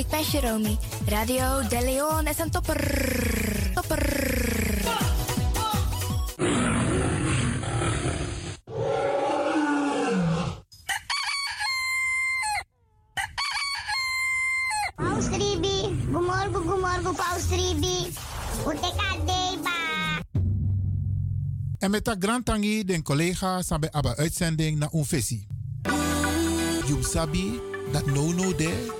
ik ben Jeromy. Radio De Leon is een topper. Topper. Paus Ribi, gumorgo gumorgo Paus Ribi. En met dat grand tangi den collega sabe aba uitzending na un visie. Jum sabi dat no no de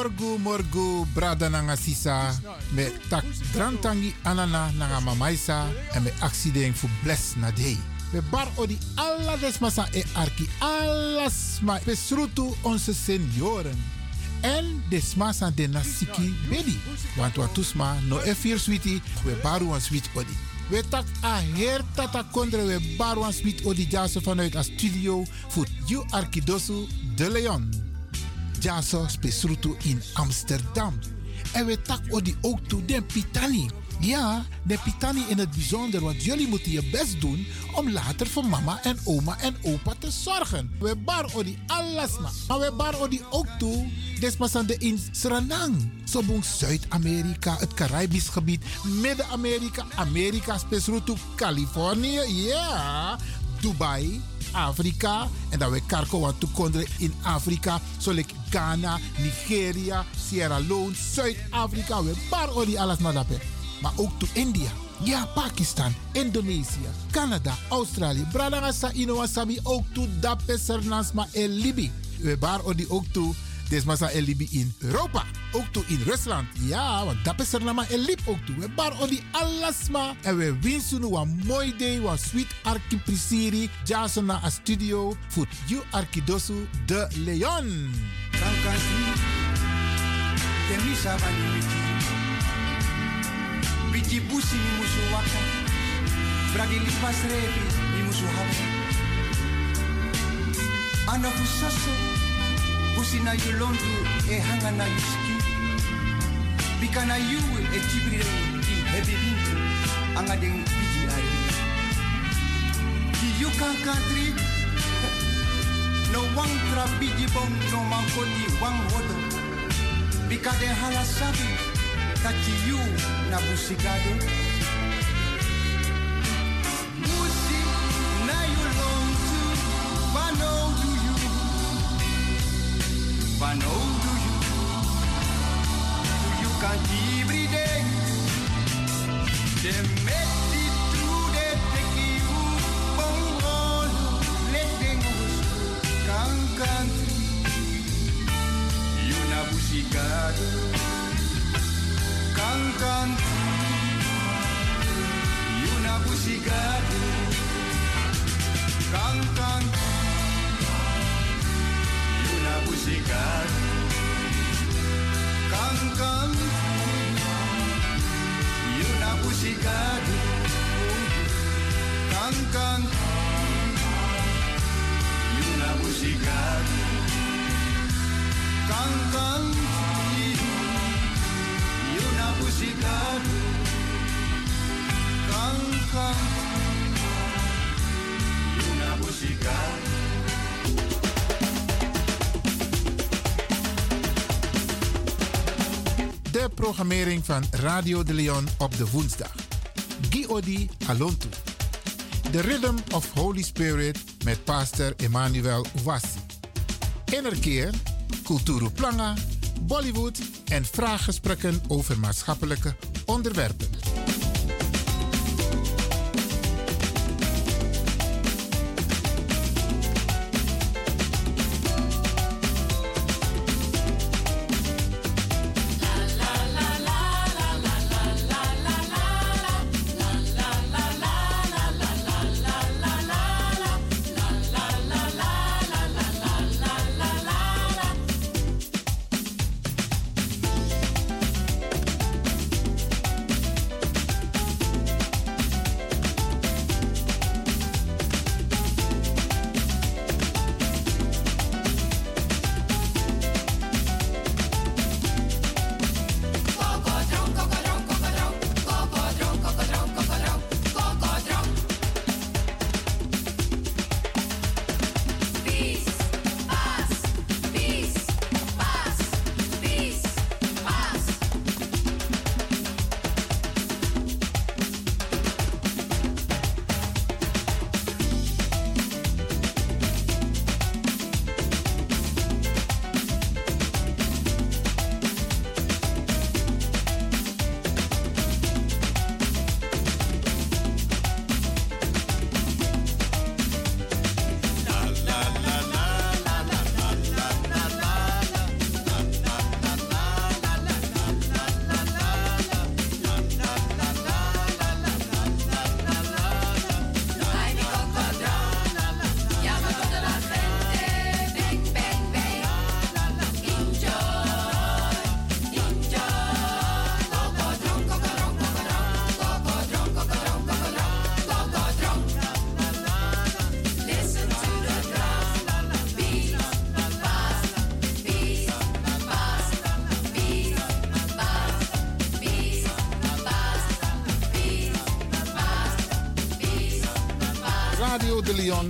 Morgu morgu brada nanga sisa me tak grand tangi anana nanga mamaisa en me accident fu bless na day. We bar odi alla desmasa e arki alles ma besrutu onze senioren. En desmasa de nasiki bedi. Want wat tusma no e vier sweetie we baru een sweet odi. We tak a her tata kondre we baru een sweet odi jase vanuit a studio voor you arkidosu de Leon. Jaso spesrutu in Amsterdam. En we tak odi ook toe den Pitani. Ja, de Pitani in het bijzonder, want jullie moeten je best doen om later voor mama en oma en opa te zorgen. We bar odi alles ma. Maar we bar odi ook toe, desmasande in Suriname. Sobong Zuid-Amerika, het Caribisch gebied, Midden-Amerika, Amerika, spesrutu Californië, ja, Dubai, Afrika. En dan we karko wat toekonderen in Afrika. Zoals Ghana, Nigeria, Sierra Leone, Zuid-Afrika. We bar odi alles maar daarbij. Maar ook to India. Ja, Pakistan, Indonesië, Canada, Australië. Bradangasa Inowasabi ook to Dape Sernasma en Libi. We bar odi ook to Desmasa en Libi in Europa. Ook toe in Rusland. Ja, want dat is er nama en lip ook toe. We bar odi alasma. En we winsten een mooi day. Een sweet arki. Jason na a studio. Voor you arkidosu de Leon. Biti busi mi musu waka. Bragi lipas revi mi musu hawa. Ana fusaso, busi na yulondu e hanga na yuski. Bika na yu e tibri i hebi bintu. Anga biji ari. Ki yu no wang tra no mangkoti wang wodo. Bika de halasabi kati yu na busigado. Vano do you. You can every day. De metti tu de teki u bong letengos kan kan Yuna busigado kan kan Yuna busigado kan kan Yuna busigado kan kan Yuna busigado kan kan Yuna busigado kan kan Yuna busigado kan kan Yuna busigado De programmering van Radio de Leon op de woensdag. Giodi Alontu. The Rhythm of Holy Spirit met pastor Emmanuel Ouassi. Innerkeer, Kulturu Planga, Bollywood en vraaggesprekken over maatschappelijke onderwerpen.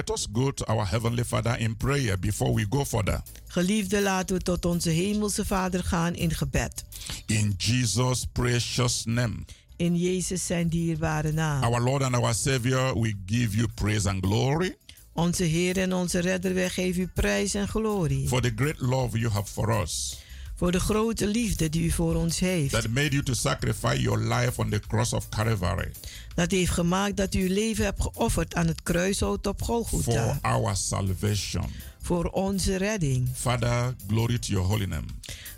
Let us go to our Heavenly Father in prayer before we go further. Geliefde, laten we tot onze hemelse Vader gaan in gebed. In Jesus' precious name. In Jezus zijn dierbare naam. Our Lord and our Savior, we give you praise and glory Onze Heer en onze Redder, wij geven u prijs en glorie. for the great love you have for us Voor de grote liefde die u voor ons heeft. that made you to sacrifice your life on the cross of Calvary Dat heeft gemaakt dat u uw leven hebt geofferd aan het kruishout op for Golgotha. our salvation. Voor onze redding. Father, glory to your holy name.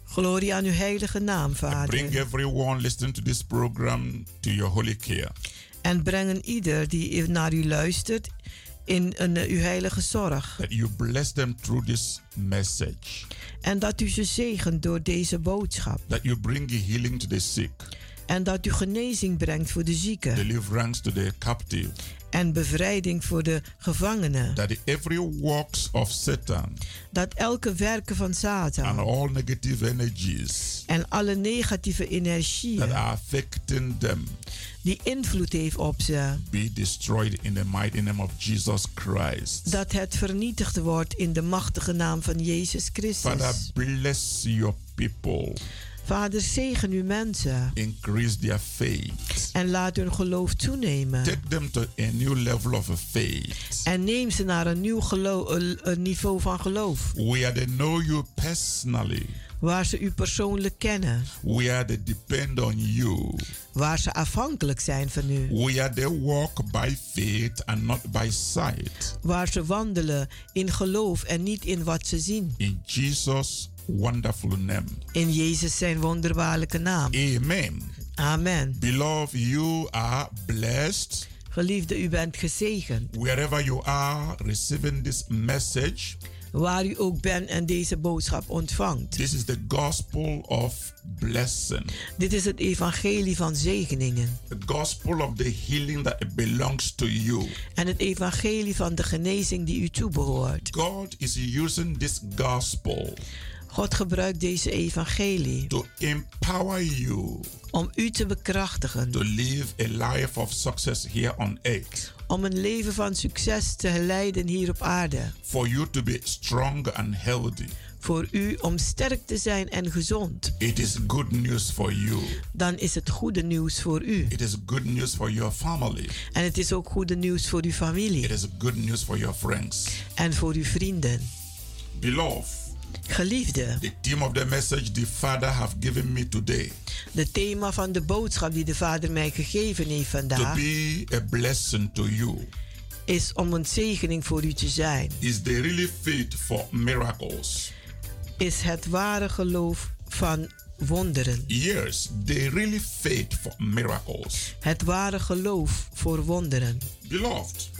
Glorie aan uw heilige naam, Bring Vader. everyone listening to this program to your holy care. En brengen ieder die naar u luistert in een, uw heilige zorg. That you bless them through this message. En dat u ze zegent door deze boodschap. That you bring healing to the sick, En dat u genezing brengt voor de zieken. deliverance to the captive. En bevrijding voor de gevangenen. That every works of Satan Dat elke werken van and Satan all negative energies en alle negatieve that energieën are affecting them die invloed heeft op ze, be destroyed in the mighty name of Jesus Christ. dat het vernietigd wordt in de machtige naam van Jezus Father, Christus. bless your people. Vader, zegen uw mensen Increase their faith. en laat hun geloof toenemen. Take them to a new level of faith. En neem ze naar een nieuw een niveau van geloof, Where they know you personally. waar ze u persoonlijk kennen, Where they depend on you. waar ze afhankelijk zijn van u, Where they walk by faith and not by sight. waar ze wandelen in geloof en niet in wat ze zien. In Jesus' wonderful name. In Jezus zijn wonderbaarlijke naam. Amen. Amen. Beloved, you are blessed Geliefde, u bent gezegend. wherever you are receiving this message. Waar u ook bent en deze boodschap ontvangt. This is the gospel of blessing, Dit is het evangelie van zegeningen. the gospel of the healing that belongs to you. En het evangelie van de genezing die u toebehoort. God is using this gospel God gebruikt deze evangelie to empower you om u te bekrachtigen. to live a life of success here on earth, Om een leven van succes te leiden hier op aarde. for you to be strong and healthy. Voor u om sterk te zijn en gezond. It is good news for you. Dan is het goede nieuws voor u. It is good news for your family. En het is ook goede nieuws voor uw familie. It is good news for your friends. En voor uw vrienden. Beloved, Geliefde, the theme of the message the Father have given me today de thema van de boodschap die de Vader mij gegeven heeft to vandaag be a blessing to you is om een zegening voor u te zijn. is the really faith for miracles. Is het ware geloof van wonderen. Yes, the really faith for miracles. Het ware geloof voor wonderen. Beloved,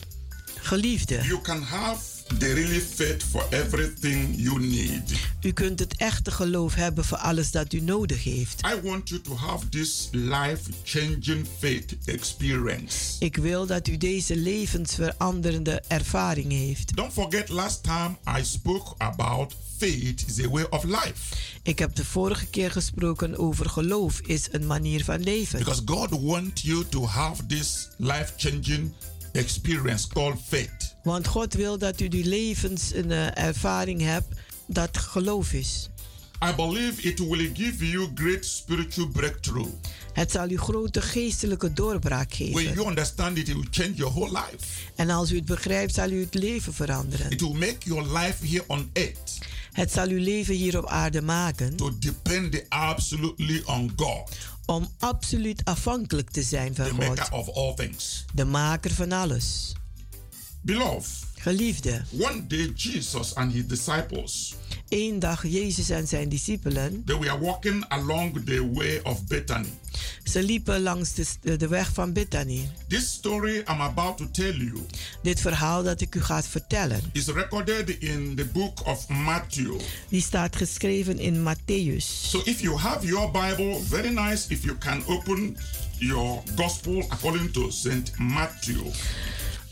Geliefde, you can have the really faith for everything you need. u kunt het echte geloof hebben voor alles dat u nodig heeft. I want you to have this life changing faith experience. Ik wil dat u deze levensveranderende ervaring heeft. Don't forget last time I spoke about faith is a way of life. Ik heb de vorige keer gesproken over geloof is een manier van leven. Because God wants you to have this life changing experience called faith. Want God wil dat u die levenservaring hebt dat geloof is. I believe it will give you great spiritual breakthrough. Het zal u grote geestelijke doorbraak When geven. you understand it, it will change your whole life. En als u het begrijpt, zal u het leven veranderen. It will make your life here on earth Het zal uw leven hier op aarde maken to depend absolutely on God, om absoluut afhankelijk te zijn the van maker God, of all things. de maker van alles. Beloved, Geliefde, one day Jesus and his disciples één dag Jezus en zijn discipelen, they were walking along the way of Bethany. ze liepen langs de, de weg van Bethany. This story I'm about to tell you Dit verhaal dat ik u ga vertellen, is recorded in the book of Matthew. die staat geschreven in Matthäus. So if you have your Bible, very nice if you can open your gospel according to St. Matthew.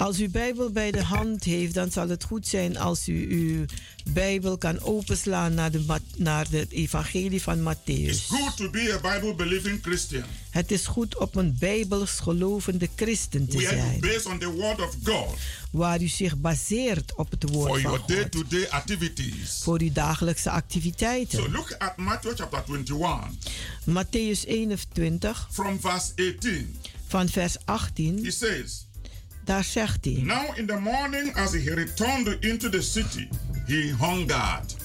Als u Bijbel bij de hand heeft, dan zal het goed zijn als u uw Bijbel kan openslaan naar de, naar de evangelie van It's Matthäus. good to be a Bible believing Christian. Het is goed op een Bijbels gelovende christen te zijn, based on the word of God waar u zich baseert op het for woord van your God, day-to-day activities. voor uw dagelijkse So activiteiten. look at Matthew chapter 21 Matthäus 21 from verse 18. van vers He 18, says, daar zegt hij. Now in the morning as he returned into the city, he hungered.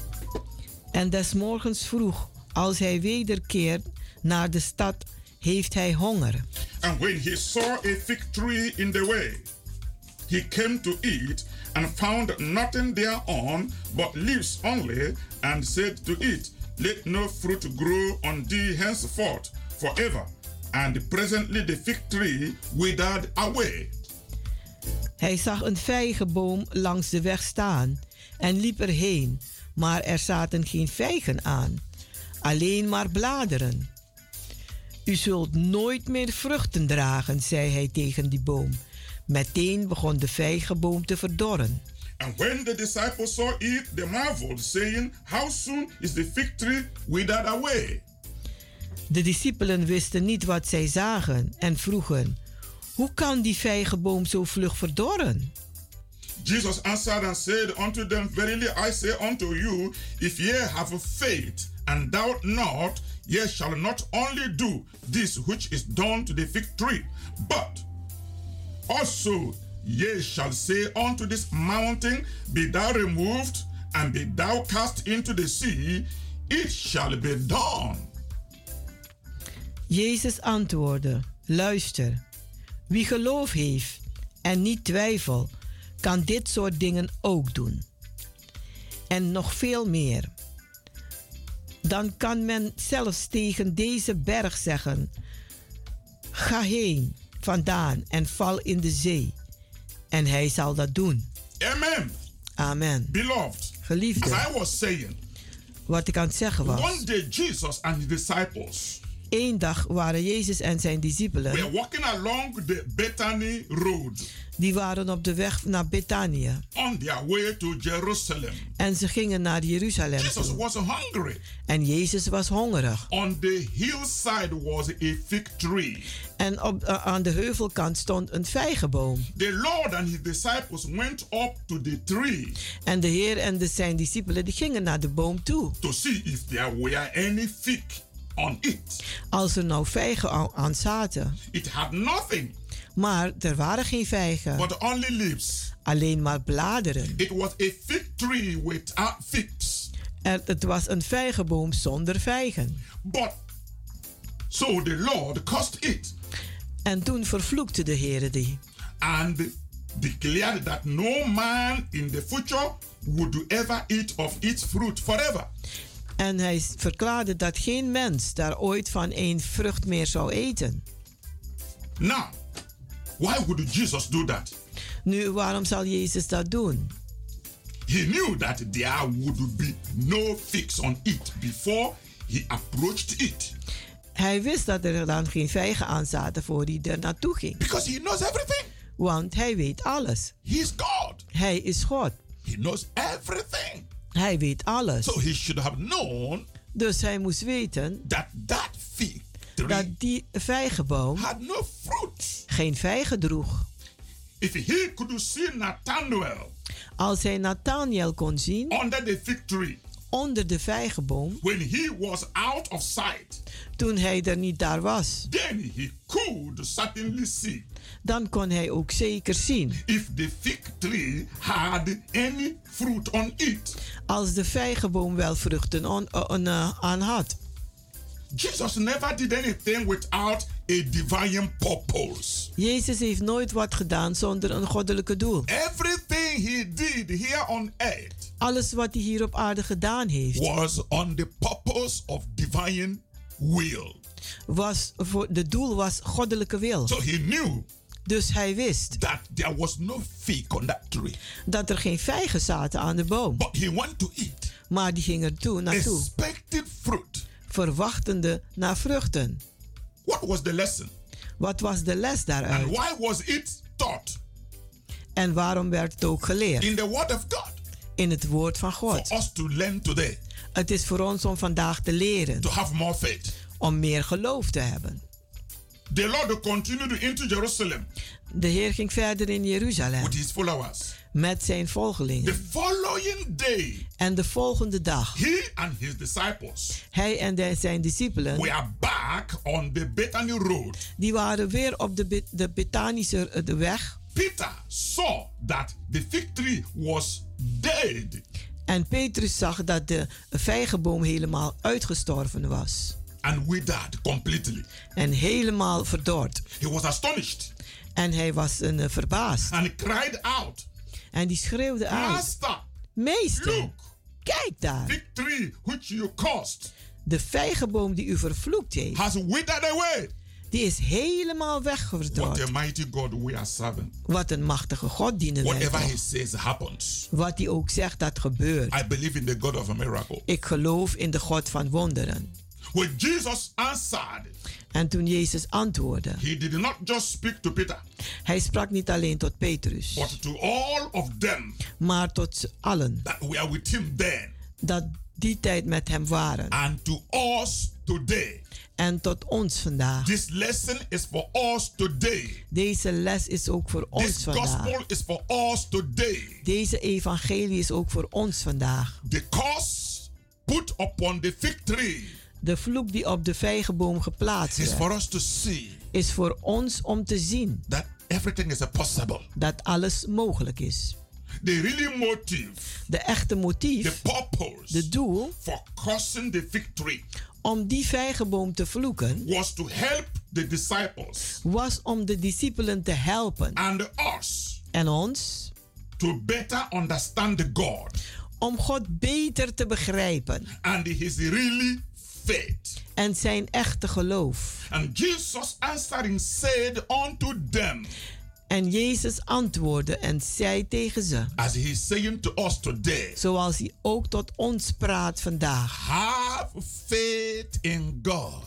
En des morgens vroeg, als hij wederkeert naar de stad, heeft hij honger. And when he saw a fig tree in the way, he came to it and found nothing thereon but leaves only, and said to it, Let no fruit grow on thee henceforth forever. And presently the fig tree withered away. Hij zag een vijgenboom langs de weg staan en liep erheen, maar er zaten geen vijgen aan, alleen maar bladeren. U zult nooit meer vruchten dragen, zei hij tegen die boom. Meteen begon de vijgenboom te verdorren. And when the disciples saw it, they marveled, saying, How soon is the fig tree withered away? De discipelen wisten niet wat zij zagen en vroegen: Hoe kan die vijgenboom zo vlug verdorren? Jesus answered and said unto them, Verily I say unto you, if ye have faith and doubt not, ye shall not only do this which is done to the fig tree, but also ye shall say unto this mountain, Be thou removed, and be thou cast into the sea, it shall be done. Jezus antwoordde: Luister, wie geloof heeft en niet twijfel, kan dit soort dingen ook doen. En nog veel meer. Dan kan men zelfs tegen deze berg zeggen: Ga heen vandaan en val in de zee. En hij zal dat doen. Amen. Amen. Beloved, as Geliefde, I was saying, wat ik aan het zeggen was. one day Jesus and his disciples Eén dag waren Jezus en zijn discipelen, along the Bethany road. die waren op de weg naar Betanië. on their way to Jerusalem. En ze gingen naar Jeruzalem Jesus toe. was hungry. En Jezus was hongerig. On the hillside was a fig tree. En op, eh, aan de heuvelkant stond een vijgenboom. The Lord and his disciples went up to the tree En de Heer en de, zijn discipelen die gingen naar de boom toe. to see if there were any fig on it. Als er nou vijgen aan, zaten. It had nothing Maar er waren geen vijgen. but only leaves. Alleen maar bladeren. It was a fig tree without figs. En het was een vijgenboom zonder vijgen. But so the Lord cursed it En toen vervloekte de Heer die. and declared that no man in the future would ever eat of its fruit forever. En hij verklaarde dat geen mens daar ooit van één vrucht meer zou eten. Now, why would Jesus do that? Nu, waarom zal Jezus dat doen? He knew that there would be no fix on it before he approached it. Hij wist dat er dan geen vijgen aan zaten voor hij er naartoe ging. Because he knows everything. Want hij weet alles. He is God. Hij is God. He knows everything. Hij weet alles. So he should have known Dus hij moest weten that that fig dat tree die vijgenboom had no fruit. geen vijgen droeg. If he could see Nathanael Als hij Nathaniel kon zien under the fig tree onder de vijgenboom, when he was out of sight, toen hij er niet daar was, then he could certainly see dan kon hij ook zeker zien if the fig tree had any fruit on it. als de vijgenboom wel vruchten on- on- eh, aan had. Jesus never did anything without a divine purpose. Jezus heeft nooit wat gedaan zonder een goddelijke doel. Everything he did here on earth Alles wat hij hier op aarde gedaan heeft, was on the purpose of divine will. was voor de doel was goddelijke wil. So he knew Dus hij wist that there was no fig on that tree. dat er geen vijgen zaten aan de boom. But he went to eat, Maar die ging er toe, naartoe, expecting fruit. verwachtende naar vruchten. What was the lesson? Wat was de les And daaruit? why was it taught? En waarom werd het ook geleerd? In the Word of God. In het woord van For God. us to learn today, Het is voor ons om vandaag te leren, to have more faith. om meer geloof te hebben. The Lord continued into Jerusalem De Heer ging verder in Jeruzalem with his followers. Met zijn The volgelingen. following day, En de volgende dag, he and his disciples hij en zijn discipelen, were back on the Bethany road. die waren weer op de, de Bethanische eh, de weg. Peter saw that the fig tree was dead. En Petrus zag dat de vijgenboom helemaal uitgestorven was. and withered completely. En helemaal verdord. He was astonished En hij was een, eh, verbaasd. and he cried out, En die schreeuwde uit. Master, Meester, look, kijk daar. tree which you caused De vijgenboom die u vervloekt heeft, has withered away. die is helemaal What a weggeverdord. mighty God we are serving. Wat een machtige God dienen wij Whatever he toch. says happens. Wat hij ook zegt, dat gebeurt. I believe in the God of a miracle. Ik geloof in de God van wonderen. When Jesus answered, En toen Jezus antwoordde, he did not just speak to Peter, hij sprak niet alleen tot Petrus, but to all of them maar tot allen that were with him then, dat die tijd met hem waren. and to us today. En tot ons vandaag. This lesson is for us today. Deze les is ook voor ons This vandaag. gospel is for us today. Deze evangelie is ook voor ons vandaag. The curse put upon the fig tree De vloek die op de vijgenboom geplaatst is for us to see is voor ons om te zien that everything is possible. dat alles mogelijk is. The really motive, De echte the motief, purpose de doel for cursing the tree om die vijgenboom te vloeken, was to help the disciples was om de discipelen te helpen and us en ons to better understand the God om God beter te begrijpen and his really faith. en zijn echte geloof. And Jesus answering said unto them, En Jezus antwoordde en zei tegen ze, as he is saying to us today, zoals hij ook tot ons praat vandaag. have faith in God.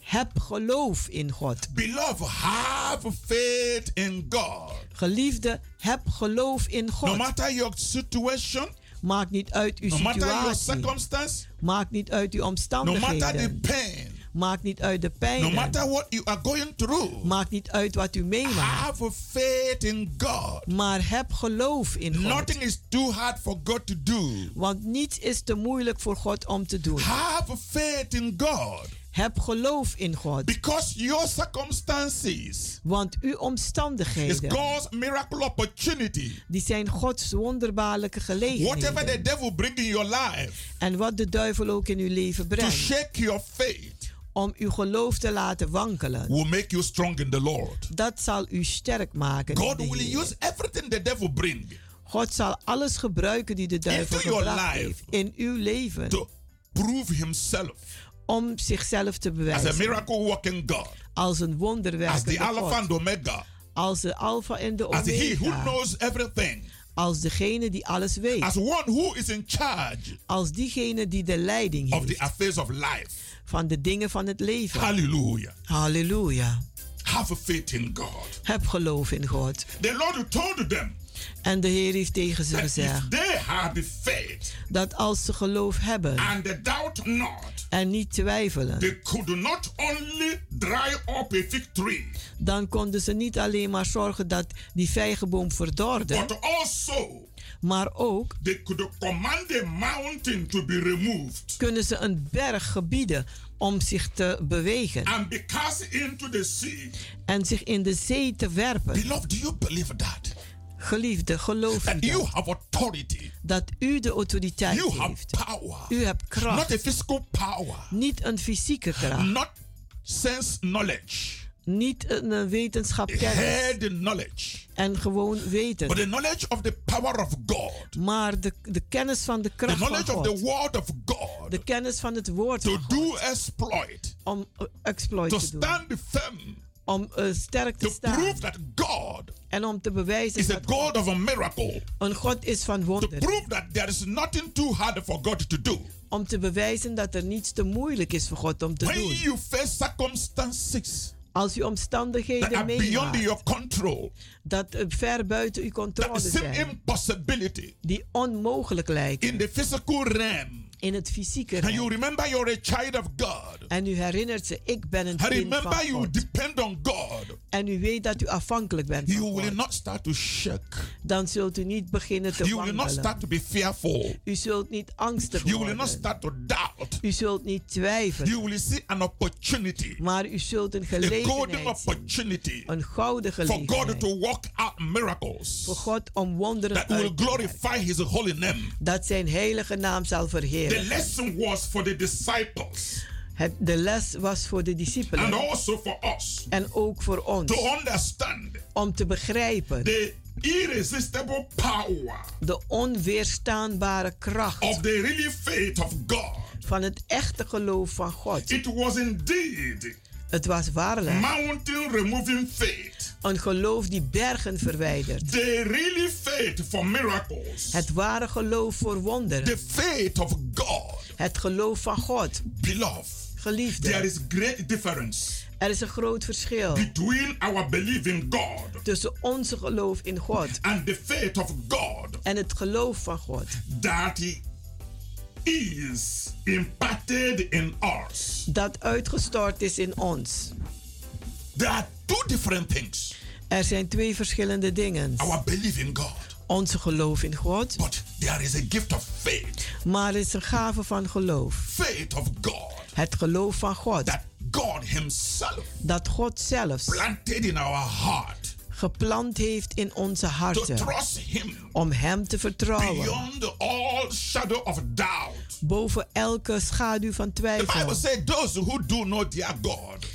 Heb geloof in God. Beloved, have faith in God. Geliefde, heb geloof in No God. matter your situation, Maakt niet uit uw no situatie. Maakt niet uit uw no omstandigheden. pain, Maakt niet uit de no pijn. matter what you are going through, Maakt niet uit wat u meemaakt. have faith in God. Maar heb geloof in God. Nothing is too hard for God to do. Want niets is te moeilijk voor God om te doen. Have faith in God. Heb geloof in God. Because your circumstances Want uw is omstandigheden, God's miracle opportunity. die zijn Gods wonderbaarlijke Whatever the gelegenheden. devil bring in your life En wat de duivel ook in uw leven to brengt. shake your faith Om uw geloof te laten wankelen. will make you strong in the Lord. Dat zal u sterk maken. in God de will Heer. use everything the devil bring God zal alles gebruiken die de duivel Into your gebracht life. heeft in uw leven. to prove himself Om zichzelf te as a bewijzen. miracle working God, Als een as wonderwerkende the Alpha God. and Omega, Als de Alpha en de as he who Omega. knows everything, Als degene die alles weet. as one who is in charge Als diegene die de leiding of the heeft affairs of life. van de dingen van het leven. Hallelujah. Halleluja. Have faith in God. Heb geloof in God. The Lord told them En de Heer heeft tegen ze gezegd they have faith dat als ze geloof hebben and they doubt not, en niet twijfelen. they could not only dry up a fig tree, Dan konden ze niet alleen maar zorgen dat die vijgenboom verdorde, but also maar ook they could command a mountain to be removed kunnen ze een berg gebieden om zich te bewegen and be cast into the sea. en zich in de zee te werpen. Beloved, do you believe that? Geliefde, geloof u That you dat, have authority. dat u de autoriteit You have heeft. U hebt Not kracht, a physical power. niet een fysieke kracht. Not sense knowledge. niet een eh, wetenschap kennis knowledge. en gewoon But weten, the knowledge of the power of God. maar de, de kennis van de The kracht van knowledge of the God, word of God. de kennis van het woord To van do God, exploit. om eh, exploit To te doen, stand firm. Om eh, sterk te To staan prove that God en om te bewijzen is a dat God of a miracle. een God is van To wonderen. prove that there is nothing too hard for God to do. Om te bewijzen dat er niets te moeilijk is voor God om te When doen. you face circumstances Als u that omstandigheden are beyond meemaakt your control, dat eh, ver buiten uw that controle zijn, impossibility die onmogelijk lijken in the physical realm, in het fysieke and you remember you're a child of God, En u herinnert ze, ik ben een kind van remember you God. depend on God, En u weet dat u afhankelijk bent van you will God. not start to shake. Dan zult u niet beginnen te You will not start to be fearful. U zult niet angstig You will not worden. start to doubt. U zult niet twijfelen. You will see an opportunity, Maar u zult een a golden gelegenheid zien. opportunity Een gouden for God gelegenheid. to work out miracles Voor God om wonderen that will uit te werken. glorify His holy name. Dat zijn heilige naam zal The lesson was for the disciples Het, de les was voor de and discipelen also for us en ook voor ons. to understand Om te begrijpen the irresistible power de onweerstaanbare kracht of the really faith of God. van het echte geloof van God. It was indeed Het was waarlijk mountain removing faith. Een geloof die bergen verwijdert. The really faith for miracles. Het ware geloof voor The wonderen. faith of God. Het geloof van God. Beloved, There Geliefde, is great difference er is een groot verschil between our belief in God tussen onze geloof in God and the faith of God en het geloof van God. that is imparted in us. Dat uitgestort is in ons. there are two different things. Er zijn twee verschillende dingen. Our belief in God, Onze geloof in God, but there is a gift of faith. maar er is een gave van geloof. Faith of God. Het geloof van God. That God Himself Dat God zelfs planted in our heart geplant heeft in onze harten. Him Om Hem te vertrouwen. beyond all shadow of doubt. Boven elke schaduw van The Bible twijfel. says, Those who do know their God,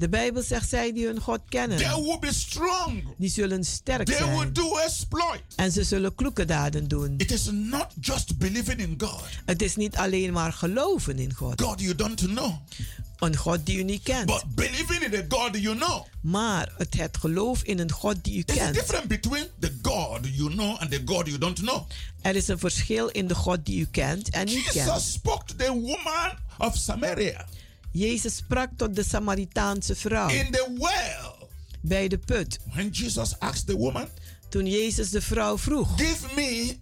De Bijbel zegt, zij die hun God they kennen, will be strong. die zullen sterk They will zijn. do exploit. En ze zullen kloeke daden doen. It is not just believing in God. Het is niet alleen maar geloven in God. God you don't know. Een God die u niet kent. But believing in the God you know. Maar het, het geloof in een God die u There's a kent. difference between the God you know and the God you don't know. Er is een verschil in de God die u kent en niet Jesus kent. spoke to the woman of Samaria Jezus sprak tot de Samaritaanse vrouw in the well. bij de put. When Jesus asked the woman, Toen Jezus de vrouw vroeg: Give me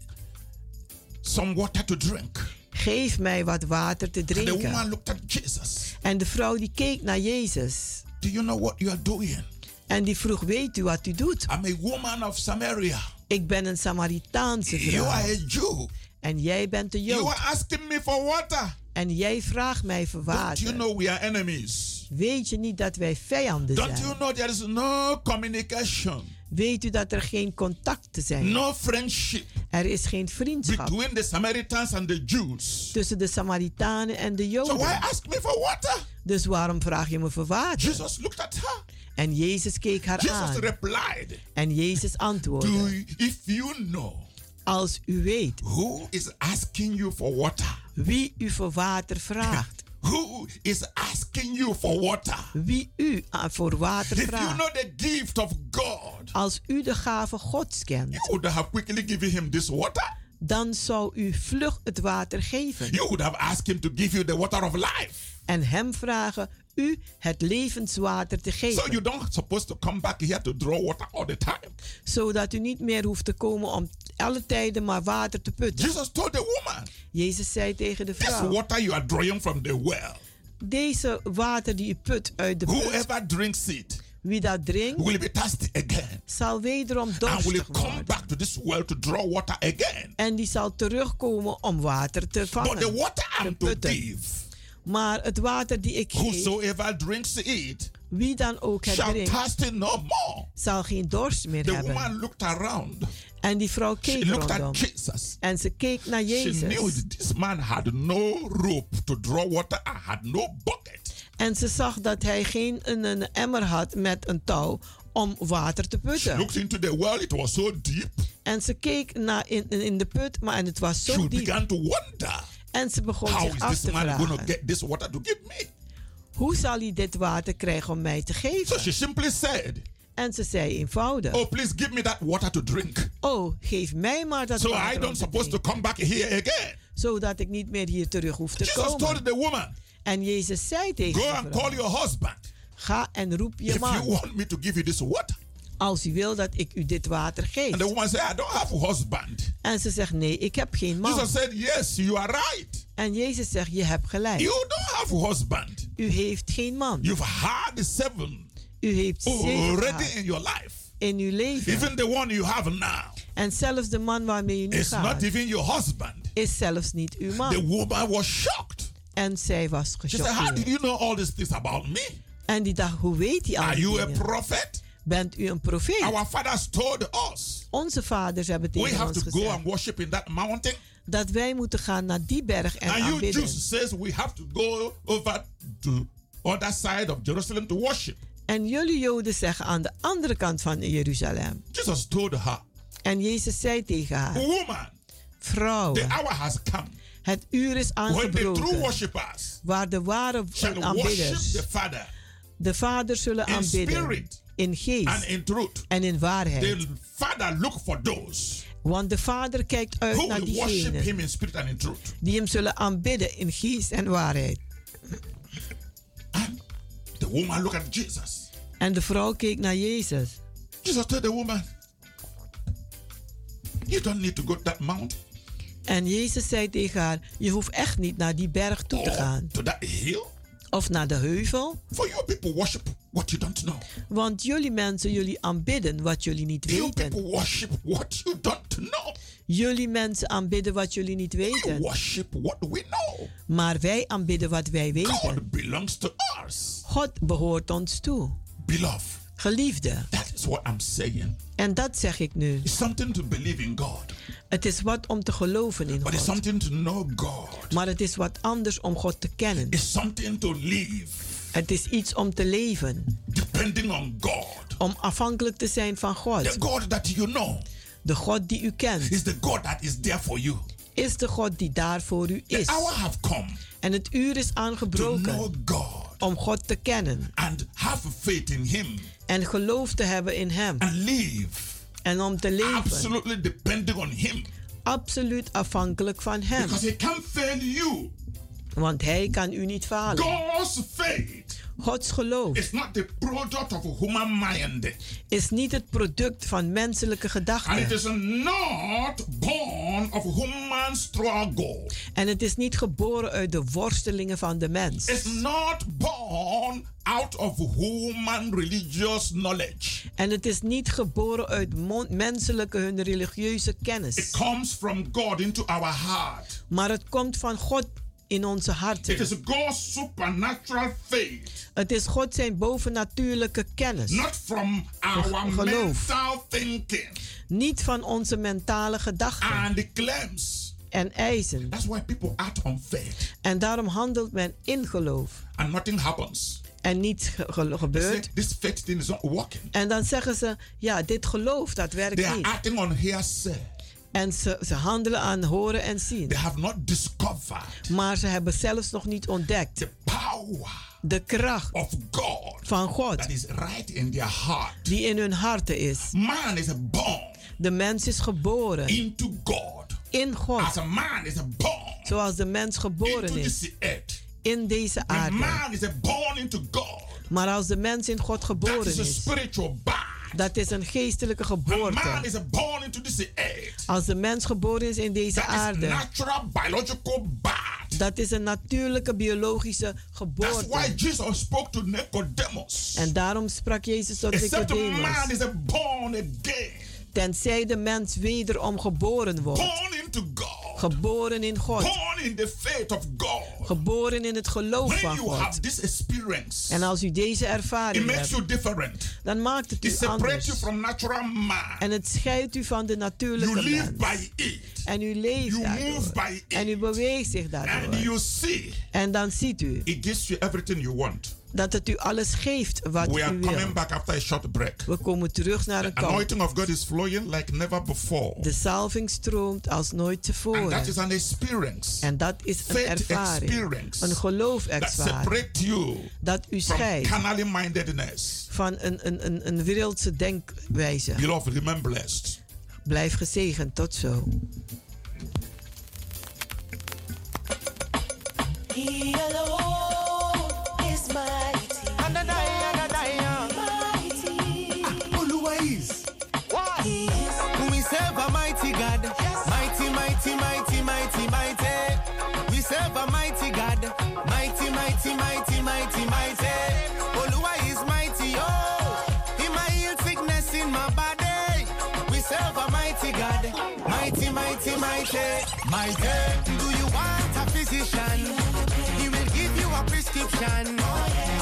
some water to drink. Geef mij wat water te And the woman drinken. looked at Jesus. En de vrouw die keek naar Jezus. Do you know what you are doing? En die vroeg: Weet u wat u doet? I'm a woman of Samaria. Ik ben een Samaritaanse You vrouw. are a Jew. En jij bent You Jood. are asking me for water. En jij vraagt mij voor Don't you know we are enemies? Weet je niet dat wij vijanden Don't you zijn? know there is no communication, Weet u dat er geen contacten zijn? no friendship Er is geen vriendschap between the Samaritans and the Jews? tussen de Samaritanen en de So why Joden. ask me for water? Dus waarom vraag je me voor water? Jesus looked at her. En Jezus keek haar Jesus aan. replied, En Jezus Do antwoordde: you- if you know Als u weet who is asking you for water, wie u voor water vraagt, who is asking you for water, wie u voor water if you vraagt, know the gift of God, als u de gave Gods kent, you would have quickly given him this water. dan zou u vlug het water geven You would have asked him to give you the water of life. en hem vragen u het levenswater te So geven, you don't supposed to come back here to draw water all the time. zodat u niet meer hoeft te komen om alle tijden maar water te putten. Jesus told the woman, Jezus zei tegen de This vrouw: water you are drawing from the well, Deze water die u put uit de put, whoever drinks it wie dat drinkt, will be thirsty again zal wederom and will dorstig come worden. back to this well to draw water again. En die zal terugkomen om water te But the vangen. water te I'm to putten. give, Maar het water die ik geef, whosoever drinks it wie dan ook het drinkt, thirsty no more. zal geen dorst meer The hebben. woman looked around. En die vrouw She keek looked rondom. at Jesus. En ze keek naar She knew Jezus. that this man had no rope to draw water and had no bucket. En ze zag dat hij geen een, een emmer had met een touw om water te She putten. looked into the well, it was so deep. En ze keek naar in, in in de put, maar en het was She zo diep. began to wonder En ze begon how zich is af this te man going to vragen. get this water to give me? Hoe zal hij dit water krijgen om mij te So geven? she simply said, En ze zei eenvoudig. Oh, please give me that water to drink. Oh, geef mij maar dat So I water om don't te supposed to come back here again. Zodat ik niet meer hier terug hoef te Jesus komen. told the woman, En Jezus zei tegen Go de and call your husband ga en roep je if you man. want me to give you this water. Als u wil dat ik u dit water geef. And the woman said, I don't have a husband. En ze zegt, nee, ik heb geen man. Jesus said, Yes, you are right. En Jezus zegt, je hebt gelijk. You don't have a husband. U heeft geen man. You've had the seven U heeft zeven already in your life. in uw leven. Even the one you have now En zelfs de man waarmee u nu is not gaat, even your husband. is zelfs niet uw The man. woman was shocked. En zij was said, How did you know all these things about me? En die dacht, hoe weet hij al Are you a dingen? prophet? Bent u een profeet? Our fathers told us Onze vaders hebben we tegen have ons to go gezegd and worship in that mountain. dat wij moeten gaan naar die berg en And you aanbidden. Jews says we have to go over to other side of Jerusalem to worship. En jullie Joden zeggen aan de andere kant van Jeruzalem. Jesus told her, En Jezus zei tegen haar, Woman, vrouw, the hour has come het uur is aangebroken waar de ware aanbidders the Father de Vader zullen in aanbidden spirit in and geest in truth. en in waarheid. The Father look for those Want de Vader kijkt uit who naar will worship diegenen Him in spirit and in truth. die hem zullen aanbidden in geest en waarheid. And the woman looked at Jesus. En de vrouw keek naar Jezus. Jesus told the woman, You don't need to go to that mountain En Jezus zei tegen haar: Je hoeft echt niet naar die berg toe te or gaan. to that hill. Of naar de heuvel. For you people worship what you don't know. Want jullie mensen, jullie aanbidden wat jullie niet weten. people worship what you don't know. Jullie mensen aanbidden wat jullie niet We weten. worship what we know. Maar wij aanbidden wat wij weten. God belongs to us. God behoort ons toe. Beloved, Geliefde. that is what I'm saying. En dat zeg ik nu. It's something to believe in God, Het is wat om te geloven in but it's God. something to know God. Maar het is wat anders om God te kennen. It's something to live Het is iets om te leven. depending on God. Om afhankelijk te zijn van The God. God that you know De God die u kent. is the God that is there for you. Is de God die daar voor u The is. hour have come En het uur is aangebroken om God te kennen. and have faith in Him En geloof te hebben in Hem. and live En om te leven. absolutely depending on Him Absoluut afhankelijk van Hem. because He can't fail you. Want Hij kan u niet falen. God's faith Gods geloof is not the product of human mind. is niet het product van menselijke And it gedachten. is not born of human struggle. En het is niet geboren uit de worstelingen van de mens. It's not born out of human religious knowledge. En het is niet geboren uit menselijke hun religieuze It kennis. comes from God into our heart. Maar het komt van God in onze It harten. is God's supernatural faith, Het is God zijn bovennatuurlijke kennis. not from our Geloof. mental thinking Niet van onze mentale gedachten and the claims. en eisen. That's why people act on faith En daarom handelt men in geloof. and nothing happens. En niets They gebeurt. this faith thing is not working. En dan zeggen ze, ja, dit geloof, dat They werkt are niet. acting on hearsay. En ze, ze handelen aan horen en zien. They have not discovered Maar ze hebben zelfs nog niet ontdekt the power de kracht of God van God that is right in their heart. die in hun harten is. Man is born De mens is geboren into God. in God. As a man is born Zoals de mens geboren into is earth. in deze The aarde. man is born into God. Maar als de mens in God That geboren is a is, spiritual birth. Dat is een geestelijke The man geboorte. is born into this earth. Als de mens geboren is in deze That is aarde, natural biological birth. dat is een natuurlijke biologische That's geboorte. why Jesus spoke to Nicodemus. En daarom sprak Jezus tot Except a man Nicodemus. is born again, Tenzij de mens wederom geboren wordt. born into God, Geboren in God. born in the faith of God. Geboren in het geloof When van you have God. this experience, En als u deze it ervaring makes hebt, you different. dan maakt het It u separates anders. you from natural man. En het scheidt u van de You natuurlijke live mens. by it. En u leeft You move daardoor. by En u it. beweegt zich And daardoor. you see, En dan ziet u it gives you everything you want. Dat het u alles geeft wat We are u coming wil. back after a short break. We komen terug naar een kant. Anointing of God is flowing like never before. De salving stroomt als nooit And that tevoren. is an experience En dat is een Faith ervaring. experience. Een separates you Dat u from scheidt van een, een, een, een wereldse denkwijze. Beloved, remain blessed. Blijf gezegend. Tot zo. He mighty, mighty, mighty. Do you want a physician? He will give you a prescription. Oh, and tell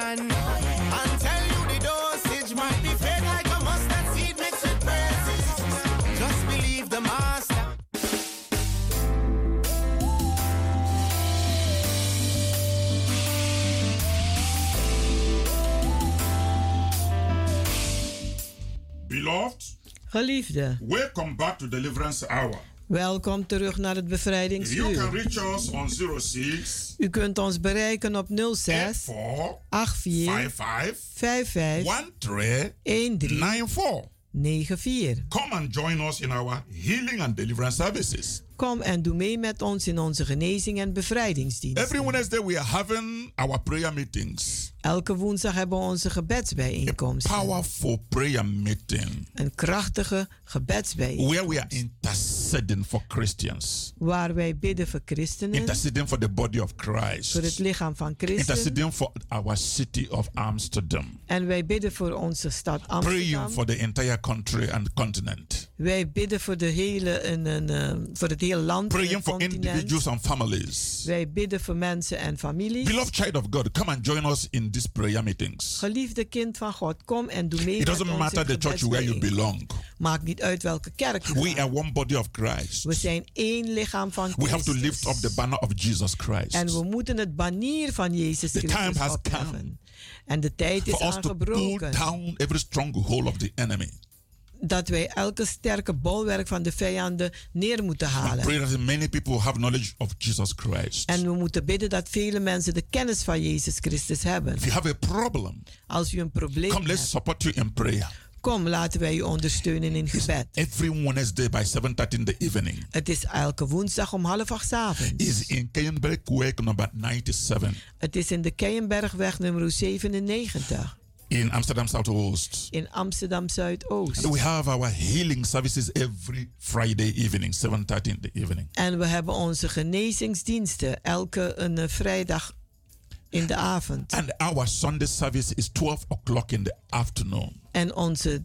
prescription. And tell you the dosage might be fed like a mustard seed mixed with praises. Just believe the master. Beloved, Geliefde, welcome back to Deliverance Hour. Welkom terug naar het bevrijdingsuur. reach us on 06 U kunt ons bereiken op 06 84 84 55 55 13 13 94. 94. Come and join us in our healing and deliverance services. Kom en doe mee met ons in onze genezing en bevrijdingsdienst. Every Wednesday we are having our prayer meetings. Elke woensdag hebben we onze gebedsbijeenkomsten. Powerful prayer meeting Een krachtige gebedsbijeenkomst. where we are interceding for Christians, Waar wij bidden voor christenen, interceding for the body of voor het Christ, lichaam van Christus. interceding for our city of Amsterdam, En wij bidden voor onze stad praying Amsterdam. for the entire country and continent. Wij bidden voor, de hele, een, een, eh, voor het hele land. en Praying het for individuals and families. Wij bidden voor mensen en families. Beloved child of God, come and join us in these prayer meetings. Geliefde kind van God, kom en doe mee It doesn't matter the church where you belong. Maakt niet uit welke kerk je We are one body of Christ. We zijn één lichaam van We have to Christus. lift up the banner of Jesus Christ. En we moeten het banier van Jezus The time Christus has opheffen. En de tijd is For us to pull aangebroken. down every stronghold of the enemy. Dat wij elke sterke bolwerk van de vijanden neer moeten halen. pray that many people have knowledge of Jesus Christ. En we moeten bidden dat vele mensen de kennis van Jezus Christus hebben. If you have a problem, Als u een probleem come let's support you in prayer. kom laten wij u ondersteunen in gebed. Every Wednesday by 7.30 in the evening Het is elke woensdag om half acht 's avonds. is in Kenberg Work number 97 Het is in de Keienbergweg nummer 97 in Amsterdam Southwest. in Amsterdam Zuidoost. And we have our healing services every Friday evening, 7.30 in the evening. En we hebben onze genezingsdiensten elke een eh, vrijdag in de avond. And our Sunday service is 12 o'clock in the afternoon. En onze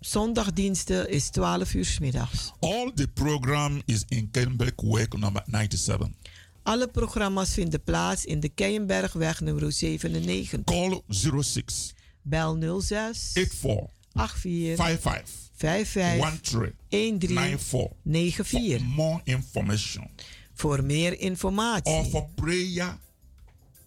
zondagdiensten is 12 uur 's middags. All the program is in Kenberg Work number 97. Alle programma's vinden plaats in de Keienbergweg nummer 97. Call 06 Bel 06 84 84 55 55 13 13 94 94 for more information. Voor meer or informatie for prayer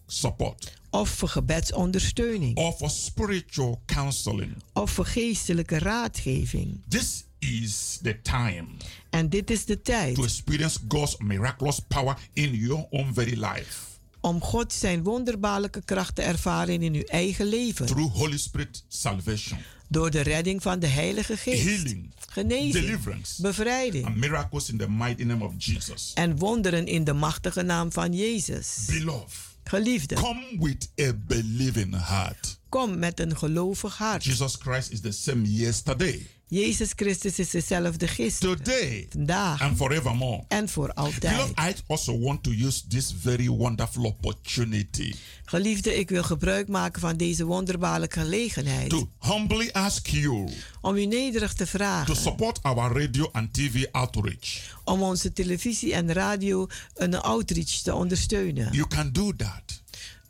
support. Of voor gebedsondersteuning. For spiritual counseling. of voor geestelijke raadgeving. This is the time En dit is de tijd to experience God's miraculous power in your own very life om God zijn wonderbaarlijke kracht te ervaren in uw eigen leven. through Holy Spirit salvation, Door de redding van de Heilige Geest. healing, Genezing, deliverance, bevrijding and miracles in the mighty name of Jesus. en wonderen in de machtige naam van Jezus. Beloved, Geliefde, come with a believing heart. kom met een gelovig hart. Jesus Christ is the same yesterday, Jezus Christus is dezelfde gisteren, today, vandaag and forevermore. en voor Beloved, altijd. I also want to use this very wonderful opportunity Geliefde, ik wil gebruik maken van deze wonderbaarlijke gelegenheid to humbly ask you om u nederig te to vragen support our radio and TV outreach. om onze televisie en radio een outreach te ondersteunen. You can do that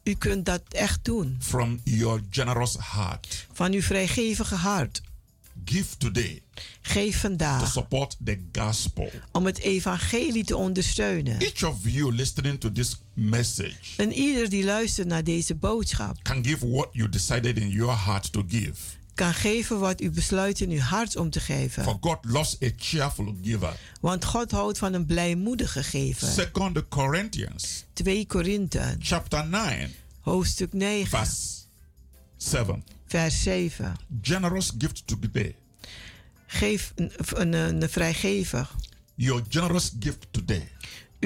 U kunt dat echt doen from your generous heart. van uw vrijgevige hart. Give today Geef to vandaag support the gospel. om het evangelie te ondersteunen. Each of you listening to this message En ieder die luistert naar deze boodschap can give what you decided in your heart to give. kan geven wat u besluit in uw hart om te For geven. God loves a cheerful giver. Want God houdt van een blijmoedige gever. Second Corinthians 2 Korinthe, chapter 9 hoofdstuk 9, verse 7. Vers 7. Generous gift today. Geef een, een, een vrijgevig. Your generous gift today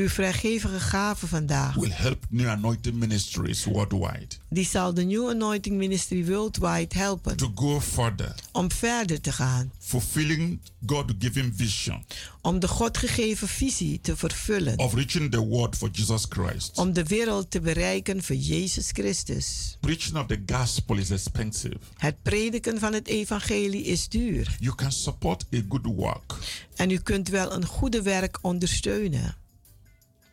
Uw vrijgevige gave vandaag, will help New Anointing Ministries worldwide die zal de New Anointing Ministry worldwide helpen to go further, om verder te gaan. fulfilling God-given vision Om de Godgegeven visie te vervullen. of reaching the world for Jesus Christ. Om de wereld te bereiken voor Jezus Christus. Preaching of the gospel is expensive. Het prediken van het evangelie is duur. You can support a good work. En u kunt wel een goede werk ondersteunen.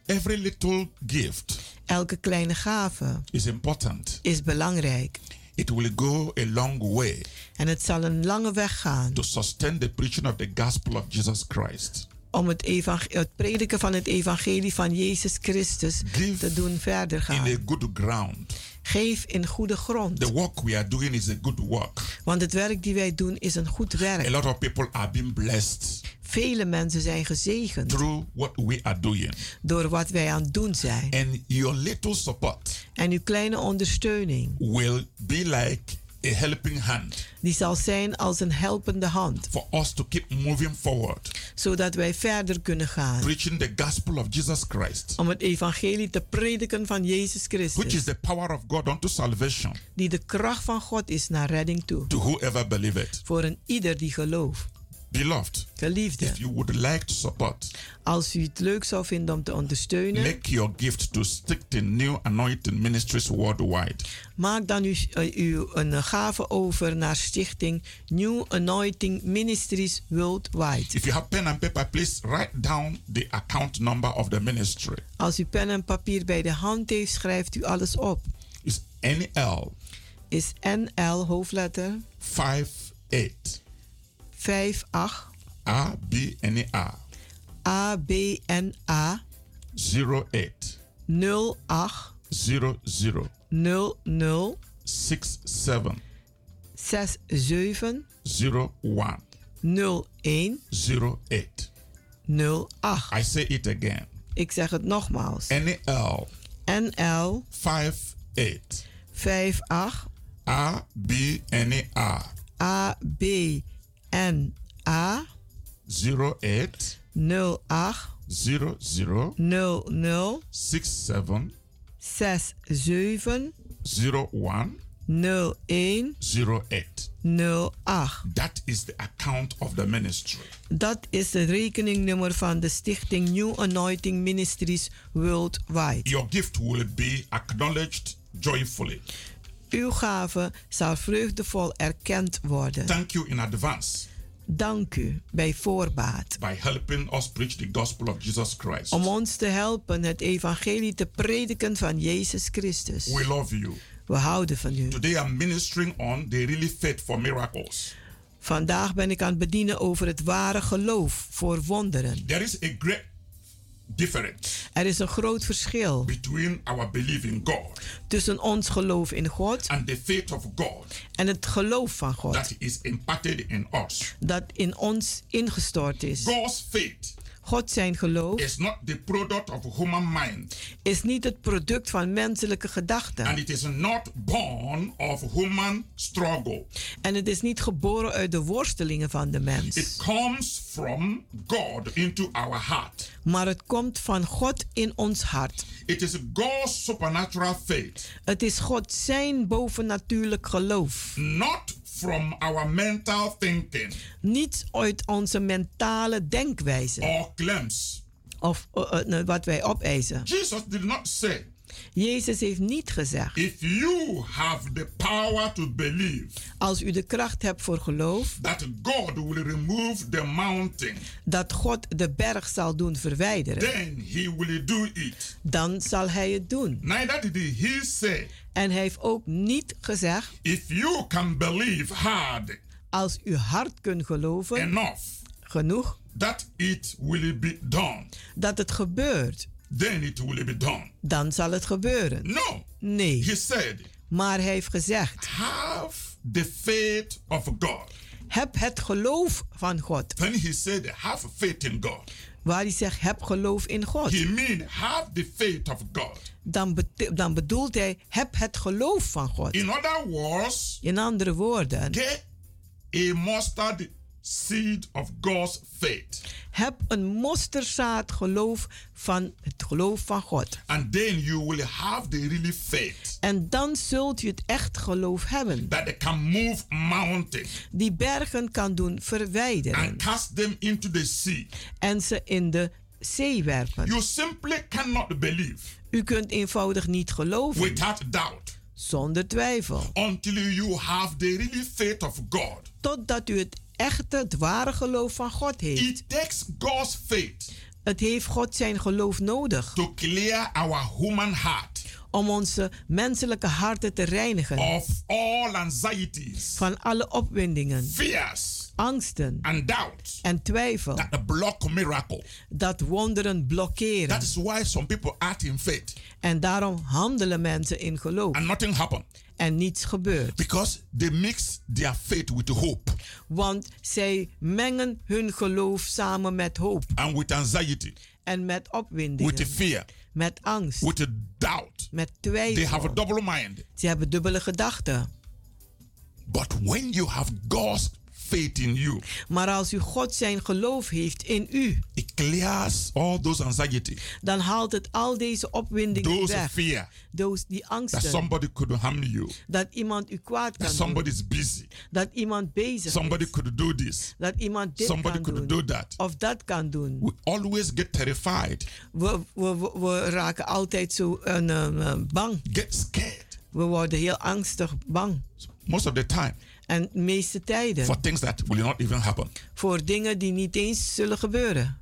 Every little gift Elke kleine gave is important. is belangrijk. It will go a long way En het zal een lange weg gaan to sustain the preaching of the gospel of Jesus Christ. om het, het prediken van het evangelie van Jezus Christus Give te doen verder In gaan. a good ground. Geef in goede grond. The work we are doing is a good work. Want het werk die wij doen is een goed A werk. lot of people are being blessed Vele mensen zijn gezegend through what we are doing. door wat wij aan het doen zijn. And your little support En uw kleine ondersteuning, will be like a helping hand die zal zijn als een helpende hand. for us to keep moving forward, Zodat wij verder kunnen gaan. preaching the gospel of Jesus Christ, Om het evangelie te prediken van Jezus which is Christus. the power of God unto salvation Die de kracht van God is naar redding toe. to whoever believeth. Voor een ieder die gelooft. Beloved, Geliefde, if you would like to support, als u het leuk zou vinden om te ondersteunen, make your gift to stick to New Anointing Ministries worldwide. maak dan uw, eh, uw een gave over naar stichting New Anointing Ministries Worldwide. If you have pen and paper, please write down the account number of the ministry. Als u pen en papier bij de hand heeft, schrijft u alles op. It's NL Is NL hoofdletter 58 58 ABNA ABNA 08 08 00 00 67 67 01 01 08. 08. I say it again. Ik zeg het nogmaals. NL NL 58 58 ABNA ABNA 08 08 00 00 67 67 01 01 08. 08. That is the account of the ministry. Dat is het rekeningnummer van de stichting New Anointing Ministries Worldwide. Your gift will be acknowledged joyfully. Uw gave zal vreugdevol erkend worden. Thank you in advance Dank u bij voorbaat. by helping us preach the gospel of Jesus Christ. Om ons te helpen het evangelie te prediken van Jezus Christus. We love you. We houden van u. Today I'm ministering on the really faith for miracles. Vandaag ben ik aan het bedienen over het ware geloof voor wonderen. There is a great difference Er is een groot verschil between our belief in God tussen ons geloof in God and the faith of God en het geloof van God that is imparted in us. dat in ons ingestort is. God's faith God zijn geloof is not the product of human mind is niet het product van menselijke gedachten. and it is not born of human struggle. En het is niet geboren uit de worstelingen van de It mens. comes from God into our heart. Maar het komt van God in ons hart. It is God's supernatural faith, Het is God zijn bovennatuurlijk geloof. not from our mental thinking Niet uit onze mentale denkwijze or claims. of eh, eh, wat wij opeisen. Jesus did not say, Jezus heeft niet gezegd: if you have the power to believe als u de kracht hebt voor geloof, that God will remove the mountain, dat God de berg zal doen verwijderen, then he will do it. dan zal hij het doen. Neither did he say, En hij heeft ook niet gezegd: if you can believe hard als u hard kunt geloven, enough genoeg, that it will be done, dat het gebeurt, then it will be done. dan zal het gebeuren. No, Nee. he said, Maar hij heeft gezegd: have the faith of God. heb het geloof van God. When he said, have faith in God, Waar hij zegt: heb geloof in God. he mean have the faith of God. Dan, dan bedoelt hij: heb het geloof van God. In other words, In andere woorden, get a mustard seed of God's faith. heb een mosterdzaad geloof van het geloof van God. And then you will have the really faith En dan zult u het echt geloof hebben. that they can move mountains Die bergen kan doen verwijderen. and cast them into the sea. En ze in de zee werpen. You simply cannot believe U kunt eenvoudig niet geloven. without doubt Zonder twijfel. until you have the really faith of God. Totdat u het echte, het ware geloof van God heeft. It takes God's faith Het heeft God zijn geloof nodig. to clear our human heart Om onze menselijke harten te reinigen. of all anxieties, Van alle opwindingen, fears, angsten and doubts en twijfel. that block miracle. Dat wonderen blokkeren. That is why some people act in faith En daarom handelen mensen in geloof. and nothing happen En niets gebeurt. because they mix their faith with hope Want zij mengen hun geloof samen met hoop. and with anxiety, En met opwindingen. with fear, Met angst. with doubt. Met They have a twijfel. double mind. Ze hebben dubbele gedachten. But when you have God's faith in you, Maar als u God zijn geloof heeft in u, it clears all those anxiety, dan haalt het al deze opwindingen those weg. fear Those, die that angsten. somebody could harm you, Dat iemand u kwaad that kan somebody doen. is busy, Dat iemand bezig somebody is. could do this, Dat iemand dit somebody kan could doen. do that. Of dat kan doen. We always get terrified, We, we, we, we raken altijd zo een, een bang. get scared We worden heel angstig bang. most of the time En de meeste tijden. for things that will not even happen. Voor dingen die niet eens zullen gebeuren.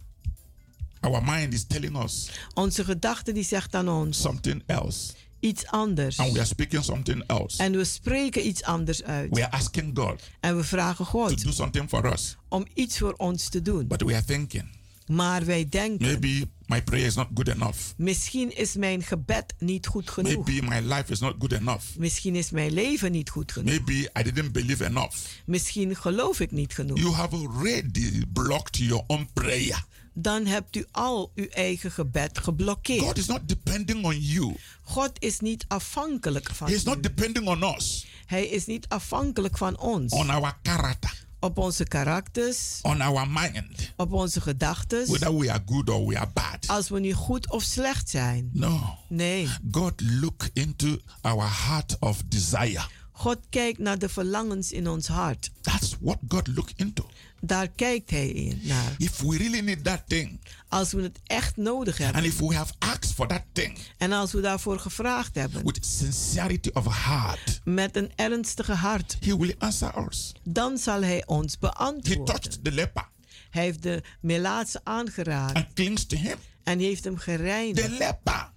Our mind is telling us Onze gedachte die zegt aan ons something else, iets anders. and we are speaking something else. En we spreken iets anders uit. We are asking God En we vragen to God do something for us, om iets voor ons te doen. but we are thinking Maar wij denken, maybe my prayer is not good enough. misschien is mijn gebed niet goed genoeg. Maybe my life is not good enough. Misschien is mijn leven niet goed genoeg. Maybe I didn't believe enough. Misschien geloof ik niet genoeg. You have already blocked your own prayer. Dan hebt u al uw eigen gebed geblokkeerd. God is not depending on you. God is niet afhankelijk van He is not u. depending on us, Hij is niet afhankelijk van ons. on our character, Op onze karakters, on our mind, op onze gedachten. whether we are good or we are bad. Als we nu goed of slecht zijn. No. Nee. God look into our heart of desire. God kijkt naar de verlangens in ons hart. That's what God look into. Daar kijkt hij in naar. If we really need that thing, Als we het echt nodig hebben. and if we have asked for that thing En als we daarvoor gevraagd hebben. with sincerity of heart, Met een ernstige hart. He will answer us. Dan zal hij ons He beantwoorden. touched the leper Hij heeft de melaatse aangeraakt. and clings to him. En heeft hem The gereinigd. leper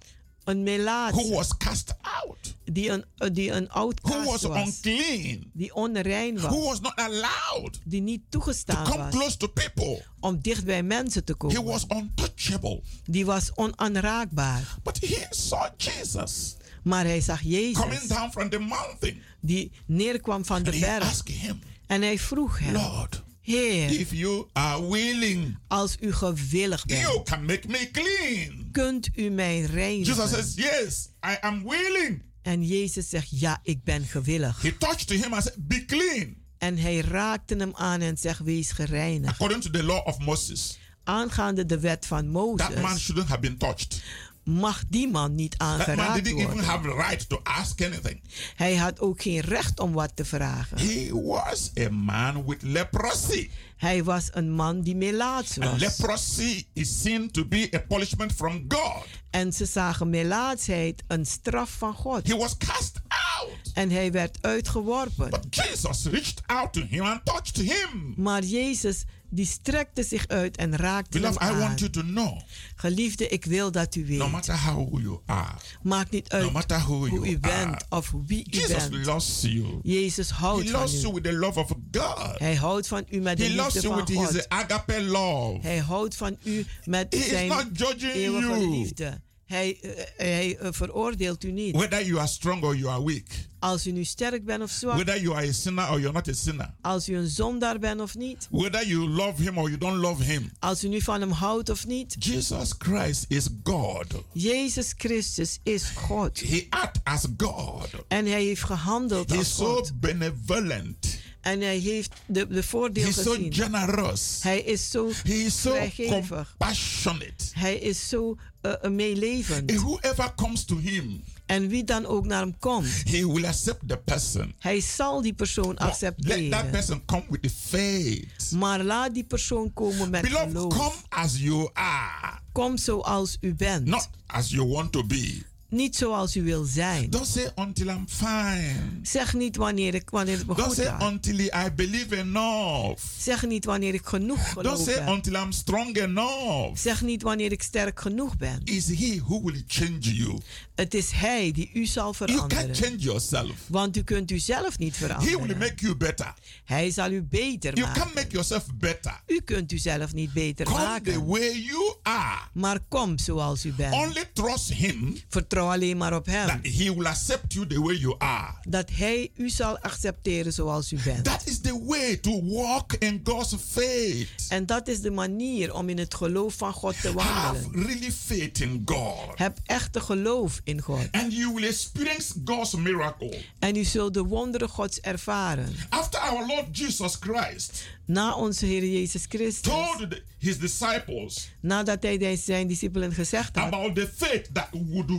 Een who was cast out, Die een, eh, die een who outcast was was. unclean, Die onrein who was. was not allowed Die niet to toegestaan come was. close to people. Om dicht bij mensen te He komen. was untouchable. Die was onaanraakbaar. But he saw Jesus Maar hij zag coming Jezus. down from the mountain. Die neerkwam van de And he berg. asked him, En hij vroeg hem. Lord, Heer, if you are willing, als u gewillig bent. you can make me clean. Kunt u mij reinigen? Jesus says, Yes, I am willing. En Jezus zegt, ja, ik ben gewillig. He touched him and said, Be clean. En hij raakte hem aan en zegt, wees gereinigd. According to the law of Moses, Aangaande de wet van that man Mozes shouldn't have been touched. Mag die man niet man aangeraakt even worden. have the right to ask anything. Hij had ook geen recht om wat te vragen. He was a man with leprosy. Hij was een man die melaats And was. leprosy is seen to be a punishment from God. En ze zagen melaatsheid een straf van God. He was cast out. En hij werd uitgeworpen. But Jesus reached out to him and touched him. Maar Jezus die strekte zich uit en raakte hem Beloved, I aan. want you to know Geliefde, ik wil dat u weet. no matter how you are, Maakt niet uit no matter who hoe you u bent are, of wie u Jesus bent. loves you. Jezus houdt He van loves you u. with the love of God. Hij houdt van u met de He loves liefde you van with God. his agape love. Hij houdt van u met He is zijn not eeuwige you. liefde. Hij, eh, hij eh, veroordeelt u niet. Whether you are strong or you are weak. Als u nu sterk bent of zwak. Whether you are a sinner or you're not a sinner. Als u een zondaar bent of niet. Whether you love him or you don't love him. Als u nu van hem houdt of niet. Jesus Christ is God. Jezus Christus is God. He act as God. En hij heeft gehandeld He's als so God. benevolent. En hij heeft de, de voordeel He's so gezien. generous. Hij is zo He is so compassionate. Hij is zo uh, meelevend. And whoever comes to him, En wie dan ook naar hem komt, he will accept the person. hij zal die persoon But let that accepteren. person come with the faith. Maar laat die persoon komen met Beloved, geloof. come as you are, Kom zoals u bent. not as you want to be. Niet zoals u wil zijn. Don't say until I'm fine. Zeg niet wanneer, ik, wanneer het me Don't goed say gaat. until I believe enough. Zeg niet wanneer ik genoeg Don't geloof say heb. until I'm strong enough. Zeg niet wanneer ik sterk genoeg ben. Is he who will change you? Het is hij die u zal You can't veranderen. change yourself. Want u kunt u zelf niet He will veranderen. make you better. Hij zal u beter You maken. can't make yourself better. U kunt u zelf niet beter Come the maken. way you are. Maar kom zoals u bent. Only trust him Vertrouw vertrouw alleen maar op Hem. That He will accept you the way you are. Dat Hij u zal accepteren zoals u bent. That is the way to walk in God's faith. En dat is de manier om in het geloof van God te wandelen. Have really faith in God. Heb echte geloof in God. And you will experience God's miracle. En u zult de wonderen Gods ervaren. After our Lord Jesus Christ Na onze Heer Jezus Christus. told his disciples Nadat hij zijn discipelen gezegd had. about the faith that would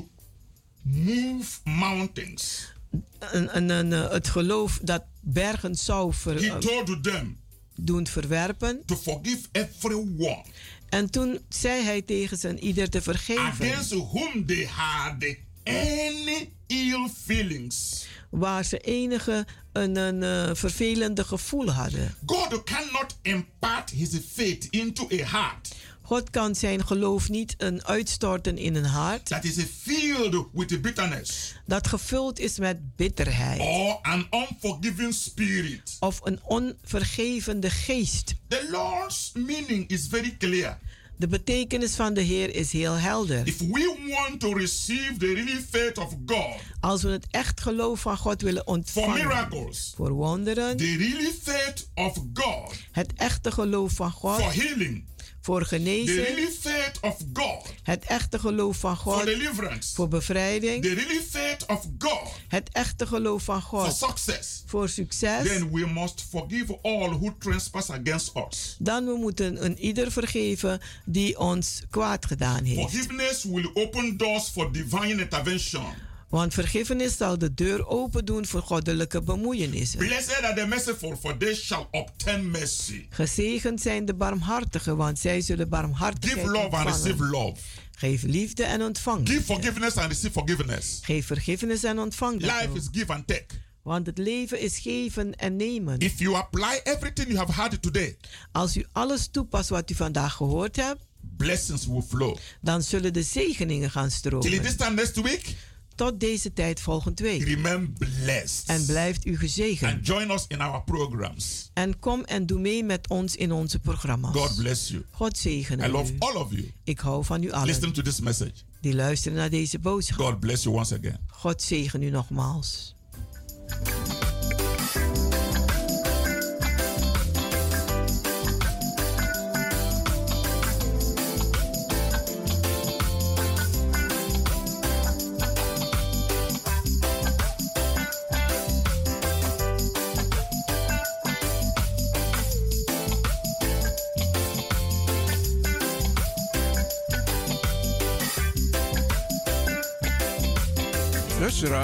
move mountains, Een, een, een, eh, het geloof dat bergen zou ver- he told them doen verwerpen. to forgive everyone En toen zei hij tegen zijn ieder te vergeven. against whom they had any ill feelings. Waar ze enige een, een eh, vervelende gevoel hadden. God cannot impart his faith into a heart God kan zijn geloof niet een uitstorten in een hart that is filled with bitterness dat gevuld is met bitterheid or an unforgiving spirit. of een onvergevende geest. The Lord's meaning is very clear. De betekenis van de Heer is heel helder. If we want to receive the really faith of God Als we het echt geloof van God willen for ontvangen miracles, voor wonderen, the really faith of God het echte geloof van for God healing, voor the genezing, really faith of God het echte geloof van for God deliverance, voor bevrijding, the really faith of God het echte geloof van for God success, voor succes, then we must forgive all who trespass against us. dan we moeten een ieder vergeven die ons kwaad gedaan heeft. Forgiveness will open doors for divine intervention. Want vergiffenis zal de deur open doen voor goddelijke bemoeienissen. Blessed are the merciful, for they shall obtain mercy. Gezegend zijn de barmhartigen, want zij zullen barmhartigheid Give love and receive ontvangen. love. Geef liefde en ontvang. Give forgiveness and receive forgiveness. Geef vergiffenis en ontvang Life is give and take. Want het leven is geven en nemen. If you apply everything you have heard today, Als u alles toepast wat u vandaag gehoord hebt, blessings will flow. dan zullen de zegeningen gaan Till stromen. this time next week, Tot deze tijd volgende week. remain blessed. En blijft u gezegend. And join us in our programs. En kom en doe mee met ons in onze programma's. God bless you. God zegene I love u. all of you. Ik hou van u allen Listen to this message. die luisteren naar deze boodschap. God bless you once again. God zegen u nogmaals.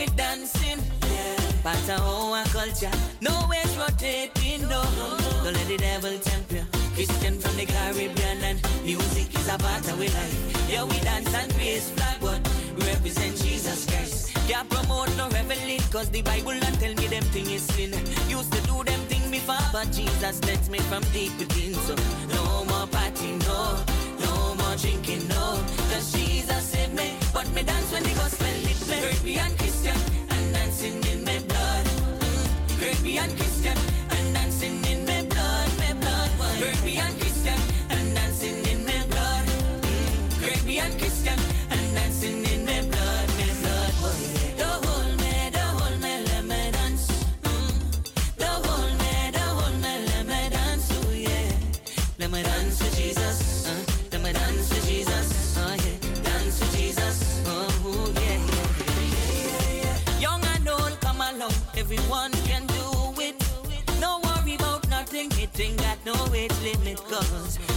with dancing. Yeah. But uh, our culture, no nowhere's rotating, no. Don't let the devil tempt you. Christian from the Caribbean, and music is a part of our life. Yeah, we dance and praise flag, but we represent Jesus Christ. Can't promote no reveling, cause the Bible don't tell me them thing is sin. Used to do them thing before, but Jesus lets me from deep within. So no more party, no, no more drinking, no. Cause Jesus saved me, but me dance when the gospel lit me. Caribbean Christian, and dancing in my blood. Mm. Caribbean Christian, and dancing in my blood, my blood. Caribbean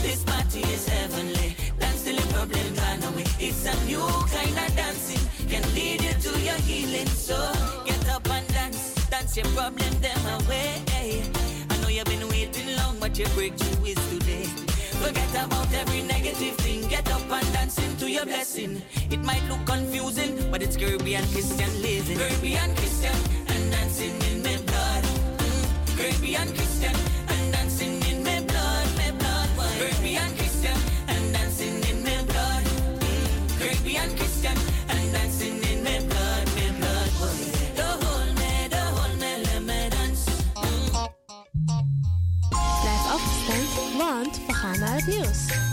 this party is heavenly. Dance till the problem gone away. It's a new kind of dancing, can lead you to your healing. So get up and dance, dance your problem them away. I know you've been waiting long, but your breakthrough is today. Forget about every negative thing. Get up and dance into your blessing. It might look confusing, but it's Caribbean Christian living. Caribbean Christian and dancing in my blood. Mm. Caribbean Christian want we gaan naar het nieuws.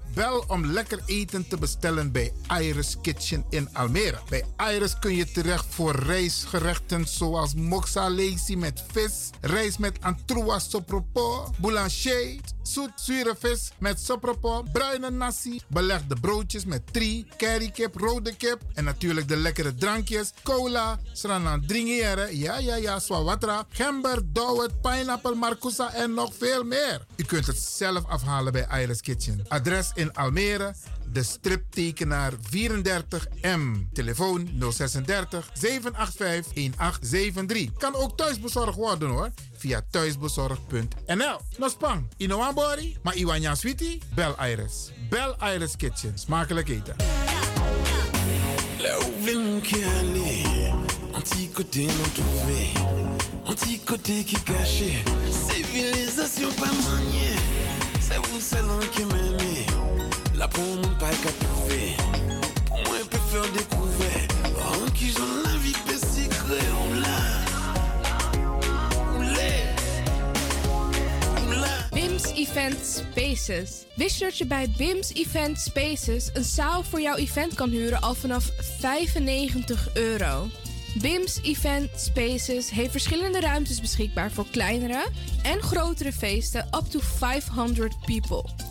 Bel om lekker eten te bestellen bij Iris Kitchen in Almere. Bij Iris kun je terecht voor rijstgerechten zoals moxa met vis, rijst met antroa sopropo, boulanger, zoet zure vis met sopropo, bruine nasi, belegde broodjes met tri, currykip, rode kip en natuurlijk de lekkere drankjes, cola, sranan dringere, ja ja ja, swawatra, gember, dowet, pineapple, marcousa en nog veel meer. U kunt het zelf afhalen bij Iris Kitchen. Adres in Almere, de striptekenaar 34M. Telefoon 036 785 1873. Kan ook thuisbezorgd worden hoor. Via thuisbezorgd.nl. Nospang, Inoambori, maar Iwanya Sweetie? Bel Iris. Bel Iris Kitchen. Smakelijk eten. Civilisation pas maniée, c'est vous qui. La. On l'est. On l'a. BIMS Event Spaces. Wist dat je bij BIMS Event Spaces een zaal voor jouw event kan huren al vanaf 95 euro? BIMS Event Spaces heeft verschillende ruimtes beschikbaar voor kleinere en grotere feesten up to 500 people.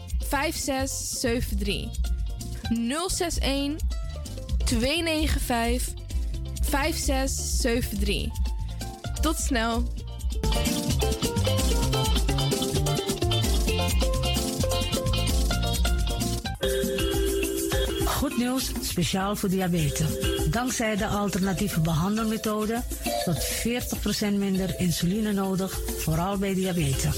5673. 061 295 5673. Tot snel. Goed nieuws, speciaal voor diabetes. Dankzij de alternatieve behandelmethode tot 40% minder insuline nodig, vooral bij diabetes.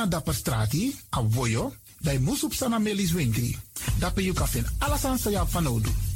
Tego na dapper strati, a voyo, dai musup sana melis winkri. Dapper you kafin alasan sa ya fanodu.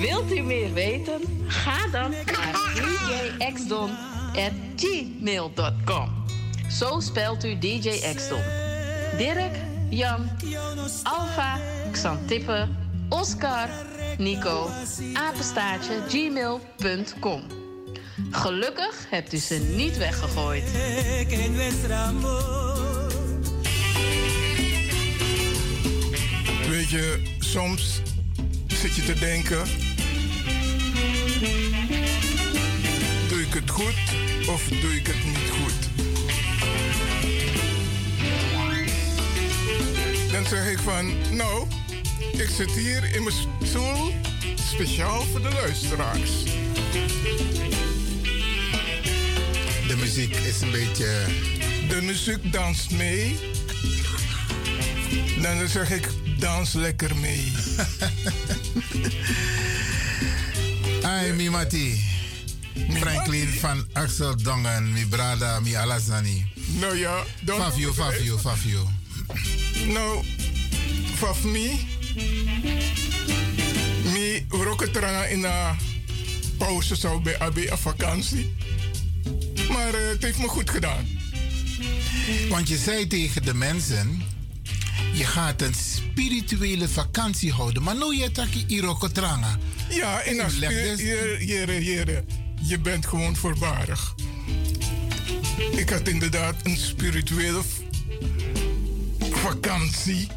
Wilt u meer weten? Ga dan naar djxdon.gmail.com. Zo spelt u DJ Xdon. Dirk, Jan, Alfa, Xantippe, Oscar, Nico, apenstaartje, gmail.com. Gelukkig hebt u ze niet weggegooid. Weet je, soms zit je te denken: doe ik het goed of doe ik het niet goed? Dan zeg ik van, nou, ik zit hier in mijn stoel, speciaal voor de luisteraars. De muziek is een beetje... De muziek danst mee. Dan zeg ik, dans lekker mee. Ai, mi mati. Franklin van Axel Dongen, mi brada, mi alazani. Nou ja, dan... Fafio, Fafio, Fafio. Nou, faf me. Mi roketranga in een pauze zou bij AB een vakantie. Maar eh, het heeft me goed gedaan. Want je zei tegen de mensen, je gaat een spirituele vakantie houden. Maar nu je taki irokotranga. Ja, en als je, jere, jere, je bent gewoon voorbarig. Ik had inderdaad een spirituele vakantie.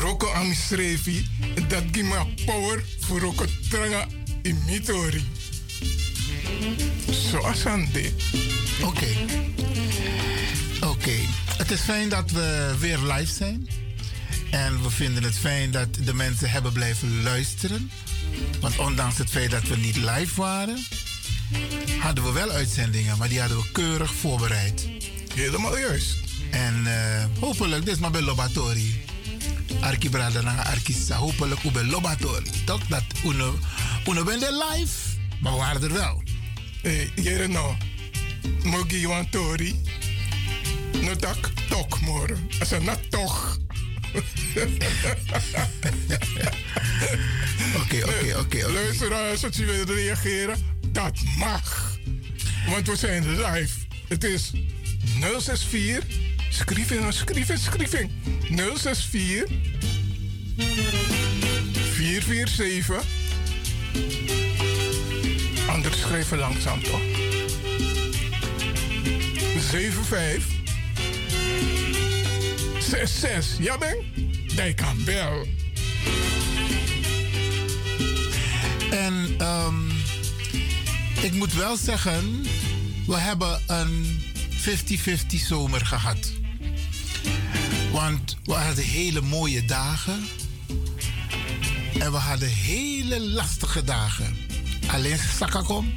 Roko Amisrevi. Dat geeft me power voor Roko Tranga in Mitori. Zoals aan dit. Oké. Oké. Het is fijn dat we weer live zijn. En we vinden het fijn dat de mensen hebben blijven luisteren. Want ondanks het feit dat we niet live waren, hadden we wel uitzendingen, maar die hadden we keurig voorbereid. Helemaal juist. En eh, hopelijk, dit is maar bij Lobatori. Arki Brada na Arkisa. Hopelijk bij Lobatori. Toch dat uno ben er live, maar we waren er wel. Hey, jere no. Mogi tori. No tak tok moren. Als een nat toch. Oké, oké, oké. Luisteraars, als je wilt reageren, dat mag. Want we zijn live. Het is 064. Schrijven, schrijven, schrijven. 064 447 Anders schrijven langzaam toch? 75 66. Ja, ben? Die kan bel. En ehm, ik moet wel zeggen, we hebben een 50-50 zomer gehad. Want we hadden hele mooie dagen. En we hadden hele lastige dagen. Alleen Sakakom.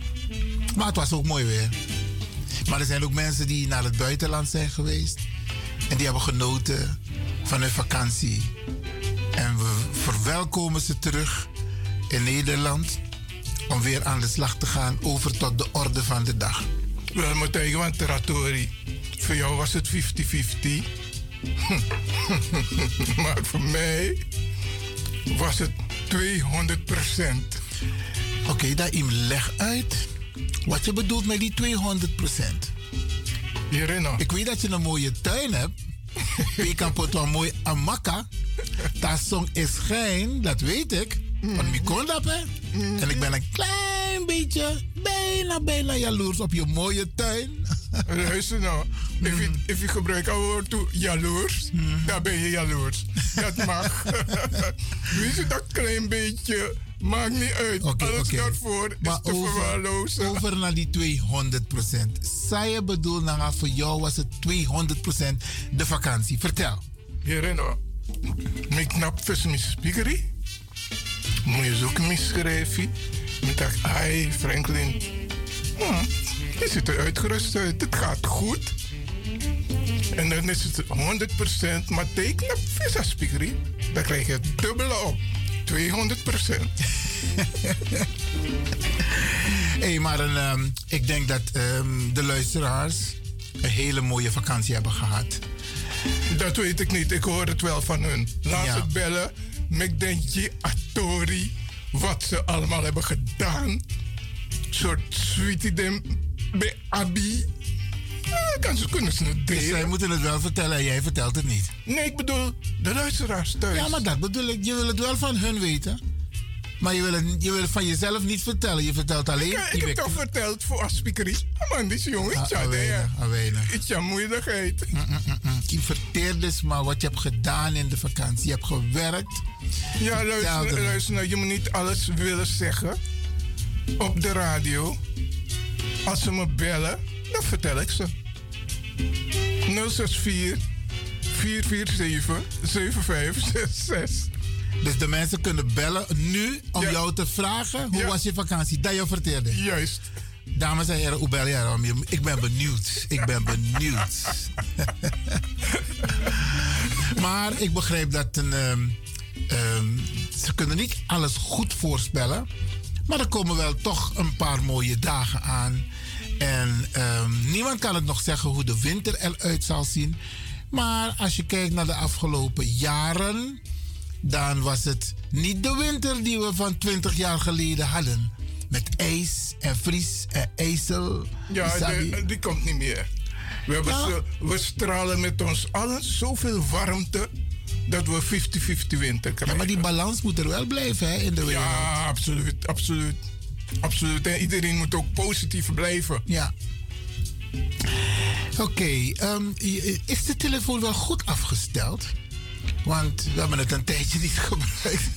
Maar het was ook mooi weer. Maar er zijn ook mensen die naar het buitenland zijn geweest. En die hebben genoten van hun vakantie. En we verwelkomen ze terug in Nederland. Om weer aan de slag te gaan over tot de orde van de dag. Wel, tegen want Teratori. Voor jou was het 50-50. maar voor mij was het 200 procent. Oké, daar im leg uit wat je bedoelt met die 200 procent. Ik weet dat je een mooie tuin hebt. Je kan pot wel mooi amaka. Dat song is geen, dat weet ik. Want ik kon dat, hè. En ik ben een klein beetje, bijna, bijna jaloers op je mooie tuin. Luister nou, if je, if je gebruikt het woord toe jaloers, dan ben je jaloers. Dat mag. Weet je dat klein beetje? Maakt niet uit. Oké, Alles oké. daarvoor is Maar te verwaarlozen. over, over naar die 200 procent. Zij je bedoel, nou, voor jou was het 200 procent de vakantie. Vertel. Hierino, mijn knap vis mijn spiekerie. Moet je zoeken mijn schrijfje. Ik dacht, ai Franklin, hm, je ziet er uitgerust uit. Het gaat goed. En dan is het 100%, maar teken op vis spiekerie. Dan krijg je het dubbele op. 200% hey, maar een, ehm, ik denk dat ehm, de luisteraars een hele mooie vakantie hebben gehad. Dat weet ik niet. Ik hoor het wel van hun. Laat Ja. het bellen. Met Dentje, Atori. Wat ze allemaal hebben gedaan. soort sweetie dem bij Abi. Ja, kan ze, kunnen ze het Dus zij moeten het wel vertellen en jij vertelt het niet. Nee, ik bedoel de luisteraars thuis. Ja, maar dat bedoel ik. Je wil het wel van hun weten. Maar je wil het, je wil het van jezelf niet vertellen. Je vertelt alleen... Ik, ik heb toch verteld voor afspiekerie. Man, die jongen, Ah, ik ah, weinig, ah, weinig. Iets aan moeilijkheid. Je verteert dus maar wat je hebt gedaan in de vakantie. Je hebt gewerkt. Ja, luister, er- luister nou, je moet niet alles willen zeggen op de radio. Als ze me bellen, dan vertel ik ze. 064 447 7566. Dus de mensen kunnen bellen nu om jou te vragen hoe was je vakantie? Dat je vertelde. Juist. Dames en heren, hoe bel jij erom? Je- Ik ben benieuwd. Ik ben benieuwd. maar ik begrijp dat een, ehm, ehm, ze kunnen niet alles goed voorspellen. Maar er komen wel toch een paar mooie dagen aan. En ehm, niemand kan het nog zeggen hoe de winter eruit zal zien. Maar als je kijkt naar de afgelopen jaren, dan was het niet de winter die we van 20 jaar geleden hadden. Met ijs en vries en ijzel. Ja, die komt niet meer. We, hebben Ja. zo- we stralen met ons allen zoveel warmte dat we 50-50 winter Ja, krijgen. maar die balans moet er wel blijven hè, in de wereld. Ja, absoluut, absoluut. Absoluut. En iedereen moet ook positief blijven. Ja. Oké, ehm, is de telefoon wel goed afgesteld? Want we hebben het een tijdje niet gebruikt.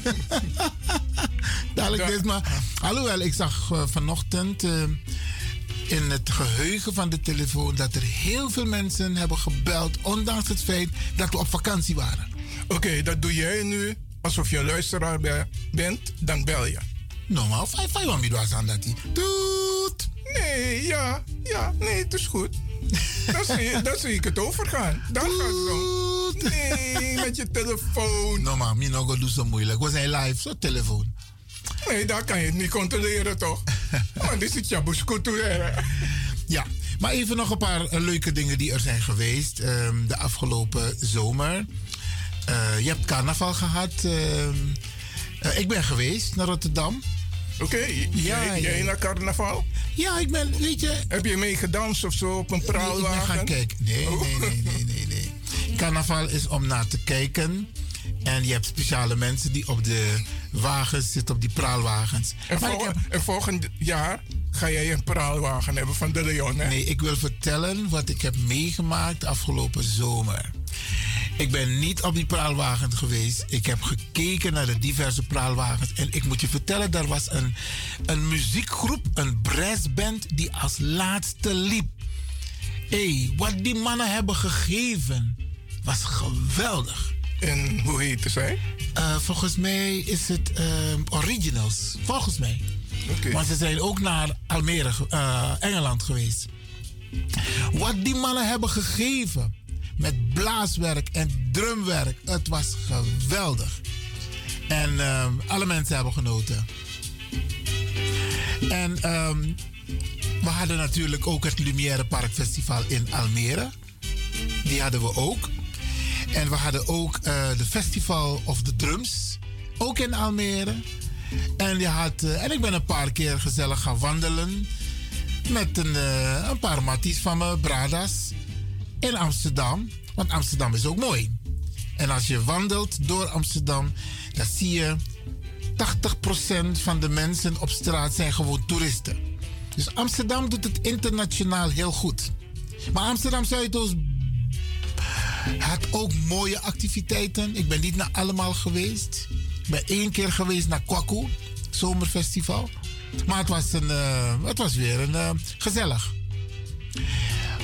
Dadelijk is maar. Alhoewel, ik zag eh, vanochtend eh, in het geheugen van de telefoon dat er heel veel mensen hebben gebeld, ondanks het feit dat we op vakantie waren. Oké, dat doe jij nu alsof je een luisteraar be- bent, dan bel je. Normaal, vijf, vijf, was aan dat. Doet! Nee, ja, ja, nee, het is goed. Dan zie, je, dan zie ik het overgaan. Dan gaat het zo. Nee, met je telefoon. Normaal, Minogo doet zo moeilijk. We zijn live, zo telefoon. Nee, daar kan je het niet controleren, toch? Want dit is Jabus culturele. Ja, maar even nog een paar eh, leuke dingen die er zijn geweest ehm, de afgelopen zomer. Eh, je hebt carnaval gehad. ehm, eh, ik ben geweest naar Rotterdam. Oké, jij, jij naar carnaval? Ja, ik ben, weet je... Heb je mee gedanst of zo op een praalwagen? Nee, ik ben gaan kijken. Nee, Oh. nee, nee, nee, nee, nee. Carnaval is om naar te kijken. En je hebt speciale mensen die op de wagens zitten, op die praalwagens. En, vol- heb- en volgend jaar ga jij een praalwagen hebben van de Leon, hè? Nee, ik wil vertellen wat ik heb meegemaakt afgelopen zomer. Ik ben niet op die praalwagen geweest. Ik heb gekeken naar de diverse praalwagens. En ik moet je vertellen, daar was een, een muziekgroep, een brassband, die als laatste liep. Hé, hey, wat die mannen hebben gegeven, was geweldig. En hoe heette zij? Eh, volgens mij is het ehm, Originals. Volgens mij. Want ze zijn ook naar Almere, eh, Engeland geweest. Wat die mannen hebben gegeven met blaaswerk en drumwerk, het was geweldig. En ehm, alle mensen hebben genoten. En ehm, we hadden natuurlijk ook het Lumière Park Festival in Almere. Die hadden we ook. En we hadden ook eh, de Festival of the Drums, ook in Almere. En, je had, eh, en ik ben een paar keer gezellig gaan wandelen met een, eh, een paar matties van me, Bradas, in Amsterdam. Want Amsterdam is ook mooi. En als je wandelt door Amsterdam, dan zie je 80% van de mensen op straat zijn gewoon toeristen. Dus Amsterdam doet het internationaal heel goed. Maar Amsterdam Zuidoost had ook mooie activiteiten. Ik ben niet naar allemaal geweest. Ik ben één keer geweest naar Kwaku, zomerfestival. Maar het was, een, eh, het was weer een, eh, gezellig.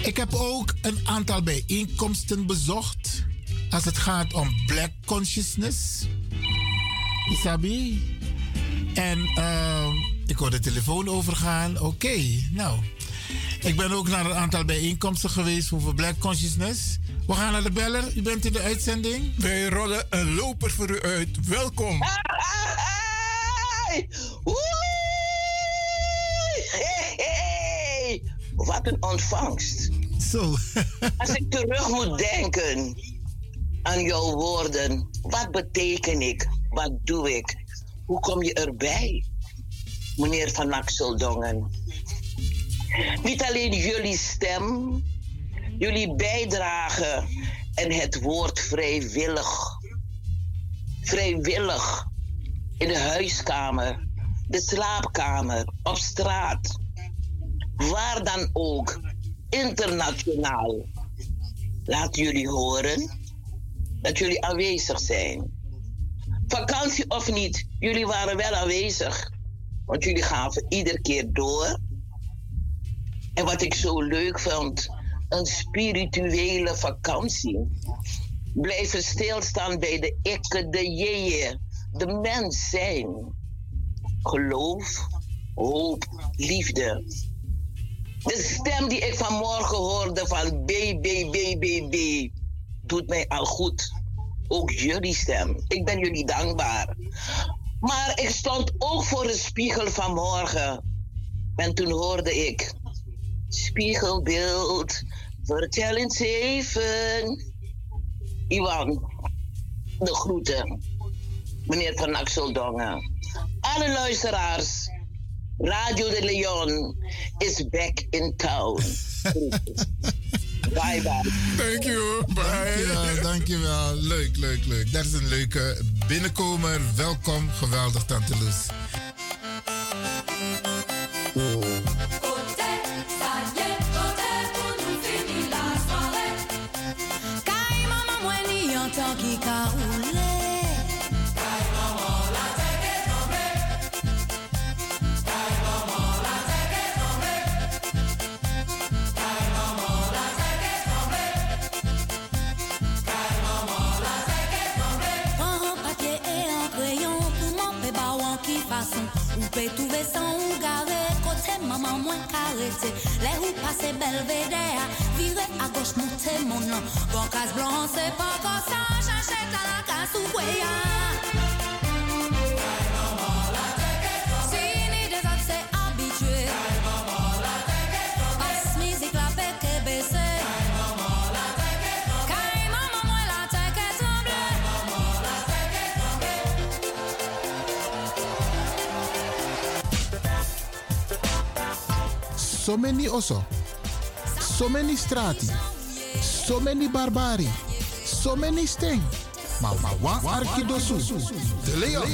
Ik heb ook een aantal bijeenkomsten bezocht. Als het gaat om black consciousness. Isabi. En eh, ik hoor de telefoon overgaan. Oké, nou. Ik ben ook naar een aantal bijeenkomsten geweest over black consciousness. We gaan naar de beller. U bent in de uitzending. Wij rollen een loper voor u uit. Welkom. Hey! Oei! Hey, Wat een ontvangst. Zo. Als ik terug moet denken aan jouw woorden, wat beteken ik? Wat doe ik? Hoe kom je erbij, meneer Van Axeldongen? Niet alleen jullie stem, jullie bijdrage en het woord vrijwillig. Vrijwillig in de huiskamer, de slaapkamer, op straat. Waar dan ook, internationaal. Laat jullie horen dat jullie aanwezig zijn. Vakantie of niet, jullie waren wel aanwezig. Want jullie gaven iedere keer door. En wat ik zo leuk vond, een spirituele vakantie. Blijven stilstaan bij de ikke, de jeeën, de mens zijn. Geloof, hoop, liefde. De stem die ik vanmorgen hoorde van BBBBB doet mij al goed. Ook jullie stem. Ik ben jullie dankbaar. Maar ik stond ook voor de spiegel vanmorgen. En toen hoorde ik... Spiegelbeeld, vertel eens even. Iwan, de groeten. Meneer Van Axeldongen. Alle luisteraars. Radio de Leon is back in town. bye bye. Thank you. Bye. Dankjewel, dankjewel. Leuk, leuk, leuk. Dat is een leuke binnenkomer. Welkom. Geweldig, Tante Loes. Pe touve san ou gare Kote maman mwen karete Le ou pase belvedere Vire a gauche monte mon nom Bon kas ça Chache ta la kas ou So many oso. So many strati. So many barbari. So many sting. Maar maar wa arkidosu. De Leon.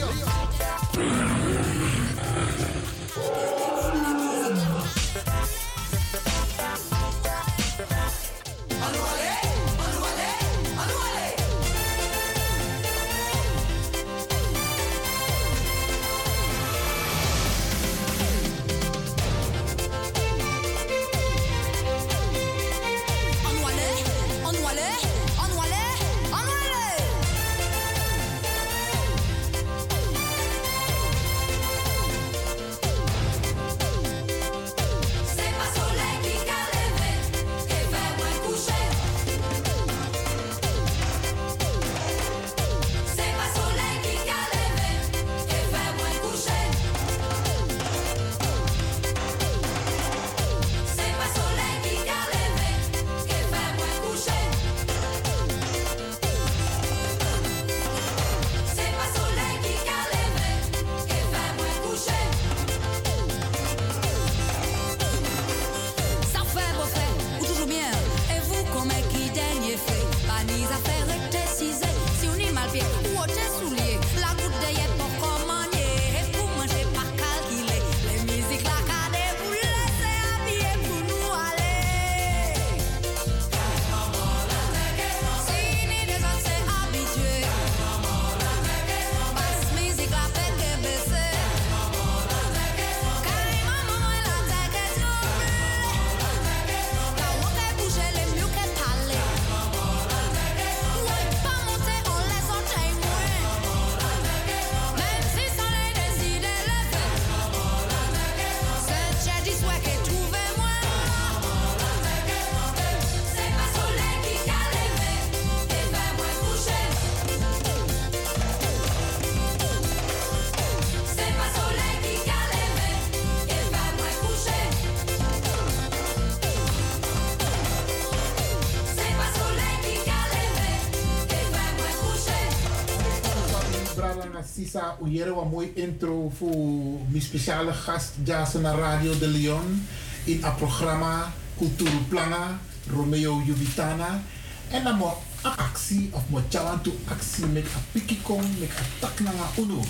Uyere, een mooi intro voor mijn speciale gast, Jason Radio de Leon. In het programma Culturu Plana, Romeo Jubitana. En dan mo actie, of mo chawantu actie met een pikikong, met een tak naar uno.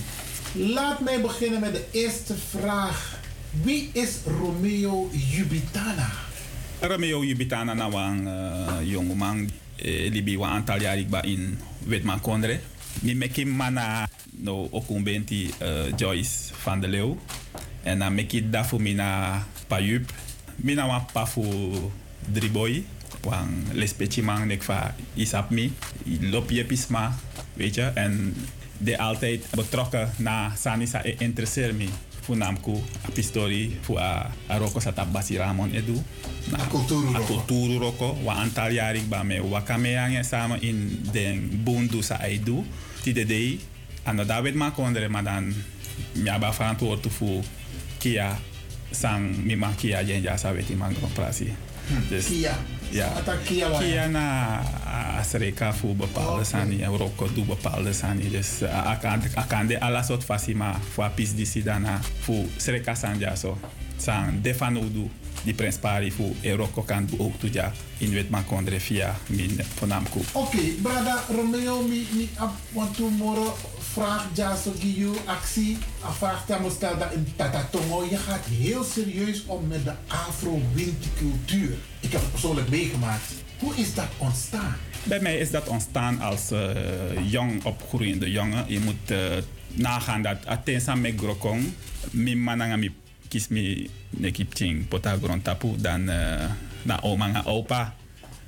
Laat mij beginnen met de eerste vraag. Wie is Romeo Jubitana? Romeo Jubitana na wang uh, jongeman eh, libi wa aantal jaar in Witman Kondre. Mi meki mana no okumbenti uh, Joyce van de Leeuw. En dan meki dafu mina payup. Mina wan pafu driboy. Wan lespeci man nek fa isap mi. Lop je pisma, weet je. En de altijd betrokken na sanisa e interesseer me. Funamku, a pistori, fu a, a roko sa tabasi Ramon edu. Na, a roko. culturu roko. Wa antal ba me wakame yange samen in den bundu sa edu. Ti de dei, ano David ma kondre, maar dan miaba verantwoord fu kia sang mi ma kia jenja sa weti man Grand Prix. Dus, Kia. ja. Kia? Kia na Asreka voor bepaalde sani en Rocco doe bepaalde sani. Dus uh, akan akan de ala soort fasi ma voor apis di si dana voor Sreka sanja so. San defano do di Prins Pari voor e Rocco kan ook tuja in wet ma kondre via min ponamku. Oké, brada Romeo, mi, mi ap, want tomorrow vraag actie. Vraag die me stelt dat in Tatatongo. Je gaat heel serieus om met de Afro-wintercultuur. Ik heb het persoonlijk meegemaakt. Hoe is dat ontstaan? Bij mij is dat ontstaan als eh, jong opgroeiende jongen. Je moet eh, nagaan dat atensa me grokong, mi mananga mi kis mi neki ching pota tapu dan eh, na oma nga opa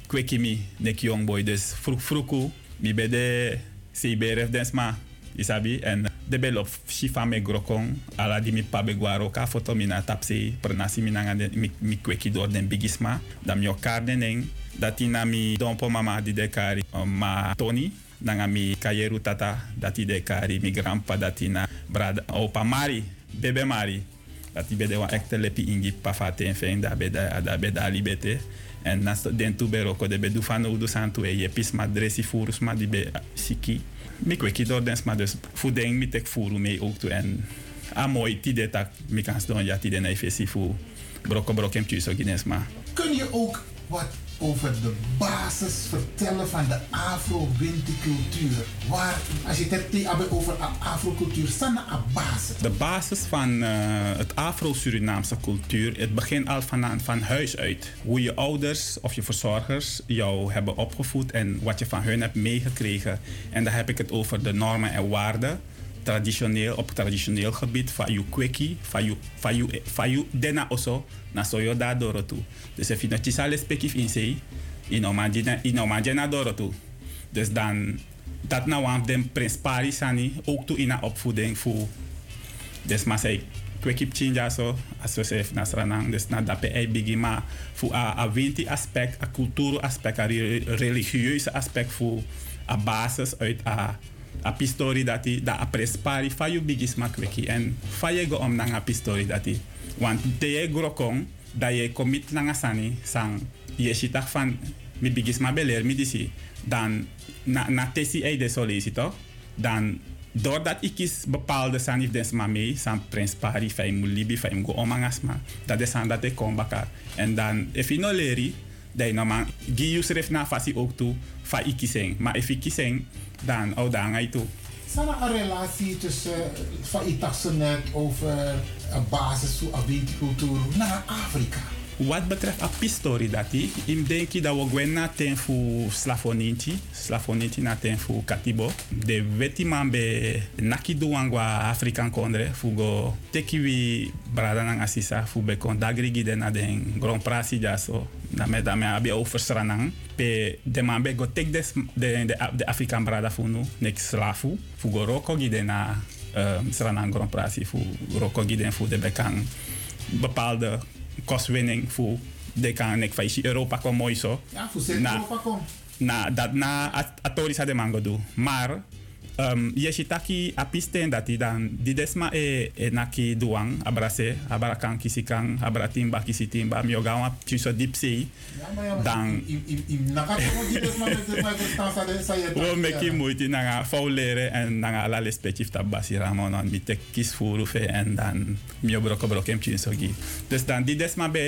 kweki mi young boy. Dus vroeg vroeg mi bede CBRF densma isabi en de belop shifa me grokong ala di mi ka foto mi na tapse pernasi mi nanga door den bigisma dan mi okar deneng dati na mi dompo mama di dekari uh, ma Tony nanga mi kayeru tata dati dekari mi grandpa dati na brada opa Mari bebe Mari dati bede wa ekte lepi ingi pafa ten fen da beda da beda libete. En nas den tu bero ko de bedu fano udu santu e ye pis ma dresi ma di be siki. Mi kweki door dens ma dus fu deng mi tek furu mee ook toe en. A mooi tide tak mi kan ston ja tide na ifesi fu. Broko brokem tjuso gines ma. Kun je ook wat over de basis vertellen van de Afro-wintercultuur? Waar, als je het hebt over de Afro-cultuur, staan een basis. De basis van eh, het Afro-Surinaamse cultuur, het begint al van, van huis uit. Hoe je ouders of je verzorgers jou hebben opgevoed en wat je van hun hebt meegekregen. En dan heb ik het over de normen en waarden. Traditioneel, op traditioneel gebied, van je kweki, van je, van je, van je dena oso, na soyo da doro toe. Dus als je nog chisale spekif in sei, in omajena doro toe. Dus dan, dat nou aan den prins pari sani, ook toe in opvoeding voor dus maar zei kwekip chinja so associëf nasranang dus na dape ei bigi ma fu a winti aspect a cultuur aspect a re- religieuze aspect fu a basis uit a a pistori dati da a prespari fa you bigis ma kweki en fa je go om nanga pistori dati want te je grokong da je commit nanga sani je shitak van mi bigis ma beler mi disi dan na, na tesi ei de solisi toch dan doordat ik kies bepaalde sanif des ma mee, san prins pari, fai mulibi, fai go omangas ma, dat is aan dat kom bakar. En dan, if je no leri, je no man, gi you schrijf na fasi ook fa ik kiseng. Maar if ik kiseng, dan, oh dan toe. Is er een relatie tussen van je net over een basis van wintercultuur naar Afrika? Wat betreft a pistori dati, im denki dat we gwen na ten fu slafoninti, slafoninti na ten fu katibo. De weti man be naki duangwa Afrikan kondre, fu go brada nang asisa, fu be kon dagri gide na den grand prasi jaso. Na me da me abi over sranang. Pe de man be go tek des, de, de, de Afrikan brada fu nu, nek slafu, fu go roko gide na um, sranang grand prasi, fu roko gide fu de bekang bepaalde kostwinning voor de kan ik van Europa kom mooi zo. Ja, voor Na- Europa komt. Na dat na at- atoris had de mango doen. Maar um, je ziet taki apisten dat die dan die desma e, e naki duang abrase abra kan kisi kan abra timba kisi timba mi ogawa tuso deep sea Ja, maar ja, dan we meki moeite nanga foul leren en nanga ala respectief tabasi ramon on mi tek kis furu fe en dan mi obroko broko em chin sogi dus dan di desma be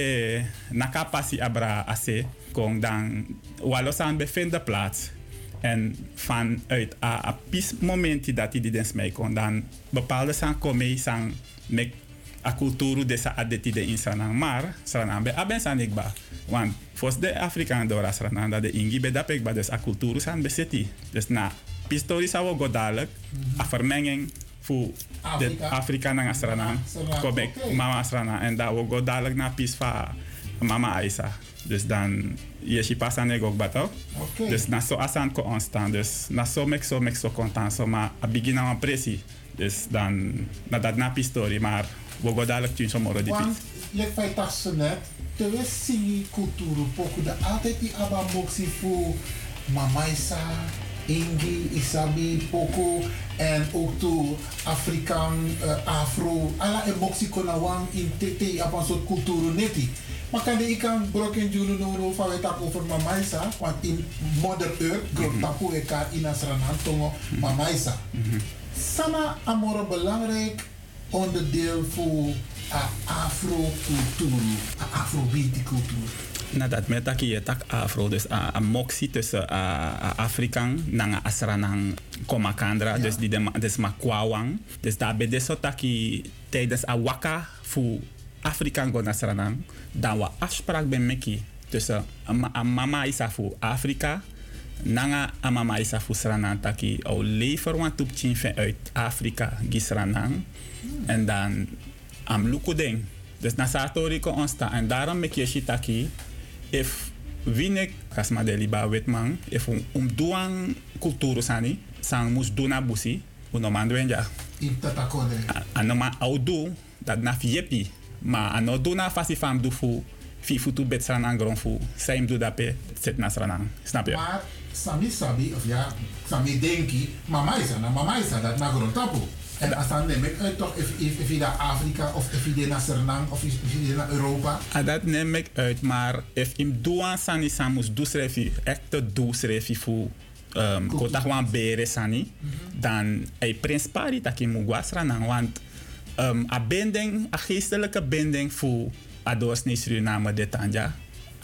naka pasi abra ase kong dan walosan de plaats en vanuit a, pis momenti dat die des mee kon dan bepaalde san komei san mek a kulturu desa adeti de in sanang. Mar sanang be aben san ikba want fos de afrikaan dora sanang dat de ingi be dapek ba dus a kulturu san beseti dus na pistori sa wo dadelijk a vermenging fu de Afrika. Afrika nang asranang Asranang, kobek mama asranang en da wo dadelijk na pis fa mama Aisa. Dus dan je si pas aan ook bato. Oké. Dus na zo asan ko onstaan. Dus na zo mek zo mek zo contant zo maar a begin aan pressie. Dus dan na dat na pistori maar we go dadelijk tien die Want, pis. feit dat ze net, terwijl singi cultuur, poku de altijd die aba moxie voor mamaisa, ingi, isabi, poku en ook to Afrikaan, eh, afro, alla e moxie kona wang in tete aba soort cultuur neti. Maar kan de ikan broken julu no no van het over mamaisa, want in Mother Earth, grond tapu eka in asranan tongo mamaisa. Sana amore belangrijk onderdeel voor afro-cultuur, a afro-cultuur. Nadat met dat je tak afro, dus a, moxie tussen Afrikaan nanga asranang komakandra, dus die de, dus ma kwawang. Dus daar bij deze taki tijdens a waka voor Afrikaan go nasranang, dan wa afspraak ben meki tussen mama isa voor Afrika, nanga a mama isa voor sranang taki au lever wan tup chinfe uit Afrika gisranang. En dan am luku ding. Dus na satori ko onsta en daarom mek je shitaki if winek kasma de liba wetman if um, um duang kulturu sani sang mus duna busi uno mandwenja In Tatakode. ano ma au du dat na fiepi ma ano du na fasi fam du fu fi futu bet sranang gron fu saim du dape set na sranang snap je Maar Sami Sabi, of ja, Sami Denki, mama is na mama is dat na grond tapu. En als dan neem ik uit toch, je naar Afrika, of if je naar Suriname, of je naar Europa. Ah, dat neem ik uit, maar if im doan sani samus du srefi, echte du srefi fu um, kota gewoon bere sani, dan ei prins pari taki mugwa sranang, want um, a binding, a geestelijke binding fu a doorsnee Suriname de tanja.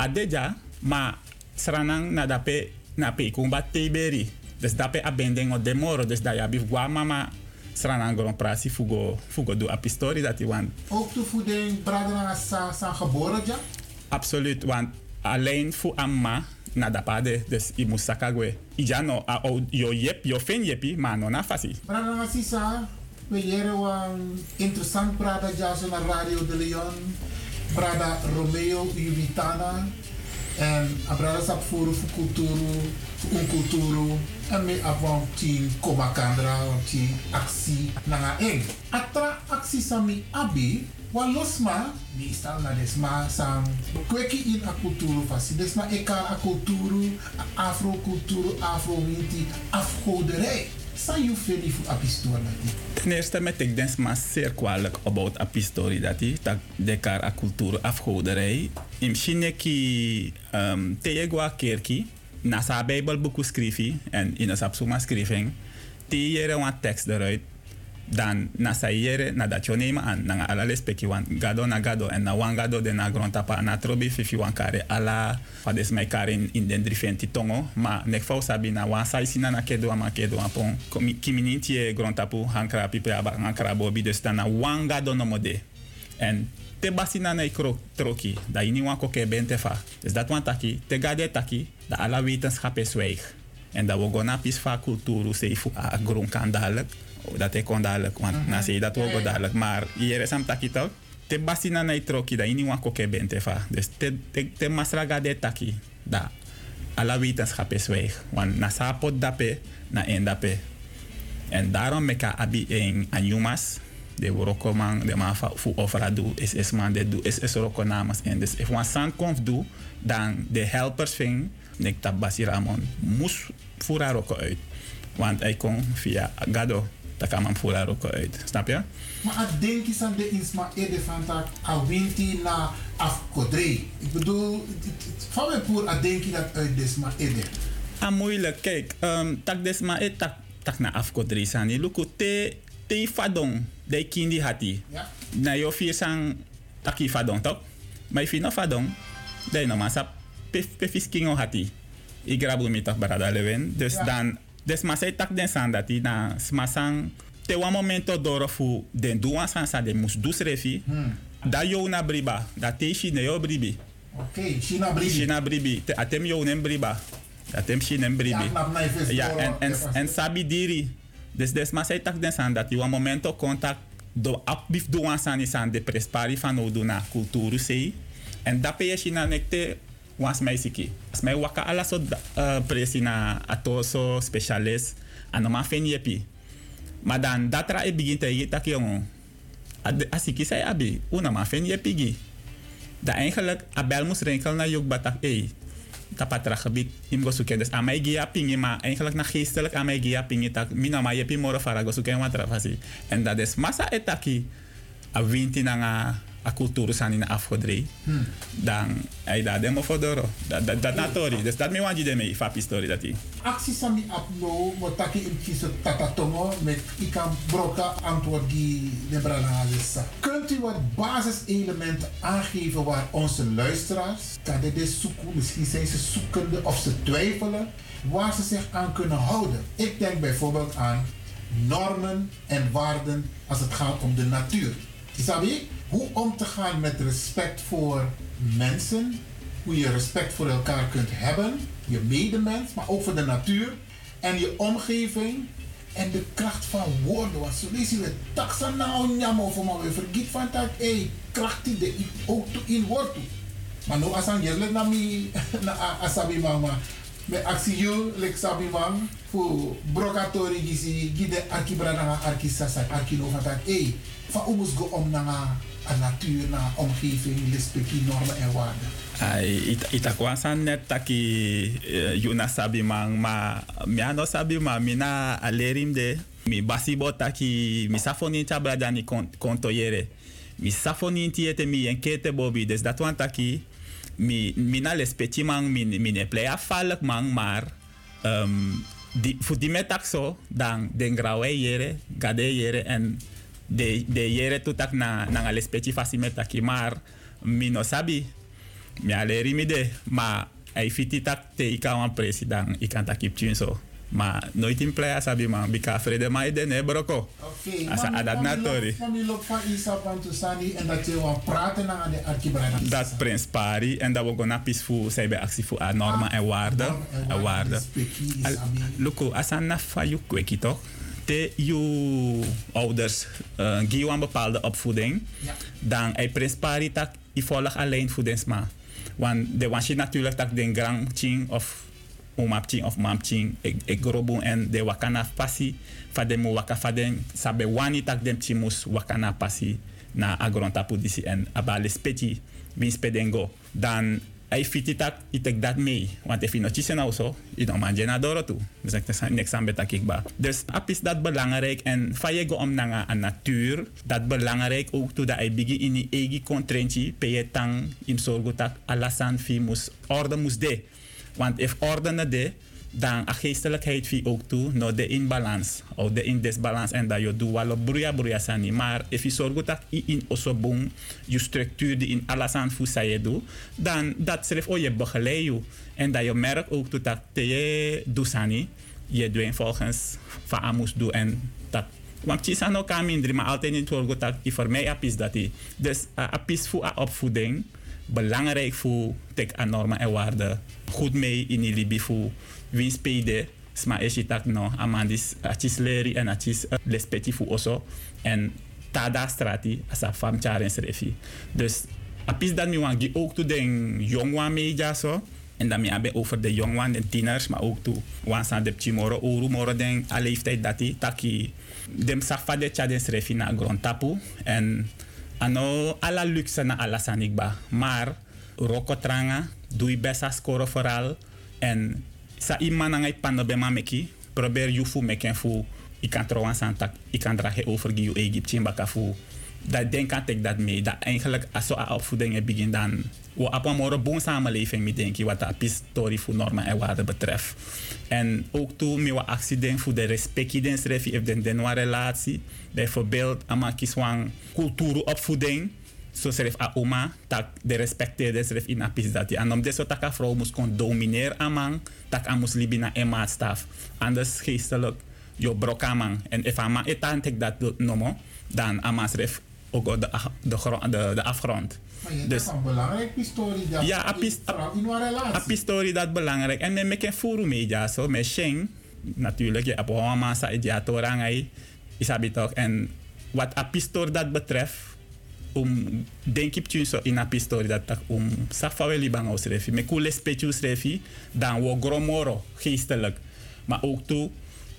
A deja, maar sranang na dape na pe kumba teberi. Dus dape a binding o demoro, dus da ya bif gwa mama sranang gron prasi fugo, fugo do a pistori dat i want Ook de voeding, braden naar sa, sa geboren, ja? Absoluut, want alleen voor amma na dapade, dus i moet sakagwe. Ija no, a o yo yep, yo fen yepi, maar no na fasi. Braden naar Leren een interessant braden jazz naar Radio de Leon. Brada Romeo Juvitana. En a brada sap voor voor culturu, voor un culturu. En me avon Komakandra, team actie nanga. Atra actie sami abi, wan losma, meestal na desma sam kweki in a culturu fasi. Desma eka a culturu, a afro culturu, afro winti, afgoderij. San you feli fu apistola di. Ten eerste met ik denk maar zeer kwalijk about a pistori dat hij dat dekar a cultuur afgoderij. In Chine ki um, teegwa kerki na sa bijbelboek schrijven en in een sapsuma schrijving. Te jere een tekst eruit. Dan na sa jere na dat je nemen aan na ala respecti wan gado na gado en na wan gado de na grond tapa kare ala fades kare in, den drifenti tongo ma nek fau sabi na wan sina na kedo ama kedo apon kimini tie grond tapu hankra pipe aba hankra bobi dus dan na wan gado no mode. En te basi na nei krok troki da ini wan koke bente fa. Dus dat wan taki te gade taki da ala wetenschap is en dat we gona pis fa cultuur se fu a dadelijk dat ik kon dadelijk want na se dat go dadelijk maar hier is am taki toch te basi na troki da ini wan koke bente fa. Dus te te, te masra gade taki da. Ala wetenschap is zwijg want na sa pot dape na en dape en daarom meka abi en anyumas de woroko man de man fu ofra do is is man de do is is roko namas en dus if one san konf do dan de helpers ving nek tab basi ramon. Mus fura roko uit want hij kon via gado dat kan man fura roko uit snap je Maar a denki san de insma ede van tak a winti na afkodrei. Ik bedoel, van mij poer a denki dat uit desma ede. ah moeilijk kijk um, tak des ma e tak tak na afkodri sani luku te te fadong de kindi hati. Ja. na yo fie sang taki fadong tok mai fi no fadong? De no masa pe pe fiskingo hati. I grabu mi tak barada leven dus Ja. dan des ma se tak den san dati na smasang te wa momento doro fu den duan san sa de mus dus refi Hmm. da yo na briba da te shi ne yo bribi Oké, China bribi. China bribi. Te- Atem yo nem briba. Atem shi nem bribi. Ja, knap na je vis Ja, door, en, en, ja, vast. en sabi diri. Dus des ma say tak den san dat you een momento contact do apbif do an san is aan de prespari van odu na cultuur sei. En dat je je dan te was mij siki. Mij waka ala so uh, specialist. Normaal vind je pi. Maar dan dat ra e begint te je tak jongen. Als ik zei abi, una je pigi. Dat eigenlijk abel moest renkel naar jok batak e. Tapatra gebied im go zoeken. Dus pingi, maar eigenlijk naar geestelijk mij gia pingi tak. Mina maar je pi moro fara go zoeken wat rafasi. En dat is massa etaki. A winti na a cultuur zijn in. Hmm. Dan hij dat demo doro. Dat dat dat natori. Dus dat me want je deme fapi story dat hij. Actie sami apno motaki in kiso tatatongo met ikam broka antwoord die de. Kunt u wat basiselementen aangeven waar onze luisteraars, dat dit is zoeken, misschien zijn ze zoekende of ze twijfelen, waar ze zich aan kunnen houden. Ik denk bijvoorbeeld aan normen en waarden als het gaat om de natuur. Isabi, hoe om te gaan met respect voor mensen, hoe je respect voor elkaar kunt hebben, je medemens, maar ook voor de natuur en je omgeving en de kracht van woorden. Want zo lezen we taksa nou nyam over, maar we vergiet van dat, hé, kracht die de ook in woord toe. Maar nu als aan je na mi na asabi mama me actie yo lek sabi man fu brokatori gisi gide arkibra na arkisasa arkino van dat, hé, van omus go om na a natuur, na omgeving, respectie, normen en waarden. Ai, ita, ita kwasa net taki uh, yuna sabi mang ma mi ano sabi ma mina alerim de mi basi bo taki mi safoni tabla dani konto yere mi safoni tiete mi enkete bobi des dat wan taki mi mina respecti mang mi mi afalk mang maar um, di fu metak so dan den yere gade yere en de de yere na na respecti fasi metaki maar mi no sabi. Mi mi de ma ai fiti tak te ika wan president ikan tak kip tjun so. Ma nooit in play asabi man bika frede ma ide ne broko. Oké, asa adat Tusani en dat je wil praten naar de arkibrana. dat prins pari en dat we gonna pis fu sai be actie fu a norma en waarde. en waarde. Luko, asan na fa yu kweki toch? Te je ouders uh, geven een bepaalde opvoeding, dan hij prins pari tak i volg alleen voedingsma. Want de was je natuurlijk tak den grand ching of umap ching of mam ching ik ik grobu en de wakana pasi fa de mu waka fa den sabe wani tak dem chimus wakana pasi na agronta pudisi en abale speti bin spedengo dan hij fiti tak i tek dat mee want if je no chisen nou zo je dan manje na doro toe dus ik zeg niks aan beta kikba dus ap is dat belangrijk en fa je go om nanga aan natuur dat belangrijk ook toe dat hij bigi in die kontrenchi pe je tang in sorgo tak alasan fi mus orde de. Want if orde de dan a geestelijkheid vi ook toe no de in balans of de in disbalans en dat je doet walo bruya bruya sani maar if je zorgt dat i in osobung je structuur die in fu sa je doet dan dat schrijf oh je begeleid je en dat je merkt ook toe dat je doet sani je doet volgens van amus doe en dat want je zijn ook aan minder, maar altijd niet dat je voor mij apis dat die. Dus apis voor opvoeding belangrijk voor tek aan normen en waarden. Goed mee in die libi voor winspede. Sma is je tak no amandis achis leri en achis uh, lespeti voor oso. En tada strati as a fam charen srefi. Dus apis dat mi wangi ook to den jongwa media so. En dan hebben over de jongwan, de tieners, maar ook toe. Wansa de chimoro, uru moro den a leeftijd dat die taki. Dem safa de chaden srefi na grondtapu. En ano alla luxe na alla sanigba. Maar roko tranga, doe je best a score vooral. En sa iman ngai pano be mameki, probeer you fu meken fu. Ik kan trouwens aan tak, ik kan dragen over giu Egypt chimbaka fu. Dat denk ik dat dat mee. Dat eigenlijk als zo a opvoeding er begin dan. We op een morgen boon samenleving mee denk ik wat de historie voor normen en waarden betreft. En ook toen me wat actie denk voor de respect den schrijf of den den relatie. Bijvoorbeeld aan kiswang cultuuropvoeding. Zo schrijf a oma dat de respecteerde schrijf in apis dat En om deze tak a vrouw moest kon domineren amang tak a moest libi na een maatstaf. Anders geestelijk jo brokamang. En if ama etan tek dat nomo, dan ama schrijf ook de, de, de, de afgrond. Maar je Dus- een belangrijk historie dat Ja, apis, vooral in een relatie. apis-story dat belangrijk. En men meken furu media zo, met Sheng. Natuurlijk, je hebt gewoon massa ideatorangai. Isabi toch. En wat apis-story dat betreft, um denk ik tjun so in a pistori dat tak um safa wel libang aus refi me kule spetus refi dan wo gromoro geestelijk maar ook toe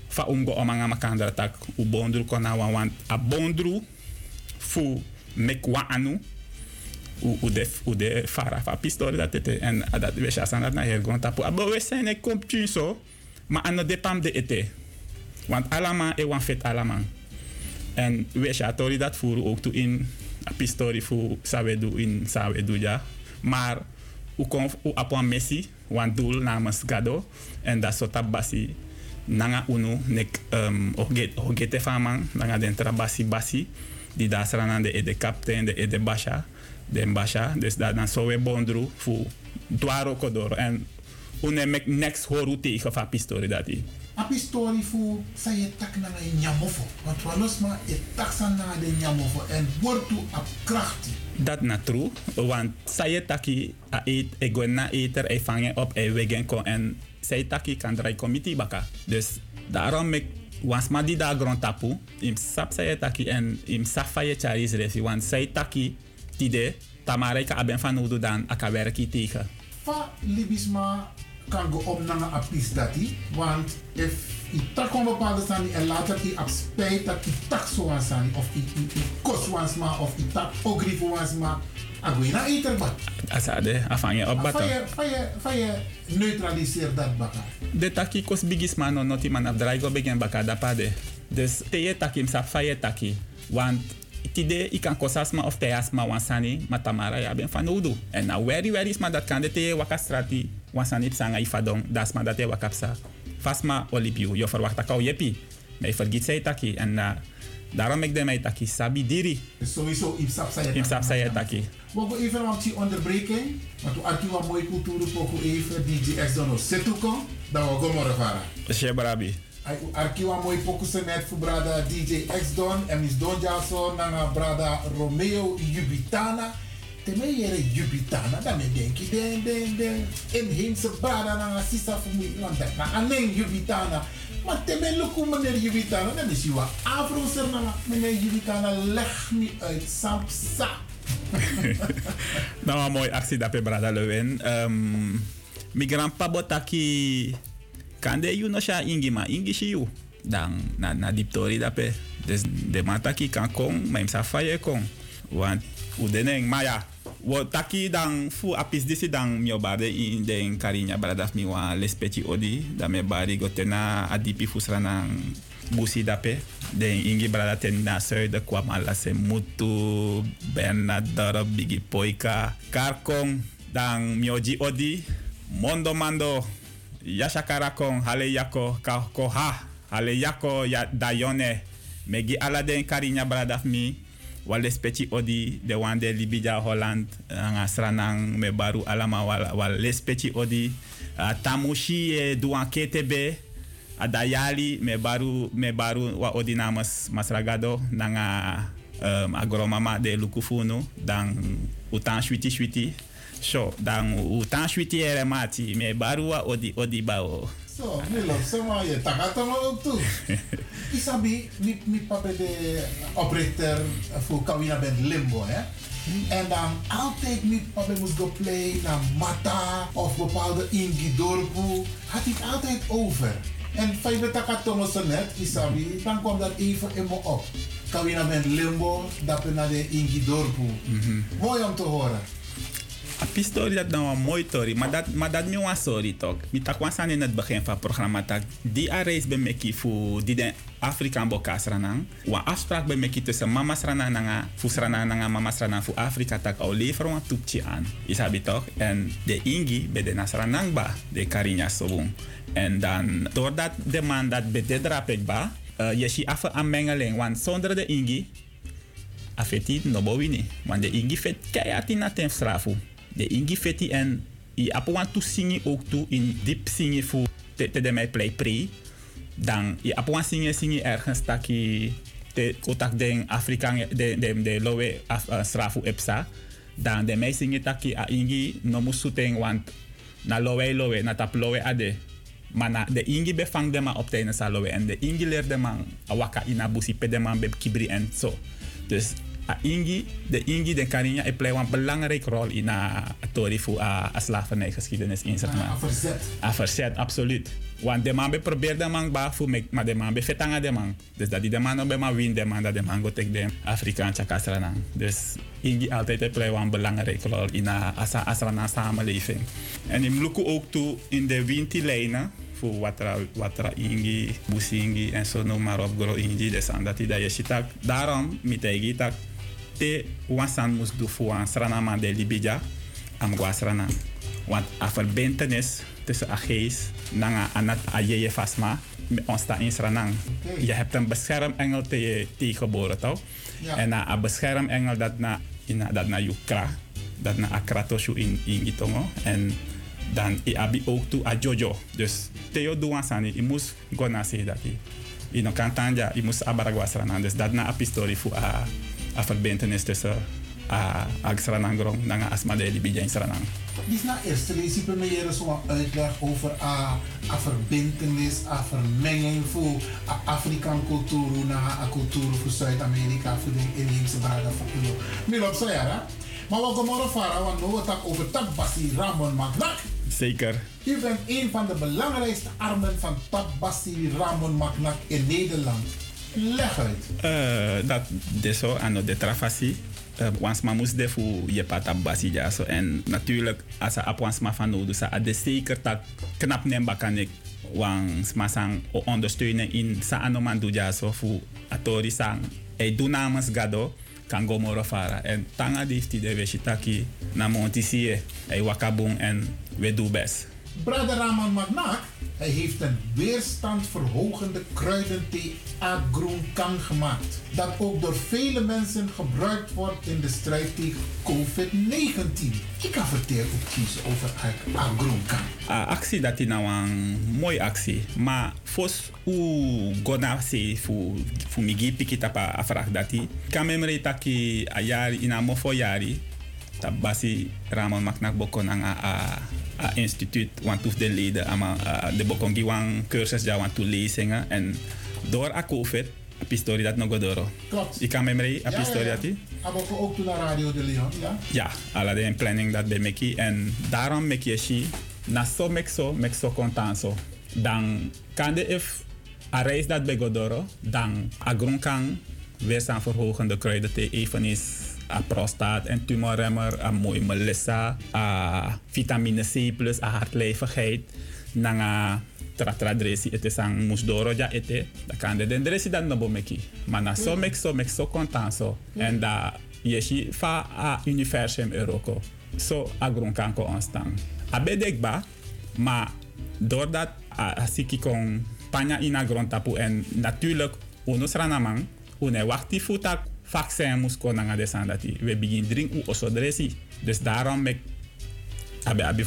fa ungo omanga makandra tak u bondru kona wan want a bondru fu mek wa anu u, u, de, u de fara fa pistori dat ete. En dat we shasan dat na her gon tapu. Abo we sen e kom tjun so maar ano depam de ete. Want allemaal e wan fet allemaal en we shatori dat voeren ook toe in pistori fu sawedu in sawedu ja. Maar u kon u apwan messi wan doel namens gado en dat sota basi nanga unu nek um, oget ogete faman nanga den trabasi basi di da sranan de ede captain de ede basha den basha. Dus dat dan so we bondru fu dwaro kodoro. En une mek next horu tegen fa pistori dati Api story fu sa je tak na nga nyamofo. Want walos ma je tak sa na de nyamofo en toe op krachti. Dat na true, want saya taki a eet, e go na eter, e vangen op, e wegen kon en zij taki kan draai committee baka. Dus daarom mek wans ma di da tapu, im sap saya taki en im sap faye charis refi, want zij taki tide, tamare ka aben van udu dan aka werki tegen. Fa libisma kan go apis dati. Want if i tak on bepaalde sani en later i ap spijt dat i tak wan sani of i, i, i kos wans ma of i tak ogri voor wans ma. Ago na eter bat. Asade, afanye op bata. Faye, faye, faye neutraliseer dat baka. De taki kos bigis man no noti man afdraai go begen baka da pade. Dus teye taki msa faye taki. Want tide i kan kosasma of teasma wansani matamara ya ben van udu. En na weri weri isma dat kan de teye waka strati wansani psanga ifadong dasma dat e wakapsa. Fasma olipiu yo verwacht akau yepi. Maar vergiet zij taki en na daarom ik de mij taki sabi diri. Dus sowieso ipsap saya taki. We gaan even een die onderbreking. Want we hebben een mooie cultuur even. DJ X Dono Setuko. Dan we gaan morgen varen. Arkiwa mooi pokusen net voor brada DJ X Don en Miss Don Jason nanga brada Romeo Jubitana. Teme yere Jubitana, dan me denki den den den inheemse brada nanga sisa mij want dat na alleen Jubitana. Maar teme luku meneer Jubitana, dan is wat afro ser nanga meneer Jubitana leg me uit Samsa. nou, een mooi actie dat we brada Lewin. Um, mi grandpa botaki kande you no sha ingi ma ingi shi. Dan na na diptori dat pe. Dus de mataki kan kom, maar imsa faye kom. Want udeneng maar ja. Wo taki dan fu apis disi dan mio bade in den karinya brada mi wa lespeci odi da me bari gotena adipi fusrana busi dape den ingi brada ten na zuiden kwam ala se mutu berna dorp bigi poika karkong dan mioji odi mondo mando yashakara kong hale yako ka ko ha hale yako ya dayone megi ala den karinya brada mi wale speci odi de wande libija holland nga sranang me baru alama wale speci odi uh, tamushi e duan ketebe adayali me baru me baru wa odi namas masragado nanga um, agromama de lukufunu dan utan shwiti shwiti so dan utan shwiti ere mati me baru wa odi odi bao Zo, Milo, zomaar je takatama ook toe. Isabi, mi, mi papa de oprichter voor Kawina Ben Limbo, hè. En dan altijd mi papa moest go play naar Mata of bepaalde Ingi Dorpu. Had hij altijd over. En vijf zo net, Isabi, dan kwam dat even in me op. Kawina Ben Limbo, dat we naar de Ingi Dorpu. Mooi om te horen. A pistori dat nou een mooi story, maar dat, maar dat een sorry toch. Mi tak wan san in het begin van het programma tak die a reis ben meki fu die den Afrikaan bokas ranang. Wa afspraak ben meki tussen mama sranang nanga fu sranang nanga mama sranang fu Afrika tak au leveren een toepje aan. Isabi toch? En de ingi be de nasranang ba de karinya sobung. En dan doordat de man dat be de drapek ba, uh, je si af een mengeling, want zonder de ingi afeti no bowini. Want de ingi fet keihard in atem strafu. De ingi feti en i apo to singi ook toe in diep singi fu te, te de mij play pre. Dan i apo want singi singi ergens taki te kotak den Afrikaan de de de lowe af, uh, strafu epsa. Dan de mij singi taki a ingi no musuteng want na lowe lowe na tap lowe ade. Maar na, de ingi bevang de man op tijdens lowe en de ingi leerde man a waka ina busi pe de man be kibri en zo. Dus a ingi, de ingi, de karinya, e play een belangrijke rol in a tori voor a, a slavernijgeschiedenis in zeg maar. A verzet. A verzet, absoluut. Want de man be probeer de man ba voor me, maar de man be fetanga de man. Dus dat die de man nog bij man win de man dat de man go take de Afrikaanse kasranang. Dus ingi altijd e play een belangrijke rol in a asa asrana samenleving. En in luku ook toe in de wintilijnen voor watra watra ingi, busingi en zo noem maar op gro ingi dus aan dat hij dat je ziet daarom met hij dat te wansan moest doen voor een srana man de libija am guasrana want a verbintenis tussen a geest nanga anat a je fasma ontstaat in sranang je hebt een beschermengel te je tegengeboren toch Ja. en na a beschermengel dat na ina dat na je kra dat na a kratoshu in in itongo en dan i abi ook toe a jojo. Dus Theo doan sani, i moest go na se dat i. I no kan tanja, i moest abaragwa sranan. Dus dat na a pistori fu a, a verbintenis tussen a, a sranan grong nanga asma de li bija in sranan. Dus na eerste lees ik meer zo'n uitleg over a, a verbintenis, a vermenging voor a Afrikaan cultuur naar a cultuur voor Zuid-Amerika, voor de inheemse braden van Kilo. Mil op zo ja, hè? Maar wat we varen, want we het over Tabbasi Ramon Magnak. Zeker. U bent een van de belangrijkste armen van Tabbasi Ramon Magnak in Nederland. Leg uit. Uh, dat de zo aan de trafasi. Uh, wans ma moest de fu je pata basi so en natuurlijk als a wans ma van nodig sa de zeker dat knap nem bakanik wans ma sang ondersteunen in sa anoman ja so fu atori sang. E do namens gado kan go moro fara. En tanga difti de weshitaki na montisie e wakabung en we do best Brother Raman Magnak, hij heeft een weerstandverhogende kruidenthee Agrunkan gemaakt. Dat ook door vele mensen gebruikt wordt in de strijd tegen COVID-19. Ik kan vertellen ook kiezen over Agrunkan. A actie dat is nou een mooie actie. Maar fos u gona se fu fu migi pikita pa afrak dati. Kan memre taki a yari. Tabasi Ramon Maknak Bokon ang a, a, a instituut want hoef de leden ama a, de Bokon giwang cursus ja want to lezingen en door a COVID a pistori dat nog doro. Klopt. Ik kan memre a pistori dati. Maar ook toen naar Radio de Leon, ja? Ja, alla de planning dat bij meki en daarom mek je si na so mek so mek so kontan so. Dan kan de if a reis dat bij Godoro, dan a grondkan weerstand verhogende kruiden te even is a prostaat en tumorremmer, a mooi melissa, a vitamine C plus, a hartlijvigheid, nanga tratra dresi ete sang musdoro ja ete, da kan de den dresi dan nobo meki. Maar na so mek so mek so kontan so. En da yeshi fa a universum euroko. So a grondkan ko ontstaan. A bedekba, maar doordat a, a siki kon panya ina grondtapu en natuurlijk unus ranamang, une wakti futak vaccin moest kon nanga desan dati. We begin drink u oso dresi. Dus daarom mek abe abe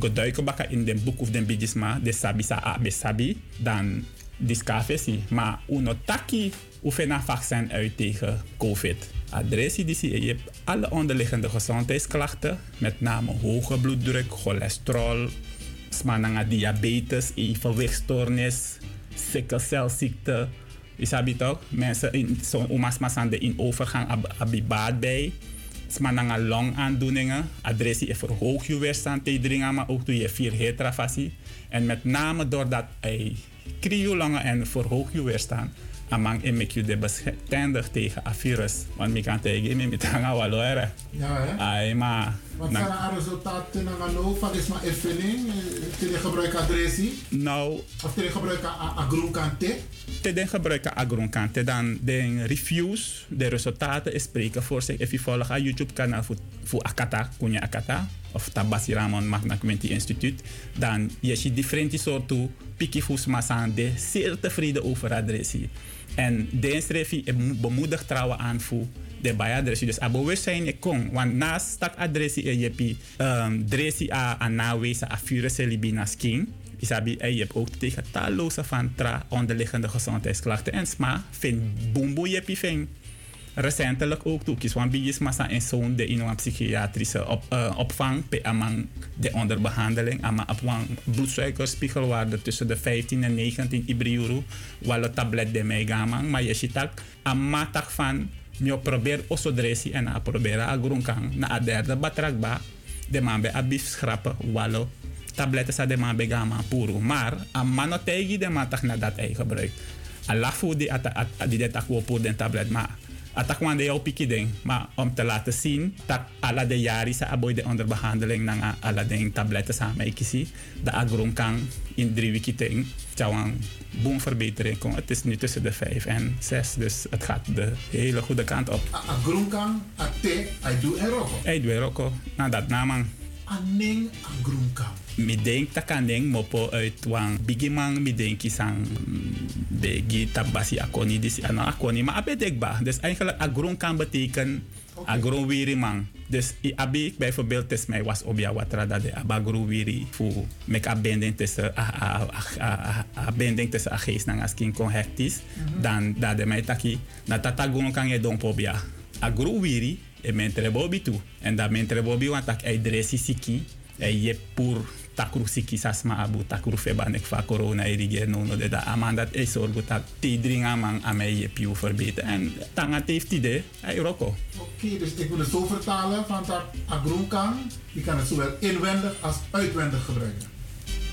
geduiken baka in den boek of den bigisma de sabi sa abe sabi dan discafesi. Maar uno taki oefena vaccin uit tegen covid. Adressie die zie je alle onderliggende gezondheidsklachten, met name hoge bloeddruk, cholesterol, smananga diabetes, evenwichtstoornis, sikkelcelziekte. Je sabi toch? Mensen in zo'n oma's masande in overgang ab- abibaat bij. Smananga longaandoeningen. Adressie is verhoog je weerstand tegen maar ook doe je vier hetrafassie. En met name doordat hij kriolangen en verhoog je weerstand. Amang make je de bestendig tegen een virus. Want ik kan tegen me met hangen waloere. Ja, hè? Maar. Wat zijn de resultaten van de van is maar ervaring? Tegen gebruik adressie? Nou, Of tegen gebruik agroonkante? te den gebruiken agroonkante dan de reviews, de resultaten spreken voor zich. Als je volgt aan YouTube kanaal voor, Akata, Kunya Akata, of Tabasi Ramon Magna Quinty Instituut, dan je ziet differente soorten piki aan de zeer tevreden over adressie. En deze review bemoedigt trouwen aan voor de bijadressie. Dus bewustzijn ik kon. Want naast dat adressie en je hebt um, dressie a a nawezen a virussen libina skin. Isabi, en je hebt ook tegen talloze van tra onderliggende gezondheidsklachten en sma. Vind boemboe je hebt recentelijk ook toe. Kies want bijis massa in zo'n de in een psychiatrische op, uh, opvang pe amang de onderbehandeling ama op bloedsuikerspiegelwaarde tussen de 15 en 19 ibriuru walo tablet de megamang maar je ziet ook amatak van Mio probeer oso dresi en a probera a grunkan na a derde batrakba. De man be a bif schrappen, wallo. Tabletten sa de man be gama puro. Maar a de man na dat ei gebruikt. A lafu di at, at, at, die det ak wo pour den tablet. Maar atak wan de jou piki ding. Maar om te laten zien dat alla de jari sa aboy de onder behandeling nang a- alla de tabletten samen ikisi. De agron kan in drie weken ding. Tjawang boom verbetering kom. Het is nu tussen de vijf en zes. Dus het gaat de hele goede kant op. A grunkan, a te, I do en roko. Hey, doe roko. Nou, dat namang. A ning a grunkan. Mi denk dat kan ding mopo uit wang bigimang mi denk sang begi tabasi akoni disi ano akoni maar abe dekba. Dus eigenlijk agron kan betekenen agron wiri mang. Dus i abi bijvoorbeeld is mij was obia watra dat de abagro wiri fu mek a bending tussen a a a a a bending tussen a geest nang askin kon hectis dan dat de mij taki na tata agron kan je don pobia. Agro wiri e mentre bobi tu. En dat mentre bobi want tak e dresi siki e je pur takru siki sasma abu takru feba nek fa corona e riger no no de da. Amandat e sorgo tak te dring amang ame je piu verbeteren en tanga heeft idee e roko. Oké, dus ik wil het zo vertalen van dat a grunkan, je kan het zowel inwendig als uitwendig gebruiken.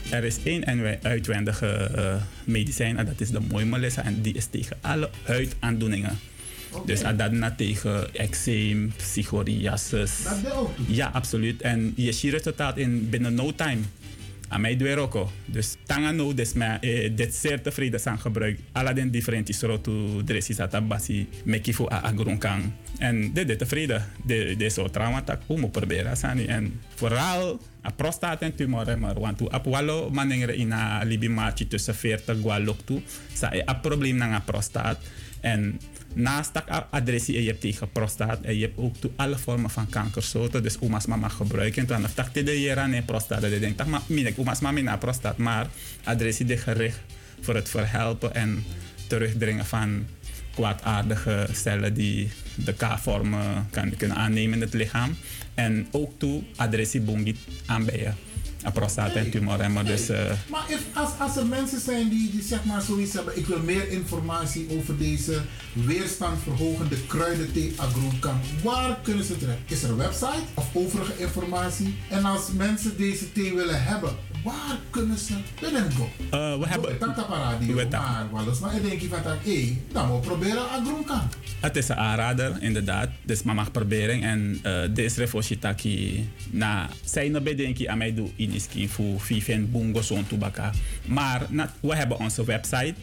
Er is één en uitwendige eh, medicijn en dat is de mooi melissa en die is tegen alle huidaandoeningen. Dus ah, dat na tegen eczeem, psoriasis. Dat ook toe. Ja, absoluut. En je ziet resultaat in binnen no time. Aan mij doe ook. Dus tanga no des me eh, dit zeer tevreden zijn gebruik. Alla den differenti soorten dressis basi meki fu a agronkan. En dit dit tevreden. De de zo trauma tak hoe moet proberen en vooral a prostaat en tumor maar want tu apwalo manengre ina libi machi tussen 40 gwalok tu sa a probleem na a prostaat en naast adressie en je hebt tegen prostaat en je hebt ook toe alle vormen van kankersoorten. Dus oma's mama gebruiken. En dan dacht de jera nee prostaat. Je denkt maar minek oma's mama na prostaat. Maar adressie de gericht voor het verhelpen en terugdringen van kwaadaardige cellen die de K-vormen kan, kunnen aannemen in het lichaam. En ook toe adressie bongit aan bij je. Een prostaat en tumorremmer. Dus eh, Maar if, als, als er mensen zijn die, die zeg maar zoiets hebben, ik wil meer informatie over deze weerstandverhogende kruidenthee agrocam, waar kunnen ze terecht? Is er een website of overige informatie? En als mensen deze thee willen hebben, waar kunnen ze binnen go? eh, we hebben... Dat is radio, we hebben- maar wel eens maar ik denk van dat, hé, dan moet proberen agrocam. Het is een aanrader, inderdaad. Dus maar mag proberen. En uh, deze refoshitaki na zijn er bedenken aan mij doen in iskin voor Bungo zo'n. Maar na, we hebben onze website.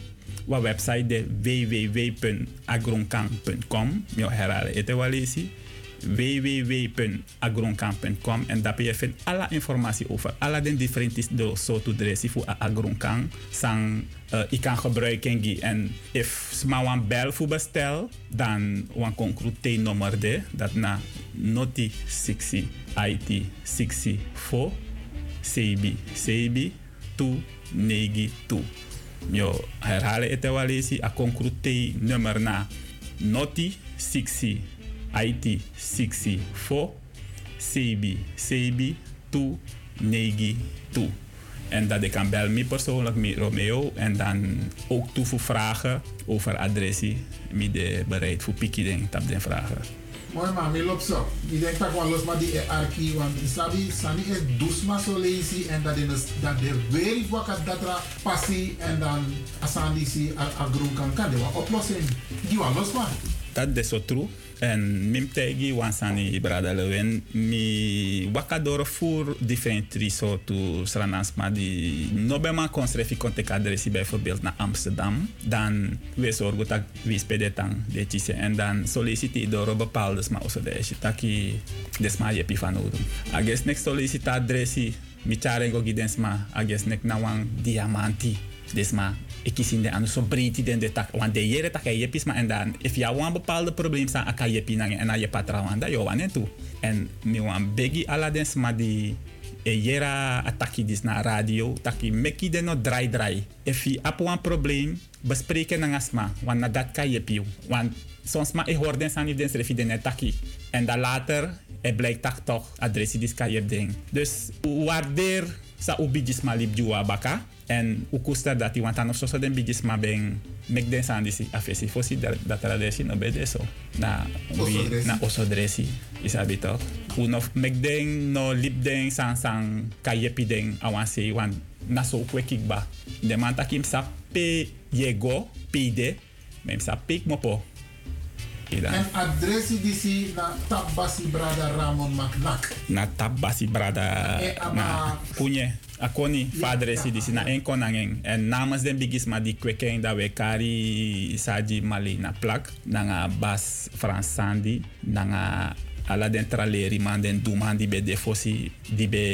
Wa website de www.agronkan.com. Ik herhalen het wel eens. www.agronkan.com en daar je vindt alle informatie over alle de differente de soorten dressie voor agronkan. Sang uh, ik kan gebruiken en if sma wan bel voor bestel dan wan concrete nummer de dat na noti 60 IT 64 CB CB 292. Yo herhalen het wel eens a concrete nummer na noti 60 IT 64 CB CB 292. En dat ik kan bellen me persoonlijk met Romeo en dan ook toe voor vragen over adressie. Ik ben bereid voor piki denk op den vragen. Mooi man, mi loopt zo. Ik denk dat gewoon los maar die arki, want sabi sani is dus maar zo lazy en dat in dat de weer wakker dat er passie en dan asandi si agro kan kan de wat oplossing. Die wat los maar. Dat is zo true. En mim tegi wansani brada lewen mi wakadoro voor different soorten sranans maar die nobema konstrefi kontek adressie bijvoorbeeld naar Amsterdam. Dan we zorgen dat we de tise. En dan solliciteer door bepaalde maar also de shitaki desma jepi van odum. Ages next solicita adressie mi charengo gidensma ages nek na wan diamanti desma ik kies in de andere zo breed den de tak want de jere tak je pis maar en dan. If je een bepaalde probleem sta aka je pinang en je patra wanda yo wan tu. En mi wan begi ala den sma di e jera ataki dis na radio taki meki de no dry dry. If je ap een probleem bespreken na asma want na dat kan je piu. Want soms maar ik hoor san if srefi den taki. En dan later het blijkt dat toch adressie dis kan je ding dus waardeer sa ubi gisma lip juwa baka en ukusta dati wantan of soso den bigisma ben mek den san disi afesi fosi da- dat er desi no bede so na dresi. na oso dresi isabi toch uno mek den no lip den san san ka yepi den awanse wan na so kwe kikba de man takim sa pe yego pide mem sa pik mopo. En adresi disi na Tabasi Brada Ramon Macnak. na tabasi brada. Ama- na kunye akoni fadre si disi na en konangeng en namens den bigis ma di kwekeng da we kari saji mali na plak nanga bas frans sandi nanga ala den traleri man den duman di be defosi di be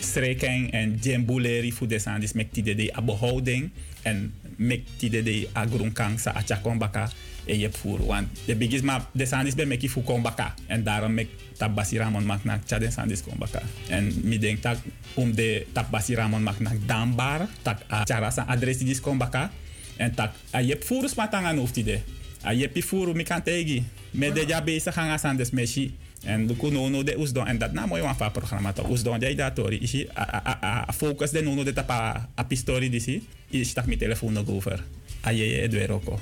streken en jembuleri fu de sandis mek tide de abohouding en mek tide de agrunkang sa achakon baka e je voer. Want de bigis ma de sandis be meki fu kon baka. En daarom mek tabasi ramon mak nak cha de sandis kon baka. En mi denk tak om de tabasi ramon mak nak dambar tak a chara sa adres dis kon baka. En tak a je voer smatangan hoeft ide. A je voer mi kan tegi. Me de ja bezig gaan aan des meshi. En de kuno no de usdon en dat na mooi fa programma to usdon de datori isi a a a- focus de no de tapa a pistori disi. Is tak mi telefoon nog over. A je je edweroko.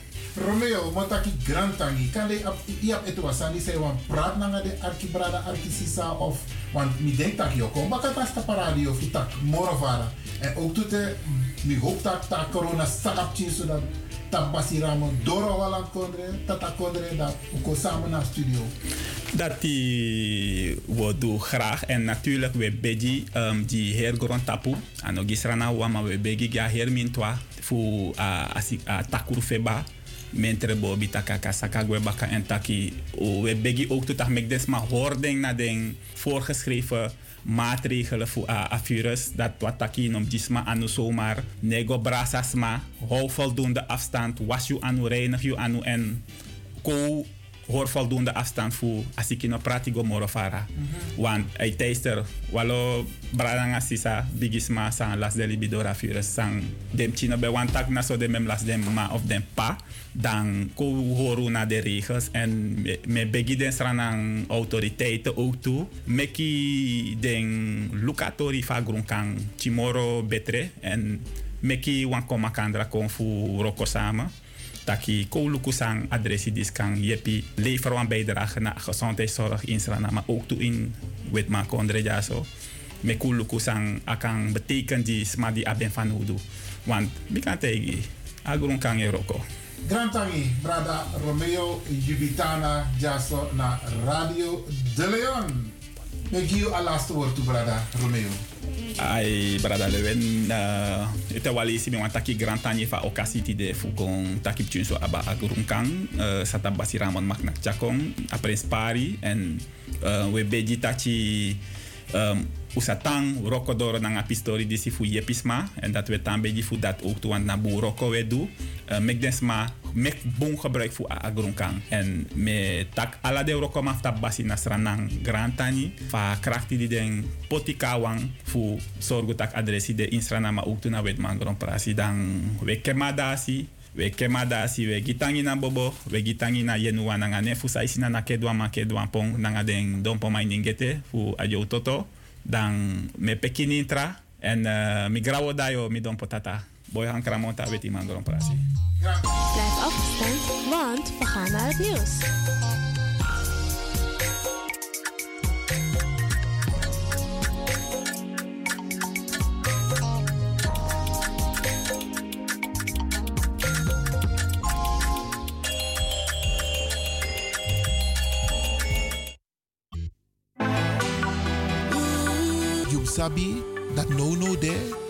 Romeo, motaki grantangi. Kan de ap iap etu wasani say wan praat nanga de arki brada arki sisa of want mi denk tak yo kom baka tas ta paradio fu tak morovara. En ook toete mi hoop tak ta corona chin zodat tak basi ramon doro walan kondre tata kondre dat uko samen naar studio. Dat die we doen graag. En natuurlijk, we begi um, die heer grond tapu. Ook gisrana wama we begi ja heer mintwa. Fu a asi a takuru feba. Mentre bobi takaka sakagwe baka en taki. O, We begi ook tot mek des maar hoording na den voorgeschreven maatregelen voor a, a virus. Dat wat taki nom gisma anu zomaar. Nego brasasma. Hou voldoende afstand. Was je anu reinig je anu en ko hoor voldoende afstand voor als ik in een pratigo morofara. Want hij teister, walo bradanga sisa bigisma san las de libidora virus san dem chino be wan tak na so de mem las dem ma of dem pa dan ko horu na de regels en me, me begi den sranang autoriteiten ook toe meki den lukatori fa grunkan chimoro betre en meki wan koma kandra kon fu roko samen taki ko luku sang adressie dis kan jepi lever wan bijdrage naar gezondheidszorg in Srana, maar ook toe in wetma kondre ja zo. Me ko luku sang akan betekent die sma die aben van hudu. Want mi kan tegi kan eroko. Grantangi, brada Romeo Jubitana Jaso na Radio De Leon. Give you a last word to brada Romeo. Ai brada lewen uh, ite wali si mi wan taki grand tanye fa okasi ti de fu kon taki pchunso aba uh, basi ramon maknak chakong apres pari en uh, we beji tachi usatang roko doro nanga pistori disi fu yepisma en dat we tan beji fu dat ook toe want na bu roko mek den sma mek bon gebruik fu a agrunkan en me tak ala de roko mafta basi na sranang grand tani. Fa krachti di den poti kawang fu sorgu tak adresi de insrana ma ook toe na wet man grand prasi dan we kemadasi we kemadasi we gitangi na bobo we gitangi na yenuwa nanga ne. Fu saisi na na kedwa ma kedwa pong nanga den dompo mai ningete fu ajo toto. Dan me pekini intra en uh, mi grawo dayo mi dompo tata boy han kramonta weti man grand prasi Blijf afgestemd, want we gaan naar het nieuws. You sabi that no no there,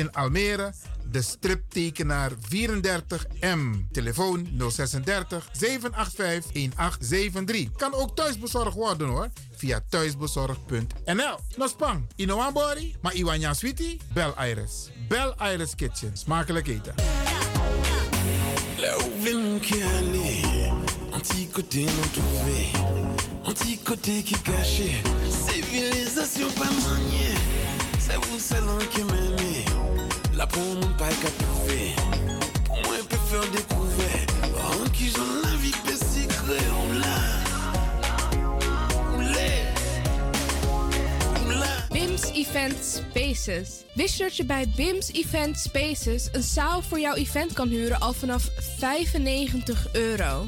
in Almere, de striptekenaar 34M. Telefoon 036 785 1873. Kan ook thuisbezorgd worden hoor. Via thuisbezorgd.nl. Nospang, Inoambori, maar Iwanya Sweetie? Bel Iris. Bel Iris Kitchen. Smakelijk eten. Cachait, civilisation c'est vous seul qui BIMS Event Spaces. Wist je dat je bij BIMS Event Spaces een zaal voor jouw event kan huren al vanaf 95 euro?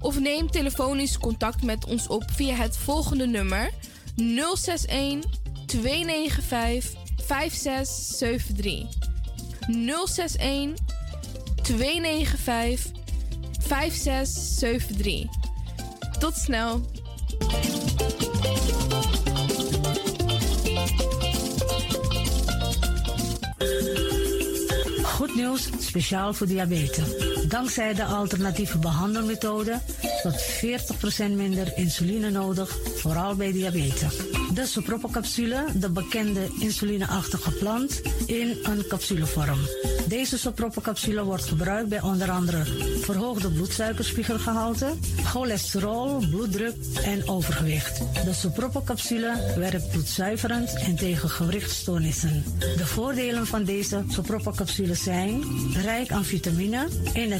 of neem telefonisch contact met ons op via het volgende nummer 061 295 5673. 061 295 5673. Tot snel. Goed nieuws, speciaal voor diabetes. Dankzij de alternatieve behandelmethode tot 40% minder insuline nodig, vooral bij diabetes. De sopropocapsule, de bekende insulineachtige plant, in een capsulevorm. Deze sopropocapsule wordt gebruikt bij onder andere verhoogde bloedsuikerspiegelgehalte, cholesterol, bloeddruk en overgewicht. De sopropocapsule werkt bloedzuiverend en tegen gewrichtstoornissen. De voordelen van deze sopropocapsule zijn rijk aan vitamine, energie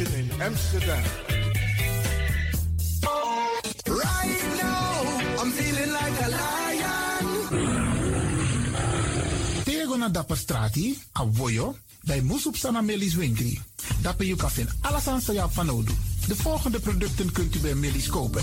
In Amsterdam. Right now, I'm feeling like a lion. Tego na dapper strati, a voyo, bij Moesop Sana Melis Winkri. Dapper you kafin alasan sa ya fanodu. De volgende producten kunt u bij Melis kopen.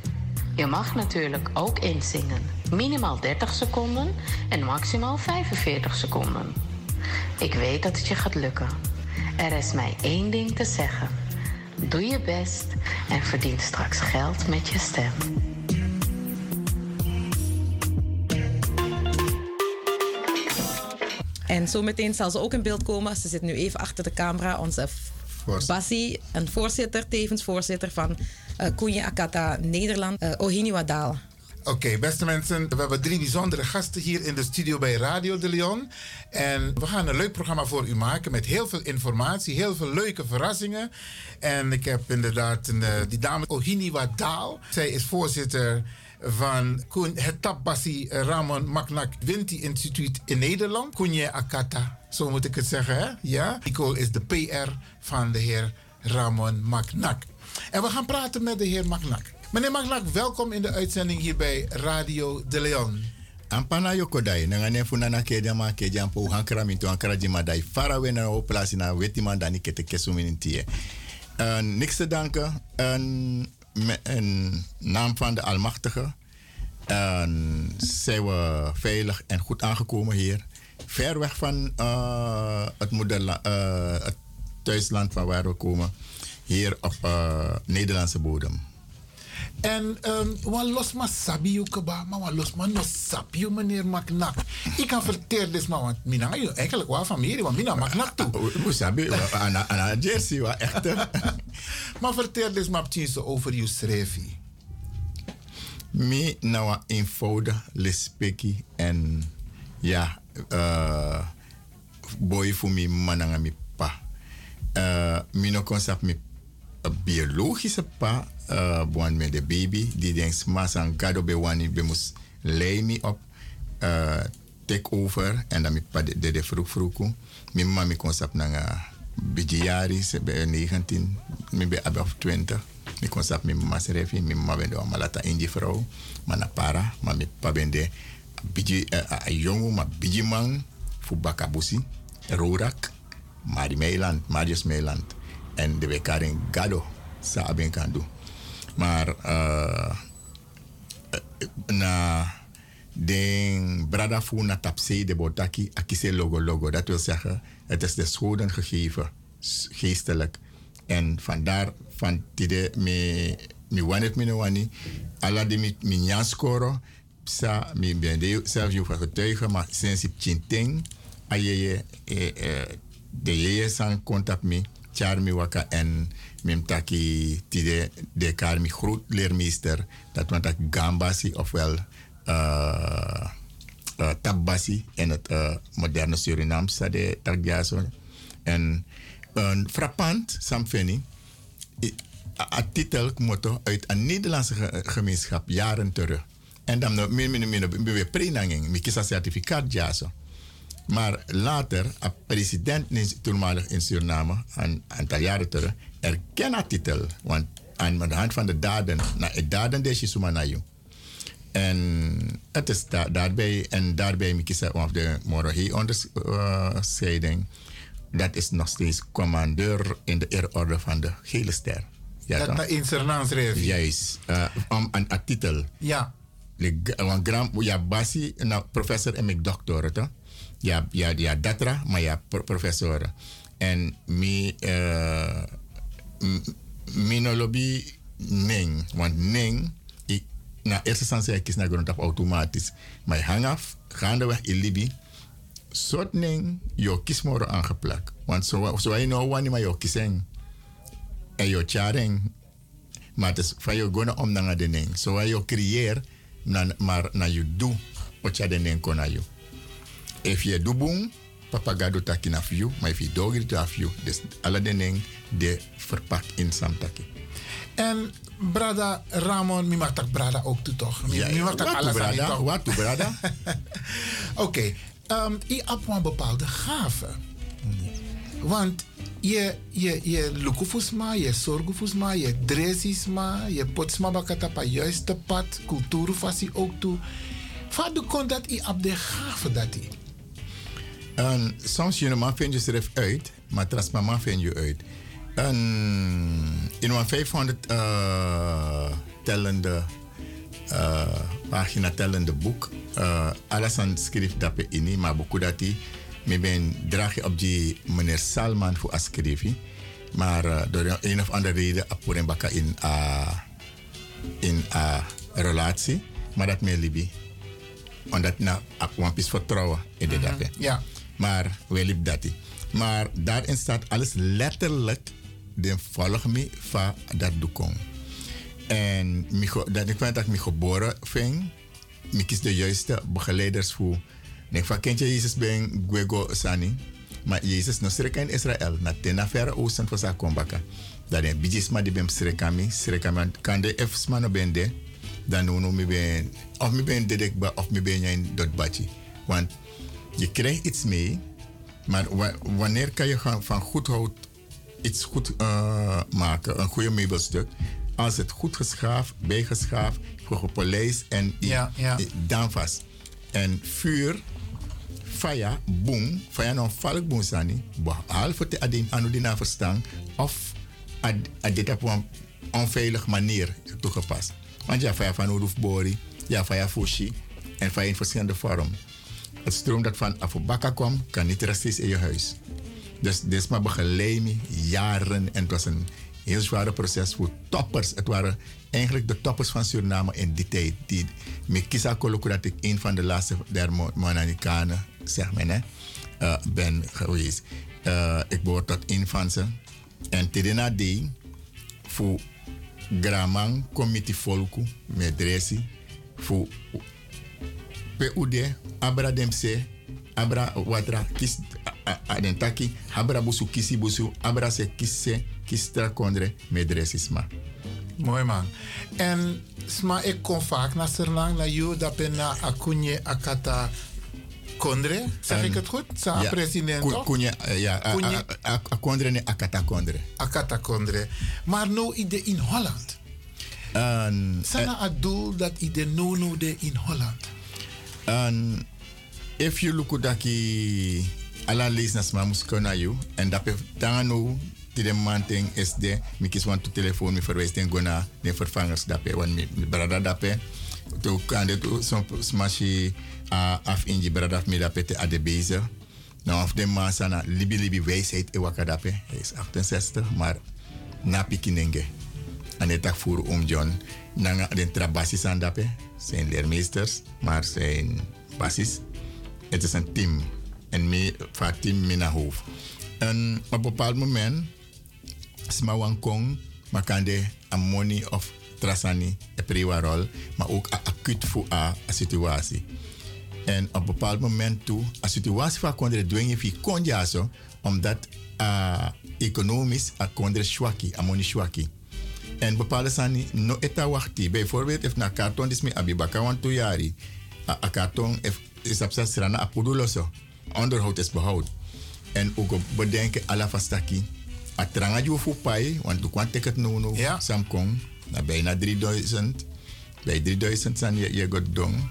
Je mag natuurlijk ook inzingen. Minimaal 30 seconden en maximaal 45 seconden. Ik weet dat het je gaat lukken. Er is mij één ding te zeggen. Doe je best en verdien straks geld met je stem. En zometeen zal ze ook in beeld komen. Ze zit nu even achter de camera. Onze Bassie, een voorzitter, tevens voorzitter van Koenje Akata Nederland, uh, Ohini Wadaal. Oké, beste mensen, we hebben drie bijzondere gasten hier in de studio bij Radio de Leon. En we gaan een leuk programma voor u maken met heel veel informatie, heel veel leuke verrassingen. En ik heb inderdaad een, uh, die dame Ohini Wadaal. Zij is voorzitter van het Tabbasi Ramon Maknak Winti Instituut in Nederland. Koenje Akata, zo moet ik het zeggen, hè? Ja? Nicole is de PR van de heer Ramon Maknak. En we gaan praten met de heer Maknak. Meneer Maknak, welkom in de uitzending hier bij Radio de Leon. Ampana yokodai, nanga ne funana kedia ma kedia po hankra minto hankra jima dai fara we na o plasi na weti man dani kete kesu minintie. Uh, niks te danken. Een, een naam van de Almachtige. Zijn we veilig en goed aangekomen hier. Ver weg van uh, het, moederla, uh, het thuisland van waar we komen. Hier op uh, Nederlandse bodem. En um, wat los maar sabi u keba, maar wat los maar no sabi u meneer Maknak. Ik kan vertellen dus maar, want mina je eigenlijk wel familie, want mina Maknak toe. Hoe sabi, aan Jersey, wat echt. Maar vertel dus maar over uw schrijfie. Mi nou eenvoudig lespeki en ja, uh, boy voor mi mananga mi pa. Uh, mi no concept mi biologische pa, uh, met de baby, die denkt mas aan gado be wani mus lei mi op, uh, take over en dan mi pa de de, de vroeg vroeg. Mi mama mi concept nanga bijari, se be 19, mi above 20. Mi concept mi mama serefi, mi mama bende malata indi vrouw, maar na para, maar mi pa biji uh, ma man fu bakabusi, rorak, Mari Meiland, Marius Meiland en de wekaring gado sa abin kan doen. Maar uh, na den brada fu na tapse de botaki akise logo logo. Dat wil zeggen, het is de scholen gegeven, geestelijk. En vandaar van tide me mi wanet mi wani ala de mi nyan sa mi ben zelf je getuigen maar sinds ik chinting ayeye de yeye san contact me charmi waka en mim taki tide de kar mi groot leermeester dat want dat gambasi ofwel uh, uh, tabbasi in het uh, moderne Surinaams sa de takjaso en een frappant samfeni a titel motto uit een Nederlandse gemeenschap jaren terug en dan min min min prenanging mi certificaat jaso maar later, een president toenmalig in Suriname, een aantal jaren terug, erken dat titel. Want aan de hand van de daden, na het daden deze Sumanayu. En het is da daarbij, en daarbij ik of de Morohi onderscheiding, dat is nog steeds commandeur in de ereorde van de gele ster. Ja, dat is Surinaams Juist, uh, om een titel. Ja. Want gram, ja, basi, nou, professor en ik doctor, toch? Ja, ja, ja datra, maar ja, professor. En mi, uh, mi lobby ning, want ning, ik, na eerste instantie ik kies naar grond automatisch. Maar je hang af, gaandeweg in Libi, soort ning, je kies moro aangeplakt. Want zo, zo je nou wanneer maar je kieseng. En je charing, maar het is van je gewoon om naar de ning. Zo je creëer, maar naar je doe ocha den den kona you. If je doet boom, papa gado taki na you, maar if je dogri to you, dus alle den de verpakt in samtaki. En brada Ramon, mi mag tak brada ook toe toch? Mi, Ja, mi mag tak alles brada? toch? Wat toe, brada? Oké, ehm, je hebt een bepaalde gave. Want je, je, je lukufusma, je zorgufusma, je dresisma, je potsma bakata pa juiste pad, cultuurfassie ook toe. Vader kon dat je op de gave dat hij. En soms je man vind je schrift uit, maar tras mama vind je uit. En in een 500 eh, tellende eh, pagina tellende boek, uh, alles aan schrift dat je in, maar boek dat me ben draag op die meneer Salman voor schrijven, maar uh, door een of andere reden apur en baka in uh, in a relatie, maar dat me libi, omdat na een piece vertrouwen in de dape. Ja. Maar wel liep dat. Maar daarin staat alles letterlijk. De volg me van dat doekong. En dat ik dat ik geboren vind. Ik kies de juiste begeleiders voor. Ik van kent je Jezus ben Gwego Sani. Maar Jezus no sreka in Israël. Na tena verre oosten van sa kombaka. Dat een bijis ma die ben sreka mi. Kan de F's ma no ben de. Dan no no mi ben. Of mi ben dedek ba. Of mi ben in dot bachi. Want je krijgt iets mee. Maar wa- wanneer kan je gaan van goed hout iets goed eh, maken, een goede meubelstuk, als het goed geschaafd, bijgeschaafd, gepolijst en Ja, ja. dan vast. En vuur, fire, boom, fire non valk boom sani, behalve te anu die na verstaan, of ad, ad dit op een onveilige manier toegepast. Want ja, fire van Uruf Bori, ja, fire Fushi en fire in verschillende vormen. Het stroom dat van Afobaka kwam, kan niet rechtstreeks in je huis. Dus dit maar begeleid jaren en het was een heel zware proces voor toppers. Het waren eigenlijk de toppers van Suriname in die tijd. Die, met Kisa Koloko dat ik een van de laatste der Mo- Monanikanen, zeg hè, eh, ben geweest. Eh, ik behoor tot een van ze. En Tidena die voor Gramang Committee Volku met Dresi, voor PUD, Abra Demse, Abra Watra, Kis Adentaki, Abra Busu Kisi Busu, Abra se Kisse, Kistra Kondre, Medresisma. Mooi man. En sma ik kom vaak naar Serlang, naar jou, dat ben na Akunye Akata Kondre. Zeg ik het goed? Sa Ja, president eh, ja, a- Kunye- a- a- a- Kondre ne Akata Kondre. Akata Kondre. Maar nou ide in Holland. Sana het doel dat ide no no de in Holland. En if you look at daki ala listeners ma mus kona you? And dat tangano ti de manting is de mi kis want to telefoon mi verwijs den gona de vervangers dape wan mi mi brada dape to kande to so smashi a af inji brada mi dape te ade beze nou of de man sana libi libi wijsheid e waka dape hij is 68 maar na pikinenge en het tak voor om John. Nanga den trabasis aan dape zijn leermeesters maar zijn basis. Het is een team. En me vaak team me naar hoofd en op een bepaald moment sma wan kong maar kan de amoni of trasani e priwa rol maar ook acuut voor a, situatie. En op een bepaald moment toe, a situatie van kondre dwingen fi konja zo, omdat uh, economisch a kondre swaki, a moni swaki. En bepaalde sani no eta wachti. Bijvoorbeeld, if na karton is me abibaka wan tu jari, a, a karton if, is op zes strana a puduloso. Onderhoud is behoud. En ook bedenken alla vastaki. A tranga ju fu pai, want tu kwan ticket no no, ja. samkong, na bijna 3000. Bij 3000 zijn je, je gaat doen.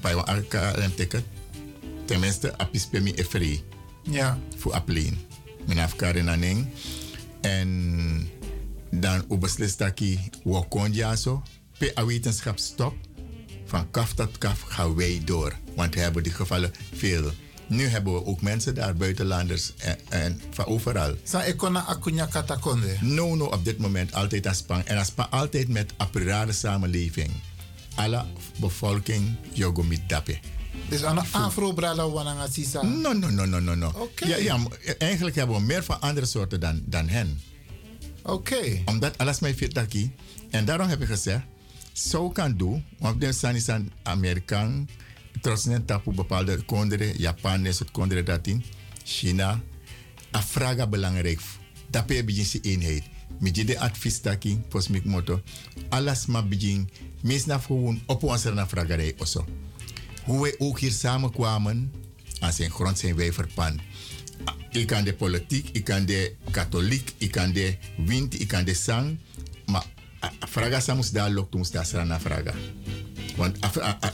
Bij een AKLM ticket. Tenminste, apispe mi e free. Ja. Voor apleen. Mijn afkaren aan eng. En dan u beslist dat je wakon ja zo. Pe a wetenschap stop. Van kaf tot kaf gaan wij door. Want we hebben die gevallen veel. Nu hebben we ook mensen daar, buitenlanders en, en van overal. Sa ik kon Akunya Kata Kondre. No, no, op dit moment altijd aan Spang. En aan Spang altijd met apparate samenleving. Alle bevolking, jogo mit dape. Dus aan Afro-brada wananga sisa. No, no, no, no, no, no. Oké. Ja, ja, eigenlijk hebben we meer van andere soorten dan, dan hen. Oké. Omdat alles mij fit daki. En daarom heb ik gezegd, zo kan doen, want de zijn is een Amerikaan, trots net tapu bepaalde kondere, Japan is het kondere dat in, China. A vraga belangrijk. Dat begin si eenheid. Met je de advies taki, pos mik moto. Alles ma begin, na gewoon op na vragerij oso. Hoe wij ook hier samen kwamen, aan zijn grond zijn wij verpand. Ik kan de politiek, ik kan de katholiek, ik kan de wind, ik kan de zang. Maar vraga samus daar loopt ons daar strana. Want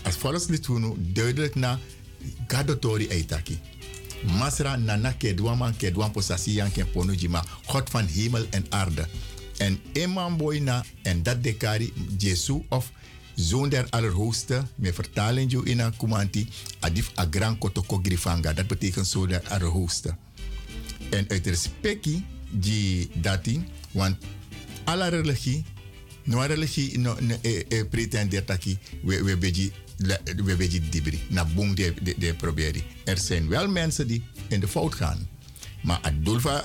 als volgens dit hunu duidelijk na gadotori eitaki. Masra nana kedwan man kedwan posasi yan ken ponu jima. God van hemel en aarde. En eman boy na en dat dekari Jesu of Zoon der Allerhoogste, met vertaling jo in een kumanti, adif a gran kotoko grifanga. Dat betekent Zoon der Allerhoogste. En uit respectie die dati, want alle religie, no religie no, no, e, e, pretendeert taki we, we beji we beji dibri, na boom de, de, de proberi. Er zijn wel mensen die in de fout gaan. Maar het doel van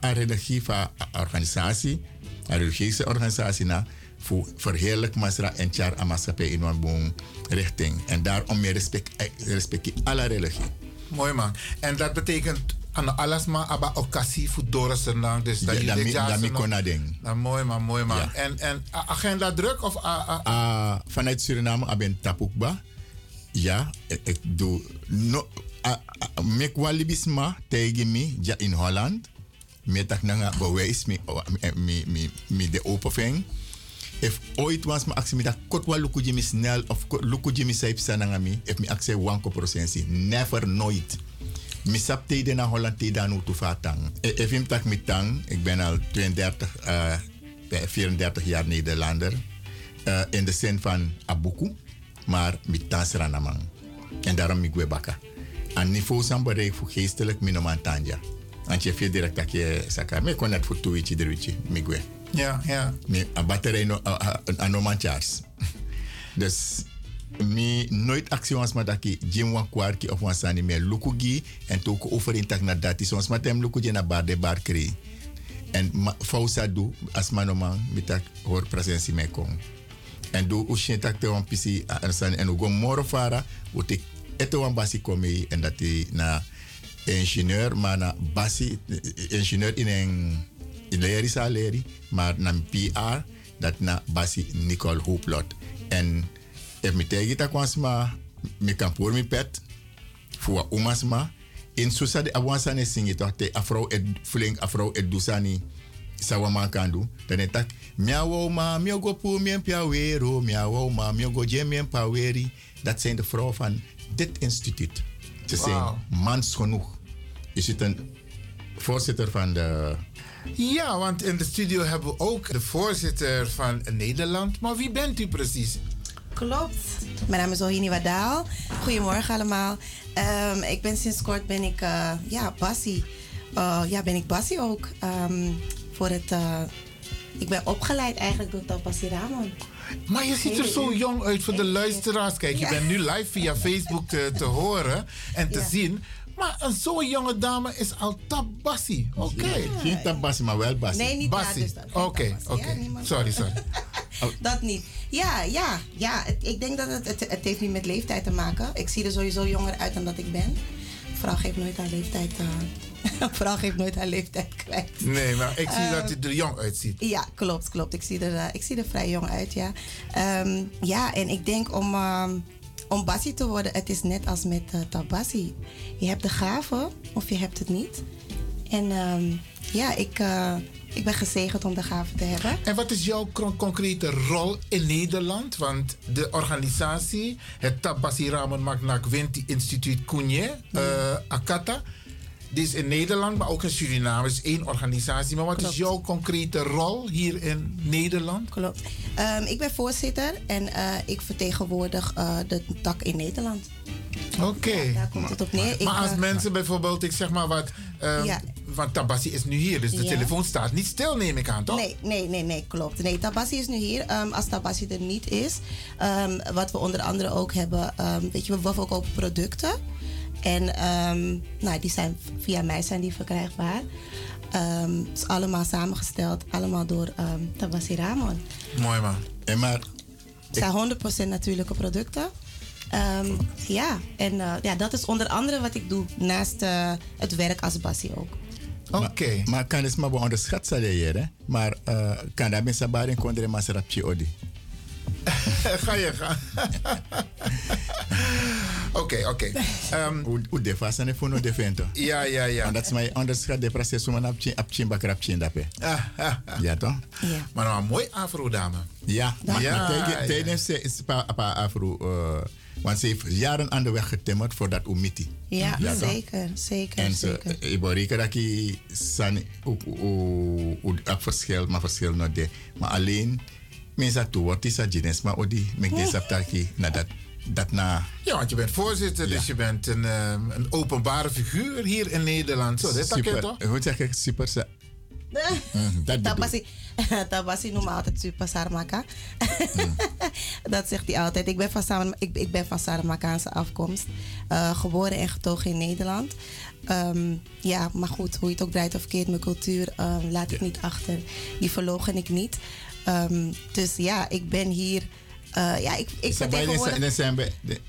een religie, van een organisatie, een religieuze organisatie, na, voor verheerlijk masra en char a maatschappij in een boom richting. En daarom meer respect, eh, respect alle religie. Mooi man. En dat betekent aan alles maar aba occasie voor Doris Sernang. Dus dat je dit jaar dat kon ding. Nou, mooi man, mooi. Ja. En, en a- agenda druk of... a- a- Ah, vanuit Suriname ben tapukba. Ja, ik, ik doe no mek walibisma tegen me ja in Holland. Met dat nanga bewijs me me me me de open ving. If ooit was me actie met dat kot wa luku jimi snel of luku jimi saip sananga mi, if me actie wanko procentie. Never nooit. Mi sap tijden naar Holland tijden aan toe vatang. Ik vind dat met tang. Ik ben al 32, eh, 34 jaar Nederlander. Eh, in de zin van abuku, maar met tansranamang. En daarom ik we baka. Aan niveau zijn bereik voor geestelijk minoman tanja. Want je veel direct dat je saka. Me kon net voor twee ietsje eruitje. Migwe. Ja, ja. A batterij no a- a- a no man charge. Dus mi nooit actie maar dat ik jim wan kwarki of wan sani me lukugi en toko over in tak na dati soms maar tem lukugi bar de bar kri. En ma- fausa do as manoman mi tak hoor presentie me kon. En do ushin tak te wan pisi a- en san en ugo moro fara utik ete wan basi komi en dat i na ingenieur maar na basi ingenieur in een leri sa maar na PR dat na basi Nicole Hooplot en if mi tegi ta kwansma mi kan pour mi pet voor umasma in susa de awansa ne singi te afro et flink afro et dusani sawa dan het tak miawo ma miogo pu mien pia wero miawo ma miogo je mien pa weri. Dat zijn de vrouwen van dit instituut ze zijn mans genoeg. Je zit een voorzitter van de Ja, want in de studio hebben we ook de voorzitter van Nederland. Maar wie bent u precies? Klopt. Mijn naam is Ohini Wadaal. Goedemorgen allemaal. Ehm, ik ben sinds kort ben ik eh, ja, Bassie. Eh, ja, ben ik Bassie ook. Ehm, voor het, eh, ik ben opgeleid eigenlijk door Tapassi Ramon. Maar je ziet er zo jong uit voor de luisteraars. Kijk, je bent nu live via Facebook te, te horen en te Ja. zien. Maar een zo'n jonge dame is al tabassi. Oké. geen tabassi maar wel bassi Nee, niet Bassi. Oké, oké. Sorry, sorry. Dat niet. Ja, ja, ja. Ik denk dat het, het, het heeft niet met leeftijd te maken. Ik zie er sowieso jonger uit dan dat ik ben. Een vrouw geeft nooit haar leeftijd. eh, een vrouw geeft nooit haar leeftijd kwijt. Nee, maar ik zie dat u er jong uitziet. Ja, klopt, klopt. Ik zie er, eh, ik zie er vrij jong uit, ja. Ehm, ja, en ik denk om, ehm, om Bassi te worden, het is net als met uh, Tabassi. Je hebt de gave of je hebt het niet. En ehm, ja, ik, eh, ik ben gezegend om de gave te hebben. En wat is jouw con- concrete rol in Nederland? Want de organisatie, het Tabassi Ramen Magnak Winti Instituut Koenje, eh, Akata, die is in Nederland, maar ook in Suriname, is één organisatie. Maar wat is jouw concrete rol hier in Nederland? Klopt. Ehm, ik ben voorzitter en eh, ik vertegenwoordig eh, de tak in Nederland. Oké. daar komt het op neer. Ik, Maar als eh, mensen bijvoorbeeld, ik zeg maar wat, Ja. want Tabassi is nu hier, dus de Ja. telefoon staat niet stil, neem ik aan, toch? Nee, nee, nee, nee, klopt. Nee, Tabassi is nu hier. Ehm, als Tabassi er niet is, wat we onder andere ook hebben, weet je, we ook op producten. En ehm, nou, die zijn via mij zijn die verkrijgbaar. Ehm, het is allemaal samengesteld, allemaal door ehm Tabassi Ramon. Mooi man. En maar Het zijn 100% natuurlijke producten. Ehm, ja, en eh, ja, dat is onder andere wat ik doe naast eh, het werk als bassie ook. Oké. Maar, maar kan het maar onderschat zijn hier, hè? Maar uh, kan dat mensen bij een kondre maar odi. Ga je gaan. Oké, oké. Ehm, Hoe de vast en voor no defento. Ja, ja, ja. En dat is mijn onderschat de proces om een apje apje bakrapje dape. Ja toch? Ja. Maar nou, een mooi afro dame. Ja, maar, Ja, tijdens- ja. ze is pa afro uh, want ze heeft jaren aan de weg getimmerd voor dat umiti. Ja, toch? zeker, zeker, En ze, ik bereken dat ik san op verschil, maar verschil nog de. Maar alleen, mensen toe wordt is dat jenis, maar odi, met deze aptaki, na dat, dat na. Ja, want je bent voorzitter, dus je bent een, ehm, een openbare figuur hier in Nederland. Zo, dit is toch? Hoe zeg ik, super. ze- Mm, dat bedoel Tabasi, Tabasi noemt me altijd Super Saramaka. Mm. dat zegt hij altijd. Ik ben van, Saram, ik, ik ben van Saramakaanse afkomst. Eh, geboren en getogen in Nederland. Ehm, ja, maar goed, hoe je het ook draait of keert, mijn cultuur ehm, laat ik niet achter. Die verlogen ik niet. Ehm, dus ja, ik ben hier. eh, ja, ik, ik Is dat ben bij tegenwoordig... de december? de-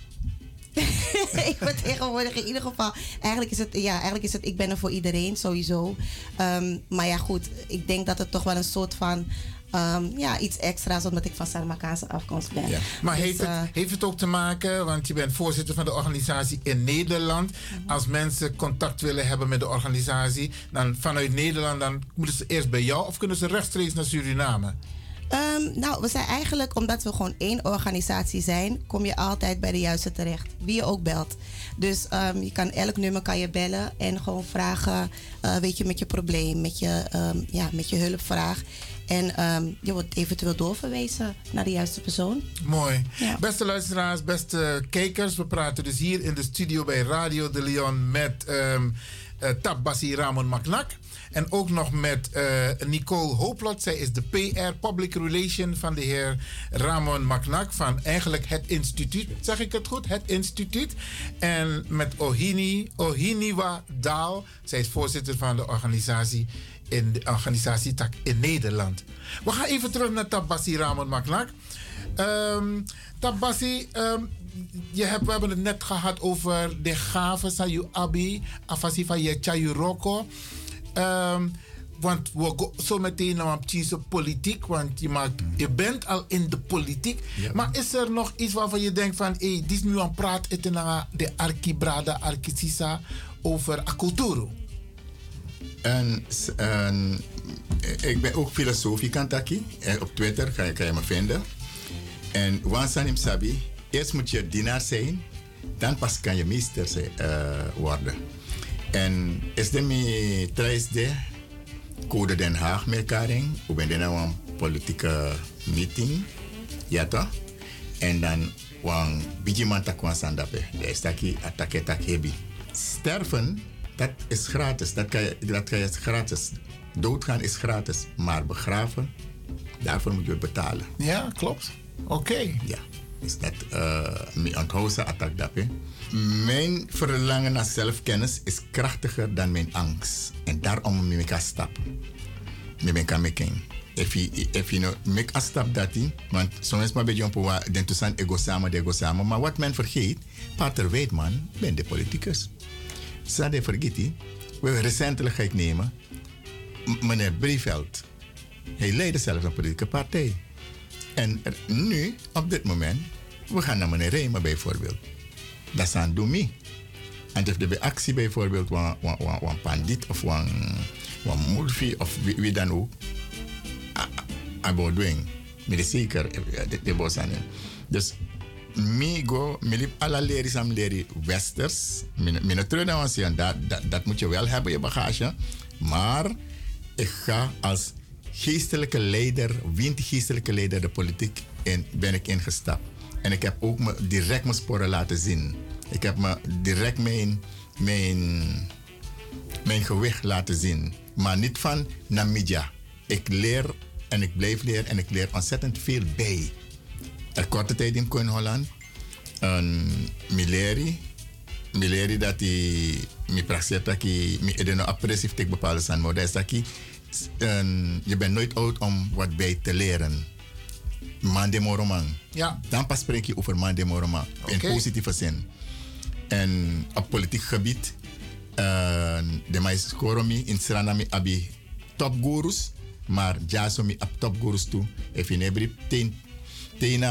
ik ben tegenwoordig in ieder geval. Eigenlijk is het, ja, eigenlijk is het, ik ben er voor iedereen sowieso. Ehm, maar ja, goed, ik denk dat het toch wel een soort van. ehm, ja, iets extra's omdat ik van Saramakaanse afkomst ben. Ja. Maar Dus, heeft, het, eh, heeft het ook te maken, want je bent voorzitter van de organisatie in Nederland. Als mensen contact willen hebben met de organisatie, dan vanuit Nederland, dan moeten ze eerst bij jou of kunnen ze rechtstreeks naar Suriname? Ehm, nou, we zijn eigenlijk, omdat we gewoon één organisatie zijn, kom je altijd bij de juiste terecht. Wie je ook belt. Dus ehm, je kan elk nummer kan je bellen en gewoon vragen, eh, weet je, met je probleem, met je, ehm, ja, met je hulpvraag. En je wordt eventueel doorverwezen naar de juiste persoon. Mooi. Beste luisteraars, beste kijkers, we praten dus hier in de studio bij Radio de Leon met eh, Tabassi Ramon Maknak. En ook nog met eh, Nicole Hooplot. Zij is de PR, Public Relation van de heer Ramon Maknak. Van eigenlijk het instituut. Zeg ik het goed? Het instituut. En met Ohini, Ohiniwa Daal. Zij is voorzitter van de organisatie in de organisatietak in Nederland. We gaan even terug naar Tabassi Ramon Maknak. Ehm Tabassi, ehm, je hebt, we hebben het net gehad over de gaven van abi, afasi van je chayuroko. Ehm want we gaan zo meteen naar de politiek, want je, maakt, je bent al in de politiek. Maar is er nog iets waarvan je denkt van, hé, hey, dit is nu aan praat eten naar de Arkibrada, Arkisisa over a cultuur? En, en ik ben ook filosofie kantaki. En op Twitter kan je, kan je me vinden. En wansanim sabi, eerst moet je dienaar zijn, dan pas kan je meester zijn, eh, worden. En is de mi de Code Den Haag met karing, we ben nou een politieke meeting, ja toch? En dan wan bijiman takwan sandape, de is taki atake tak hebi. Sterven, dat is gratis, dat kan je, dat kan je gratis. Doodgaan is gratis, maar begraven, daarvoor moet je betalen. Ja, klopt. Oké. Ja, dus dat, uh, mi onthouden attack dape. Mijn verlangen naar zelfkennis is krachtiger dan mijn angst. En daarom moet ik een stap. Ik kan making. If je, if make a stap dat hij, want soms maar beetje op wat den toestand ego samen, ego samen. Maar wat men vergeet, Pater Weidman ben de politicus. Zade vergeet hij, we recentelijk nemen, meneer Brieveld. Hij leidde zelf een politieke partij. En nu, op dit moment, we gaan naar meneer Reema bijvoorbeeld. Dat aan Doemi. En als de actie bijvoorbeeld, een pandit of een mulfi of wie, wie dan ook, about doing. Maar zeker, eh, de, boss aan. Dus, mi go, mi liep alle leren sam leren westers. Mijn ons zeggen, dat, dat, dat moet je wel hebben, je bagage. Maar ik ga als geestelijke leider, windgeestelijke leider de politiek in, ben ik ingestapt. En ik heb ook me direct mijn sporen laten zien. Ik heb me direct mijn, mijn, mijn gewicht laten zien. Maar niet van Namibia. Ik leer en ik blijf leren en ik leer ontzettend veel bij. Er korte tijd in Koen Holland. Een Mileri. Mileri dat die mi praxeert dat die mi edeno tegen bepaalde zijn. Maar dat is dat een- je bent nooit oud om wat bij te leren. Mande Moroman. Ja. Dan pas spreek je over Mande Moroman. In positieve zin. En op politiek gebied, eh, de mais koromi in Sranami abi topgurus, maar jasomi op topgurus toe. If in every ten tena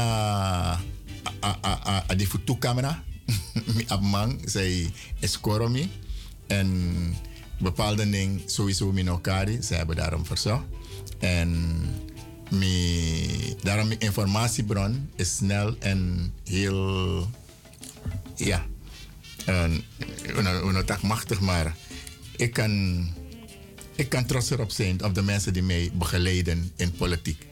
a a a a di futu camera mi abmang zij is koromi en bepaalde dingen sowieso minokari. Ze hebben daarom verzocht. En mi, daarom mijn informatiebron is snel en heel, ja, en, een tak machtig, maar ik kan, ik kan trots erop zijn op de mensen die mij begeleiden in politiek.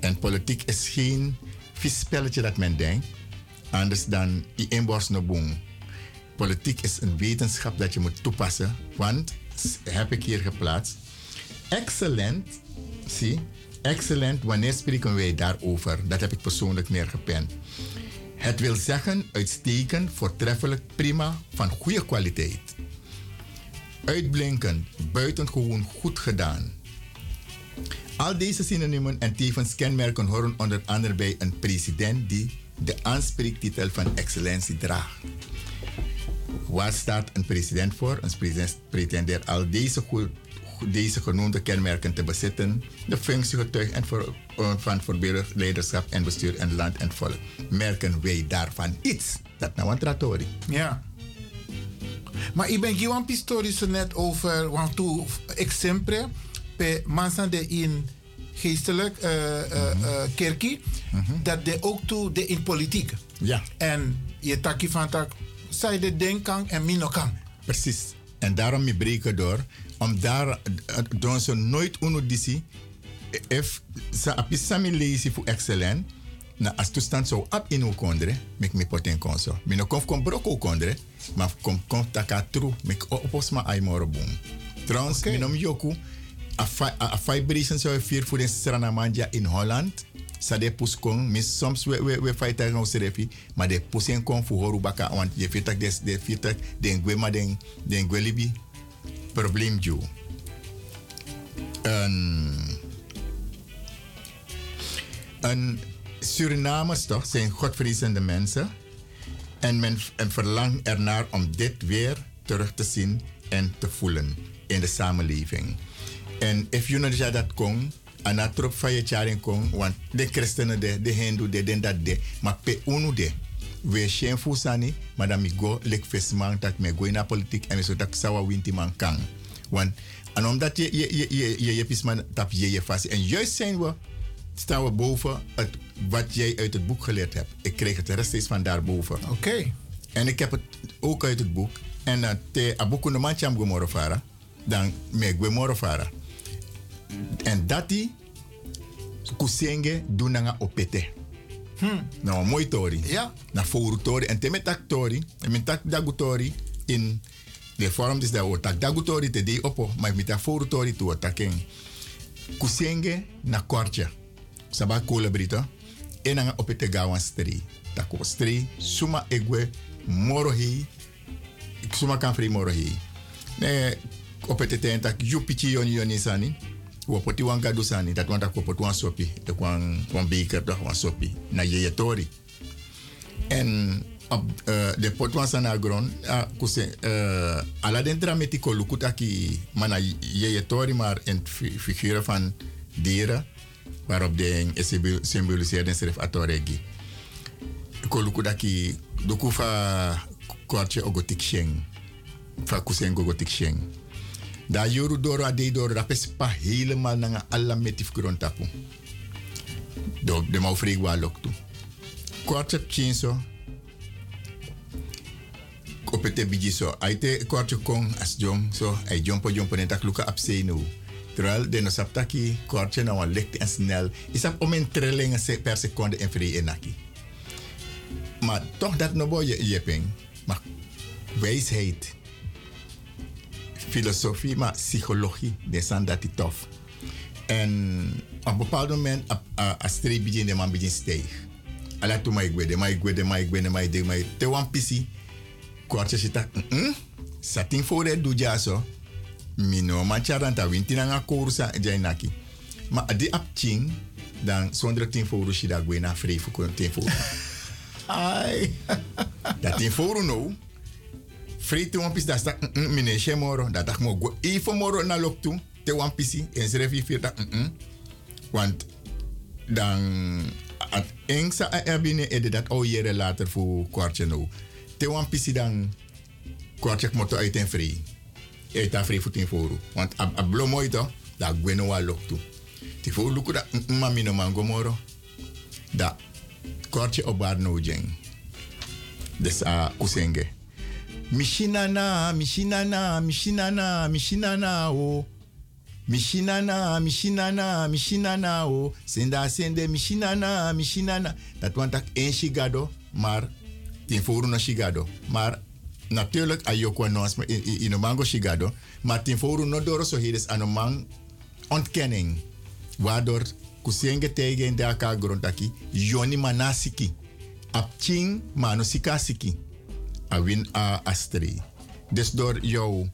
En politiek is geen vies spelletje dat men denkt, anders dan inborst no boom. Politiek is een wetenschap dat je moet toepassen, want heb ik hier geplaatst. Excellent, zie, excellent, wanneer spreken wij daarover? Dat heb ik persoonlijk neergepend. Het wil zeggen uitstekend, voortreffelijk, prima, van goede kwaliteit. Uitblinkend, buitengewoon goed gedaan. Al deze synoniemen en tevens kenmerken horen onder andere bij een president die de aanspreektitel van excellentie draagt. Waar staat een president voor? Een president pretendeert al deze, deze genoemde kenmerken te bezitten. De functie getuigt en voor, eh, van voorbeeldig leiderschap en bestuur en land en volk. Merken wij daarvan iets? Dat nou een trattori. Ja. Maar ik ben gewoon pistori zo net over, want toen ik sempre pe mensen de in geestelijk eh, kerkie, dat de ook toe de in politiek. Ja. En je takkie van tak, zij de denkan en minokang. Precies. En daarom me breken door. Om daar, eh, doen ze nooit uno disi. If sa apisami lazy voor excellent. Na as toestand zo ap in kondre, mek me poten konso. Mi no konf kon broko kondre, maar kom kom taka tru, mek opos ma ay moro boom. Trouwens, okay. minom yoku, a, vibration zo vier voor de Sranamanja in Holland. Sa de pus kon, mis soms we we we fight tegen ons refi, maar de pusen kon voor horu baka, want je dat des de vindt dat gwe ma den den gwe libi probleem ju. Een Surinamers toch zijn godvrezende mensen. En men en verlangt ernaar om dit weer terug te zien en te voelen in de samenleving. En if you know dat kon, trop van je kon, want de christenen de, de hindoe de, den dat de, maar pe unu. We shen fusani, maar dan mi go lek fesman dat me go in de politiek en zo dat sawa winti man kan. Want en omdat je je je je je, je pisman tap je je vast. En juist zijn we staan we boven het, wat jij uit het boek geleerd hebt. Ik kreeg het rechtstreeks van daarboven. Oké. En ik heb het ook uit het boek. En uh, te abuku no mancham go morofara, dan me go morofara. En dati kusenge dunanga opete. Hmm. Nou, mooi tori. Ja. Na foru tori. En te met tak tori, en tak dagu tori in de vorm is dat we tak dagu tori te de opo, maar met tak foru tori. Kusenge na kortje. Saba kola brito. En nga opete gawan stri. Tako stri, suma egwe, morohi. Suma kan free morohi. Ne, opete ten tak yupichi yoni yoni sani. Wo poti wan gadu sani. Dat wan tak wo poti wan sopi. De wan, wan beker toch sopi. Na yeye tori. En op uh, de pot wan sana gron. Uh, kuse, uh, ala den drameti ko lukutaki mana yeye. Maar in fi- figuren van dieren. Waarop de symboliseert en schrift atoregi. Ko lukutaki. Duku fa kortje ogotik sheng. Fa kusen sheng. Da yoru doro ade doro da pes pa helemaal nanga alla metif kron tapu. Do de mau frig wa lok tu. Chinso. Opete biji so. Aite kortje kong as jong so. Ay jompo jompo netak luka apse nu. Terwijl de no saptaki kortje na wan licht en snel. Isap om een trilling per seconde en vrij enaki. Maar toch dat no boy je jeping. Maar wijsheid filosofie, maar psychologie, dat zijn dat die tof. En op een bepaald moment, als streep begint, de man begint stijgen. Ala tu mai gwede, mai gwede, mai gwede, mai de, mai te wan pisi. Kwartje zit dat, mm satin voor het doe ja zo. Mino man charanta winti na nga korusa jainaki. Maar adi ap ching, dan zonder tien voor je dat na vrij voor tien voor. Ai. Dat tien voor nou. Vrij te wampis dat sta meneer Shemoro. Dat dacht mo go even moro na lok toe. Te wampisi en schrijf je dat. Want dan at engsa er binnen ede dat o jere later voor kwartje nou. Te wampisi dan kwartje moto uit en vrij. Uit en vrij voor voor. Want a, a blomoy toch. Dat gweno wa lok toe. Ti voor luku no mango moro. Dat kwartje op bar no jeng. Dus uh, kusenge. Mishinana, mishinana, mishinana, mishinana o. Mishinana, mishinana, mishinana o. Senda sende mishinana, mishinana. Dat want ik één shigado, maar ten voren no shigado. Maar natuurlijk ayoko nos in, een mango shigado. Maar ten voren no doro so hier is een man ontkenning. Waardoor kusenge tegen de aka grondaki yoni manasiki. Apching manosika siki. Awin a astri. Dus door jou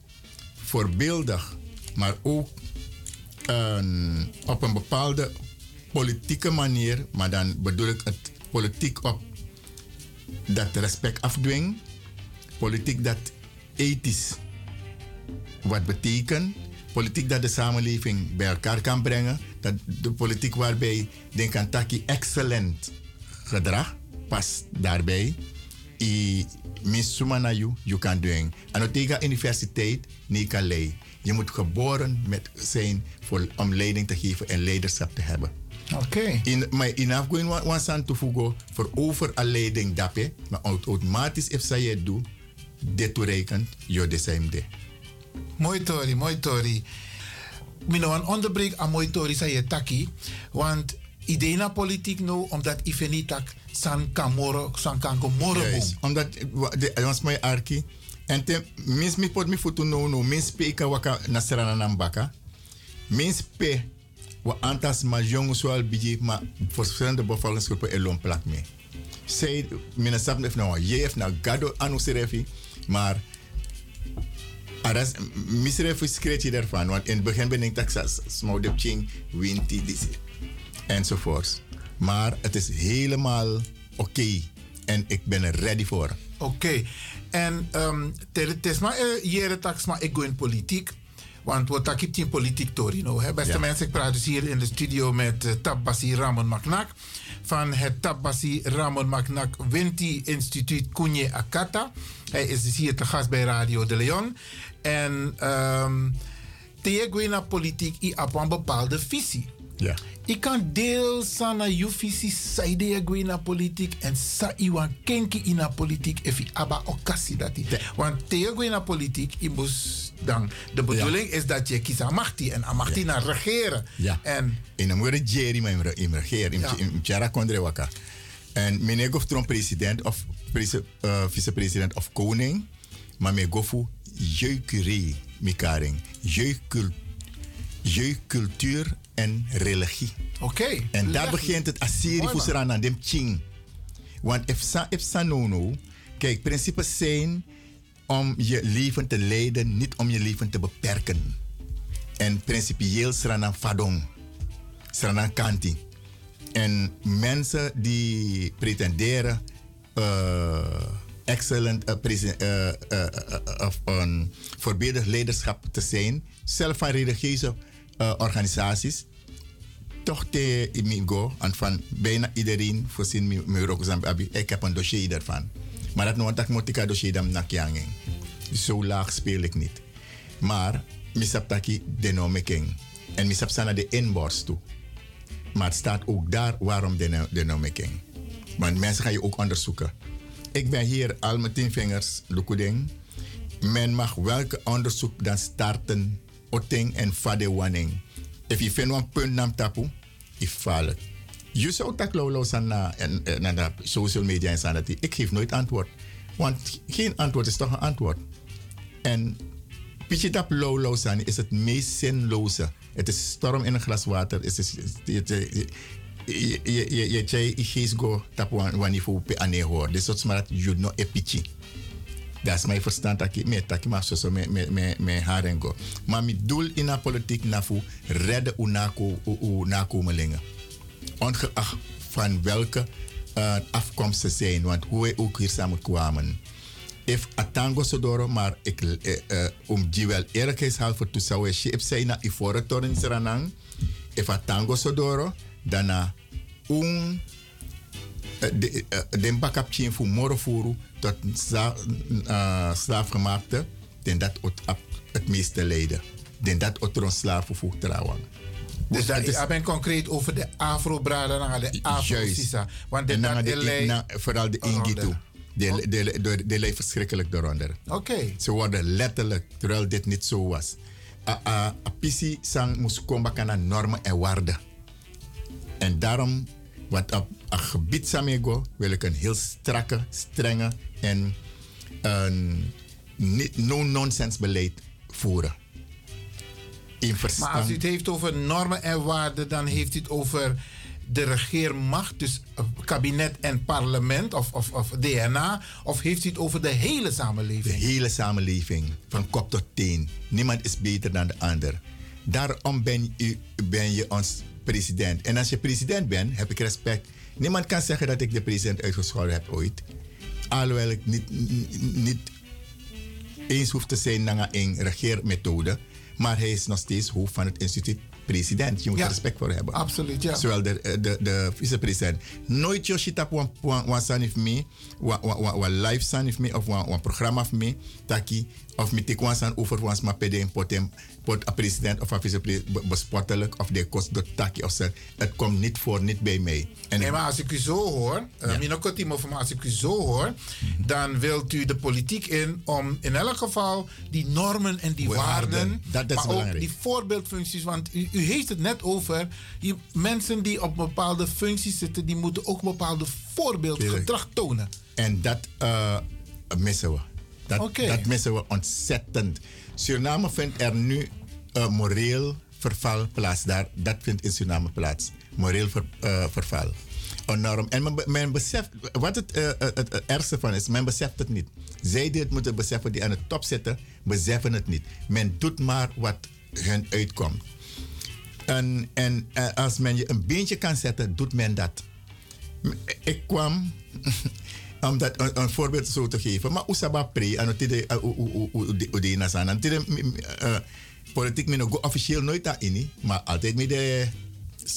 voorbeeldig, maar ook op een bepaalde politieke manier, maar dan bedoel ik het politiek op dat respect afdwingt, politiek dat ethisch wat betekent, politiek dat de samenleving bij elkaar kan brengen, dat de politiek waarbij denk aan excellent gedrag past daarbij. I mis sumana you, you kan doen. En tegen universiteit, niet kan leiden. Je moet geboren met zijn voor, om leiding te geven en leiderschap te hebben. Oké. Okay. In, maar in afgoing wan san toevoegen voor over een leiding dape, maar automatisch if zij doet, dit toerekent, je de Mooi tori, mooi tori. Mino een onderbreek aan mooi tori zei je taki, want idee na politiek nou, omdat ik niet san kamoro, san yes, Omdat, de, was mijn arki, en te, mis mi pot mi futu no no, min speka waka nasrana nambaka, min spe, wa antas ma jongen zoal biji, ma verschillende bevolkingsgroepen elon plak me. Zij, min sap nef na je heeft na gado anu serefi, maar Aras, misrefu skreet je daarvan, want in het begin ben ik de ching, winti, enzovoorts. Maar het is helemaal oké okay. en ik ben er ready voor. Oké. Okay. En um, het is maar jere tax maar ik go in politiek. Want wat ik in politiek torino. Hè? Beste ja. mensen, ik praat dus hier in de studio met uh, Tabbasi Ramon Maknak. Van het Tabbasi Ramon Maknak Winti Instituut Kunye Akata. Hij is dus hier te gast bij Radio de Leon. En um, naar politiek, i op een bepaalde visie. Ja. Ik kan deel sana yufisi saide ya na politiek en sa iwan kenki in politiek if i aba okasi dati. Want te je na politiek, i moest dan de bedoeling ja. is dat je kiest amachti en amachti ja. naar regeren. Ja. En in een woord Jerry maar in regeren, in Chara kondre waka. En meneer Goftron president of uh, vicepresident of koning, maar me gofu jeukure mikaring, jeukcultuur en religie. Oké. Okay. En daar begint het Assyrië Fusran aan dem Ching. Want if sa, if sa no no, kijk, principes zijn om je leven te leiden, niet om je leven te beperken. En principieel sranan fadong, sranan kanti. En mensen die pretenderen uh, excellent uh, uh, een voorbeeldig leiderschap te zijn, zelf van religieuze organisaties, toch te imigo en van bijna iedereen voorzien me abi. Ik heb een dossier daarvan. Maar dat nooit dat moet ik een dossier dan nakjanging. Zo laag speel ik niet. Maar misap taki denomiking. En misap sana de inborst toe. Maar het staat ook daar waarom denomiking. Want mensen gaan je ook onderzoeken. Ik ben hier al met tien vingers, Lukuding. Men mag welke onderzoek dan starten, oting en fade wanning. If je vindt een punt nam tapu, ik val het. Je zou dat lolo naar de social media en. Ik geef nooit antwoord. Want geen antwoord is toch een antwoord. En pitje dat lolo zijn is het meest zinloze. Het is storm in een glas water. Het is, je, je, je, je, je, je go tap je ane hoor. Dus dat is maar you know a pitje. Dat is mijn verstand dat ik met dat ik maar zo met go. Maar mijn doel in de politiek nafu redden unako u nakomelingen. ongeacht van welke uh, afkomst ze zijn, want hoe ook hier samen kwamen. If atango sodoro, maar ik uh, uh, om die wel eerlijkheidshalve te zou je zijn na ivoren toren seranang. If atango sodoro, daarna un de de bakap chin fu moro furu tot slaafgemaakte, den dat het meeste lijden. Den dat otron slaven voor trouwen. Dus dat is, ben concreet over de afro-braden en de afro-sisa. Want de, en de, de, vooral de Ingitu. Die Oh. de, de, de leeft verschrikkelijk eronder. Oké. Ze worden letterlijk, terwijl dit niet zo was. A, a, a pisi sang moest komen naar normen en waarden. En daarom, wat op een gebied samego, wil ik een heel strakke, strenge en een no-nonsense beleid voeren. In Maar als u het heeft over normen en waarden, dan heeft u het over de regeermacht, dus kabinet en parlement of, of, of DNA, of heeft u het over de hele samenleving? De hele samenleving, van kop tot teen. Niemand is beter dan de ander. Daarom ben je, ben je ons president. En als je president bent, heb ik respect. Niemand kan zeggen dat ik de president uitgescholden heb ooit. Alhoewel ik niet, niet eens hoef te zijn naar een regeermethode. Maar hij is nog steeds hoofd van het instituut president. Je moet Ja, er respect voor hebben. absoluut, ja. Zowel de, de, de vicepresident. Nooit Yoshita wan san if me, wan live san if me, of wan programma of me, taki, of me tik wan san over sma pede in potem, pot president of a vicepresident bespottelijk, of de kost door taki of zo. Het komt niet voor, niet bij mij. En nee, maar als ik u zo hoor, uh, Minokotimo, maar als ik u zo hoor, dan wilt u de politiek in om in elk geval die normen en die Waarden, dat is maar ook belangrijk. die voorbeeldfuncties, want u, u heeft het net over, je, mensen die op bepaalde functies zitten, die moeten ook bepaalde voorbeeldgedrag tonen. En dat uh, missen we. Dat, Oké. dat missen we ontzettend. Suriname vindt er nu uh, moreel verval plaats. Daar, dat vindt in Suriname plaats. Moreel ver, uh, verval. Enorm. En men, men beseft, wat het, uh, het, het ergste van is, men beseft het niet. Zij die het moeten beseffen, die aan de top zitten, beseffen het niet. Men doet maar wat hun uitkomt. En, en uh, als men je een beentje kan zetten, doet men dat. Ik kwam om dat een, een voorbeeld zo te geven. Maar Oesaba Pre, en het is de Nasan. En het politiek men ook officieel nooit daarin, maar altijd met de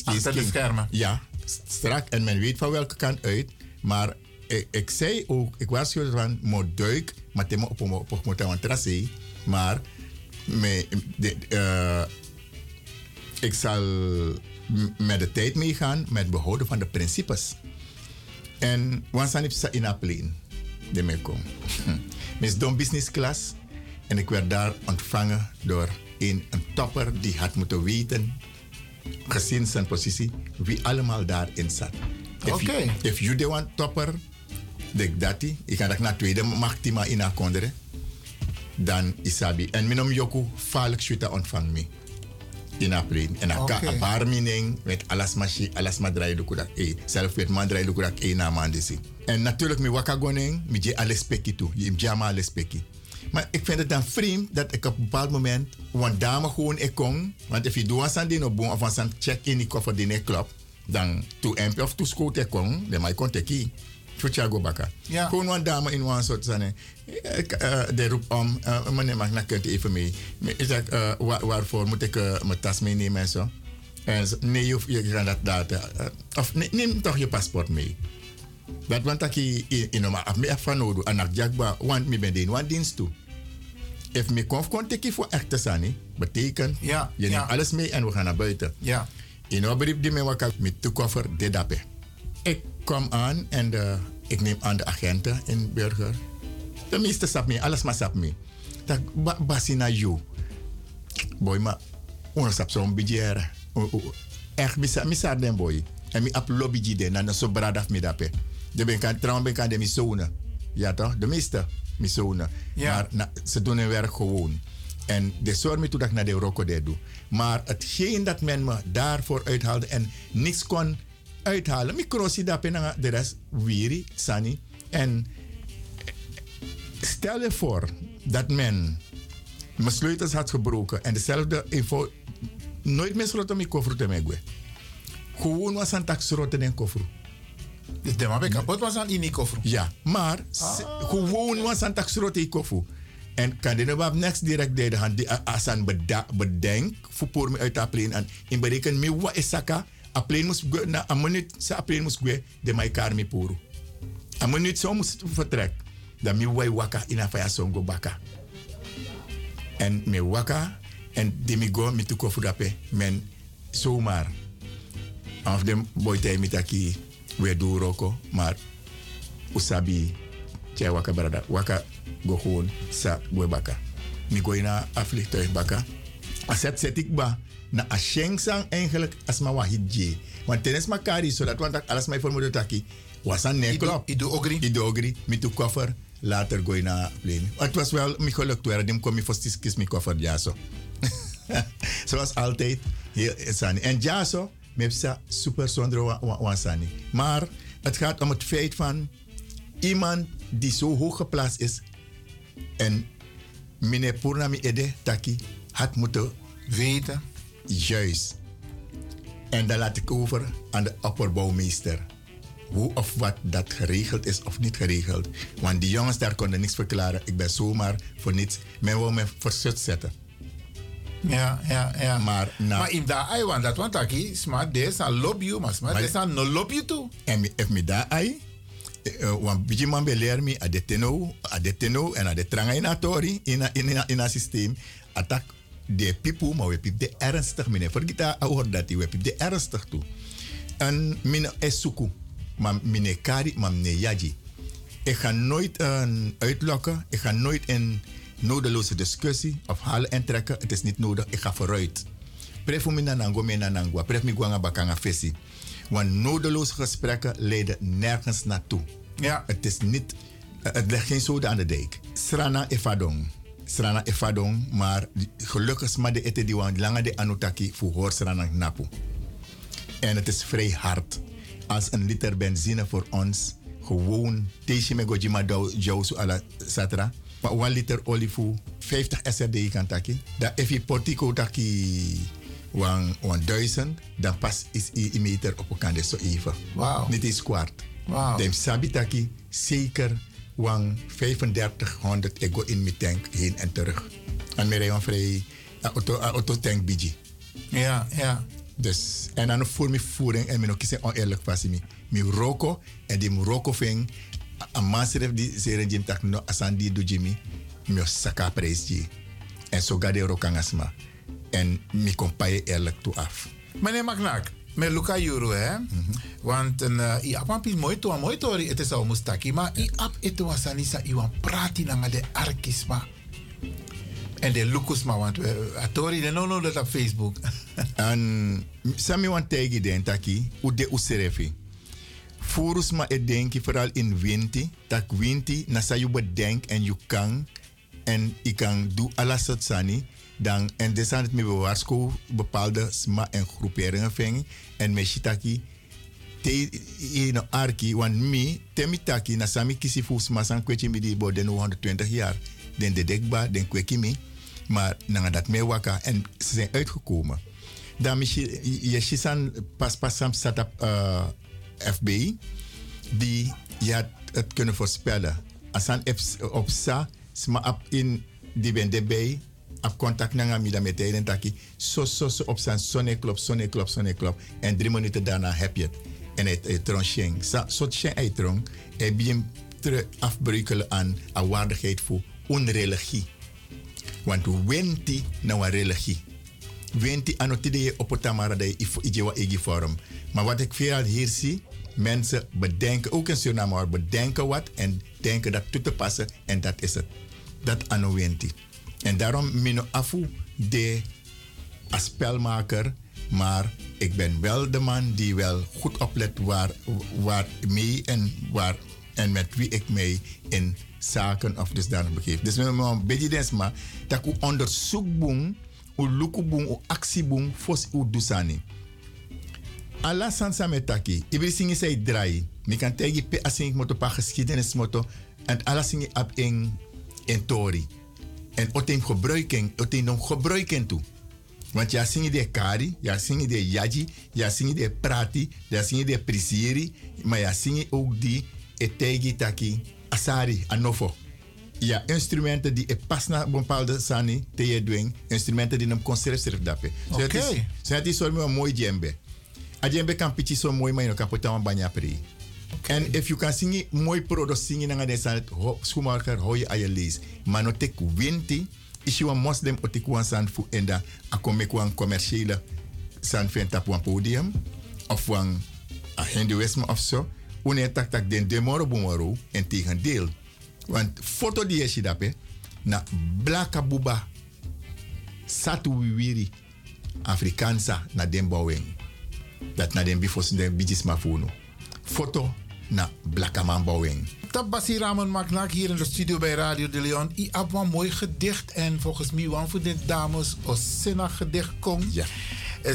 Achter de schermen. Ja, strak. En men weet van welke kant uit. Maar ik, ik zei ook, ik waarschuwde van, moet duik, maar het op op op op een tracé. Maar me, de, uh, ik zal met de tijd meegaan met behouden van de principes. En wanneer ik in plane, de me kom. Mis don business class. En ik werd daar ontvangen door een, een topper die had moeten weten, gezien zijn positie, wie allemaal daarin zat. Oké. Okay. If you de one topper, de dati, ik ga dat naar tweede maar in haar kondere, dan isabi. En minom yoku vaak schuita ontvang me. In plane. En dan kan een paar mening met alles machi, alles maar draaien de kudak. Eh, zelf weet man de kudak eh na man desi. En natuurlijk mi wakagoning, mi je alles peki toe. Je jama alles peki. Maar ik vind het dan vreemd dat ik op een bepaald moment een dame gewoon ik kon. Want als je doet aan die boom of aan check in die koffer die klopt, dan toe MP of toe schoot ik kon, dan mij kon hier. Futjago baka. Ja. Gewoon een dame in een soort zijn. De roep om, uh, meneer mag naar kunt even mee. Ik zeg, waar, waarvoor moet ik uh, mijn tas meenemen en zo? En nee, je, je kan dat data. Of neem toch je paspoort mee. Dat want ik in in maar af me van nodig en ik jagba want me ben een dienst toe. If me konf kon teki voor echte sani, betekent ja, je neemt alles mee en we gaan naar buiten. Ja. In een brief die me wakka met toekoffer de dape. Ik kom aan en de, ik neem aan de agenten in Burger. De meeste sap me, alles maar sap me. Dat ba, basina you. Boy, maar ons sap zo'n budget. Echt, misa, misa den boy. En mi ap lobby den, dan zo bradaf me dape. De ben kan, trouwens ben kan de misone. Ja toch? De meeste misone. Ja. Maar na, ze doen hun werk gewoon. En de zorg me toe dat ik naar de Rocco doe. Maar hetgeen dat men me daarvoor uithaalde en niks kon uithalen. Ik crossie dat en de rest wiri, sani. En stel je voor dat men mijn sleutels had gebroken en dezelfde info nooit meer sloot om ik koffer te megwe. Gewoon was aan taxroten en koffer. Dus de man kapot was aan in koffer. Ja, maar se- gewoon was aan taxroten en koffer. En kan je nou next direct de hand die als aan beda- bedenk voor me uit de plane en in bereken me wa isaka a plane moest go na a minuut sa a plane go de mai kar mi puru. A minuut zo moest vertrek. Dan mi wai waka ina fa ya songo baka. En me waka en de mi go mi tu kofu dape men zomaar. Af de boy tay mi taki we do roko maar usabi chay waka brada waka go gewoon sa go baka. Mi go ina aflicht baka. Aset set ik ba na a sheng sang eigenlijk as ma wa hidje. Want tenes ma kari so dat want alles mij voor moet taki. Was aan nee klop. Ido ogri. Ido ogri. Mi tu koffer. Later go na plane. Het was wel mi geluk toen dim kom mi first kiss mi koffer ja zo. Zoals altijd. Heel sani. En ja zo. Me heb super zonder wa- wa- wa sani. Maar het gaat om het feit van iemand die zo hoog geplaatst is en meneer Purnami Ede Taki had moeten weten. Juist. En dan laat ik over aan de opperbouwmeester. Hoe of wat dat geregeld is of niet geregeld. Want die jongens daar konden niks verklaren. Ik ben zomaar voor niets. Men wil me verzut zetten. Ja, ja, ja. Maar, nou, Maar in daar ai want dat want aki smart des a lob you mas maar des a no lob you too. En if me daar ai, eh, eh, wan biji man leer mi a de teno, a de teno en a de tranga in a tori in a, in a, in a systeem. Atak de pipu, maar we pip de ernstig meneer. Vergeet dat hoor dat die we pip de ernstig toe. En mine esuku, maar mine kari, maar mine yaji. Ik ga nooit een uitlokken. Ik ga nooit een nodeloze discussie of halen en trekken. Het is niet nodig. Ik ga vooruit. Pref me na nango me na nangwa. Pref me gwanga bakanga fesi. Want nodeloze gesprekken leiden nergens naartoe. Ja. Het is niet... eh, Het legt geen zoden aan de dijk. Srana efadong. Srana efadong. Maar gelukkig is maar de ete die wan lange de anutaki voor hoor srana napu. En het is vrij hard. Als een liter benzine voor ons gewoon teesje met gojima jousu ala satra. Maar 1 liter olie voor 50 SRD kan taki. Dat je portico taki wan, wan duizend, dan pas is i meter op elkaar zo even. Wauw. Niet eens kwart. Wauw. Dan sabi taki zeker wan 3500 ego in mijn tank heen en terug. En meer een vrij a auto, a auto tank biji. Ja, ja. Dus, en dan voor mijn voering, en mijn ook is oneerlijk vast me. Mijn roko, en die mijn roko ving, een maasref die zeren jim tak no asan die do jimi, mijn saka. En zo ga de rokangasma. En mijn kompaye eerlijk toe af. Meneer Magnak, met Luca Juro, hè? Want een uh, i ap is mooi to, mooi tori, het is al mustaki, maar i ap eto wasanisa i wan prati na de arkisma. En de lukusma, want we atori de no no dat op Facebook. en sami wan tegi den taki, u de userefi. Furus ma e denki vooral in winti, tak winti, na sa je bedenk en je kan, en ik kan doen alles wat sani, dan, en dus aan het me bewaarsko bepaalde sma en groeperingen vingen, en me shitaki, te in arki, want mi, temi taki, na sami kisi fus ma san kwetje mi di bo den 120 jaar, den de dekba, den kweki mi, maar na dat me waka, en ze zijn uitgekomen. Dan misschien je shisan pas pas sam zat op uh, FBI die had het kunnen voorspellen. Als aan op sa sma in die ben erbij op contact nanga mi dan meteen en taki so so so op zijn sonne klop sonne klop sonne klop en drie minuten daarna heb je het en het het troncheng sa so tchen ei trong e biem tre afbreukelen aan a waardigheid voor onreligie want wenti na wa religie wenti anotide op het tamara de ijewa egi forum. Maar wat ik veel hier zie, mensen bedenken, ook in Suriname, bedenken wat en denken dat toe te passen en dat is het. Dat ano wenti. En daarom mino afu de spelmaker, maar ik ben wel de man die wel goed oplet waar, waar mee en, waar, en met wie ik mij in zaken of dusdanig begeef. Dus hebben een beetje desma, dat ik onderzoek boem, u lukubung u aksibung fos u dusani. Alla sansa metaki, ibri singi say drai. Mi kan tegi pe asing moto pa geschiedenis moto en alla singi ab in in tori. En otem gebruiken, otem nom gebruiken toe. Want ja singi de kari, ja singi de yaji, ja singi de prati, ja singi de prisiri, maar ja singi ook die etegi taki asari anofo. Ja, instrumenten die pas na bepaalde sani te je doen, instrumenten die hem conserveren dape. Oké. So het is zo een mooi djembe. A djembe kan pitchi zo mooi, maar je kan een banya pri. En if you can sing mooi product singen na de san schoenmaker hou je aan je lees. Maar no tek winti is je een moslim o tek wan san fu enda a come kwan commerciële san fen tap wan podium of wan a hinduïsme of zo. Une tak tak den demoro bumoro en tegendeel. Want foto die je dape na blaka buba satu wiwiri Afrikansa na den bouwing. Dat na den bifos den bijis mafuno. Foto na blaka man bouwing. Tabassi Ramen Maknak hier in de studio bij Radio de Leon. I heb een mooi gedicht en volgens mij wan voor de dames o sinna gedicht komt. Ja.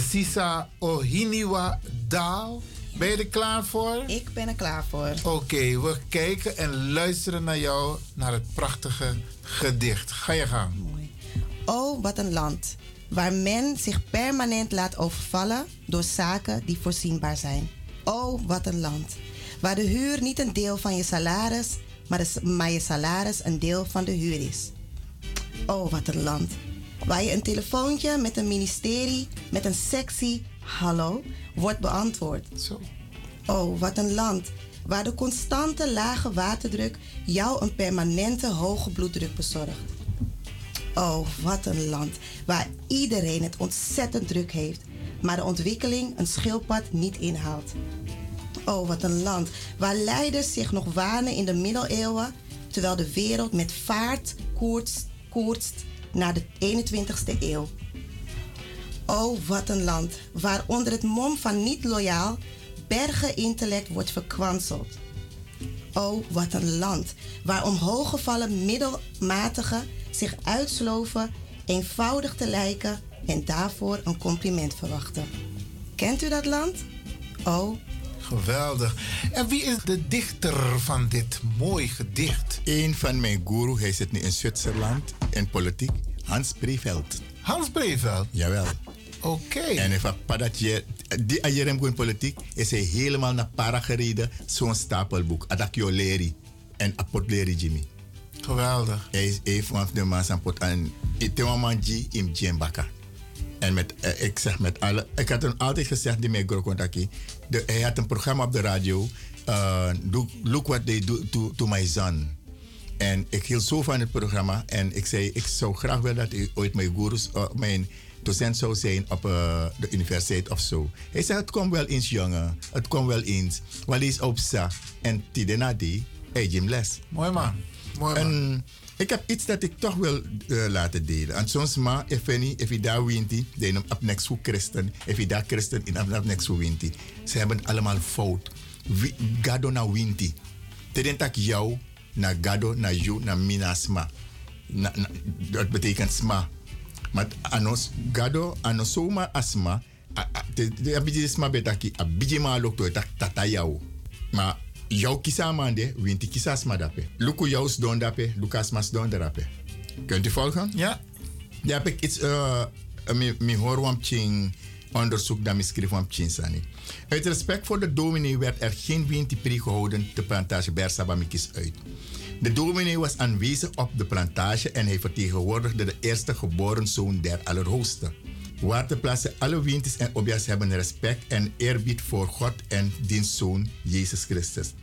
Sisa Ohiniwa Daal. Ben je er klaar voor? Ik ben er klaar voor. Oké, we kijken en luisteren naar jou, naar het prachtige gedicht. Ga je gang. Oh, wat een land. Waar men zich permanent laat overvallen door zaken die voorzienbaar zijn. Oh, wat een land. Waar de huur niet een deel van je salaris, maar, de, maar je salaris een deel van de huur is. Oh, wat een land. Waar je een telefoontje met een ministerie met een sexy hallo wordt beantwoord. Zo. Oh, wat een land. Waar de constante lage waterdruk jou een permanente hoge bloeddruk bezorgt. Oh, wat een land. Waar iedereen het ontzettend druk heeft, maar de ontwikkeling een schildpad niet inhaalt. Oh, wat een land. Waar leiders zich nog wanen in de middeleeuwen, terwijl de wereld met vaart koerst naar de 21ste eeuw. Oh, wat een land. Waar onder het mom van niet loyaal bergen intellect wordt verkwanseld. Oh, wat een land. Waar omhooggevallen middelmatigen zich uitsloven eenvoudig te lijken en daarvoor een compliment verwachten. Kent u dat land? Oh, Geweldig. En wie is de dichter van dit mooi gedicht? Een van mijn guru, hij zit nu in Zwitserland in politiek, Hans Breveld. Hans Breveld? Jawel. Oké. En if dat je die ajerem in politiek is hij helemaal naar para gereden, zo'n stapelboek, Adakio Leri en Apotleri Jimmy. Geweldig. Hij is een van de mensen aan Itewamanji in Djembaka. En met, eh, ik zeg met alle, ik had hem altijd gezegd, die mij Grokontaki, de, hij had een programma op de radio, uh, look, look what they do to, to my son. En ik hield zo van het programma en ik zei, ik zou graag willen dat ik ooit mijn gurus, uh, mijn docent zou zijn op uh, de universiteit of zo. Hij zei, het komt wel eens jongen, het komt wel eens. Wel eens op sa. En tidena die, hij gym les. Mooi man. Mooi man. En ik heb iets dat ik toch wil uh, laten delen. En soms maar, any, if je daar wint, dan op next hoe christen. If je daar christen, in op next hoe wint. Ze hebben allemaal fout. Gado na winti. Teden tak jou, na gado, na you, na minasma. Na, na, dat betekent sma. Maar anos, gado, anos soma asma. a- a- Te te abiji sma betaki, abiji ma lok to tak tata jou. Maar jou kisa mande, winti kisa sma dape. Luku jou's don dape, Lucas mas don dape. Kunt u volgen? Ja. Ja, heb ik iets, uh, mi, mi hoor wam ching onderzoek dat mi schreef wam ching sani. Uit respect voor de dominee werd er geen winterpri gehouden te plantage Bersabamikis uit. De dominee was aanwezig op de plantage en hij vertegenwoordigde de eerste geboren zoon der Allerhoogste. Waterplaatsen alle winters en objas hebben respect en eerbied voor God en diens zoon Jezus Christus.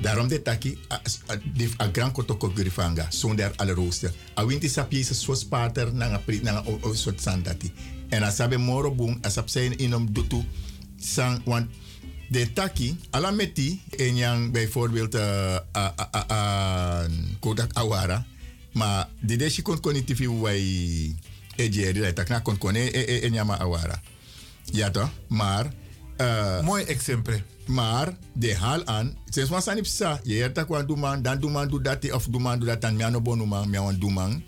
Daarom de taki die a gran kotoko grifanga, zoon der Allerhoogste. A winti sap Jezus zo spater na o soort sandati. En a sabe moro boom, a sap zijn inom dutu sang want de taki ala meti en yang bijvoorbeeld a, a, Kodak Awara maar de deshi kon kon niet Ejeri dat tak na kon kon e e e nyama Awara. Ja toch maar uh, mooi exempel maar de haal aan sinds was aan ipsa je hebt dat kwam man dan doe man doe dat of doe man doe dat dan miano bonu man miano doe man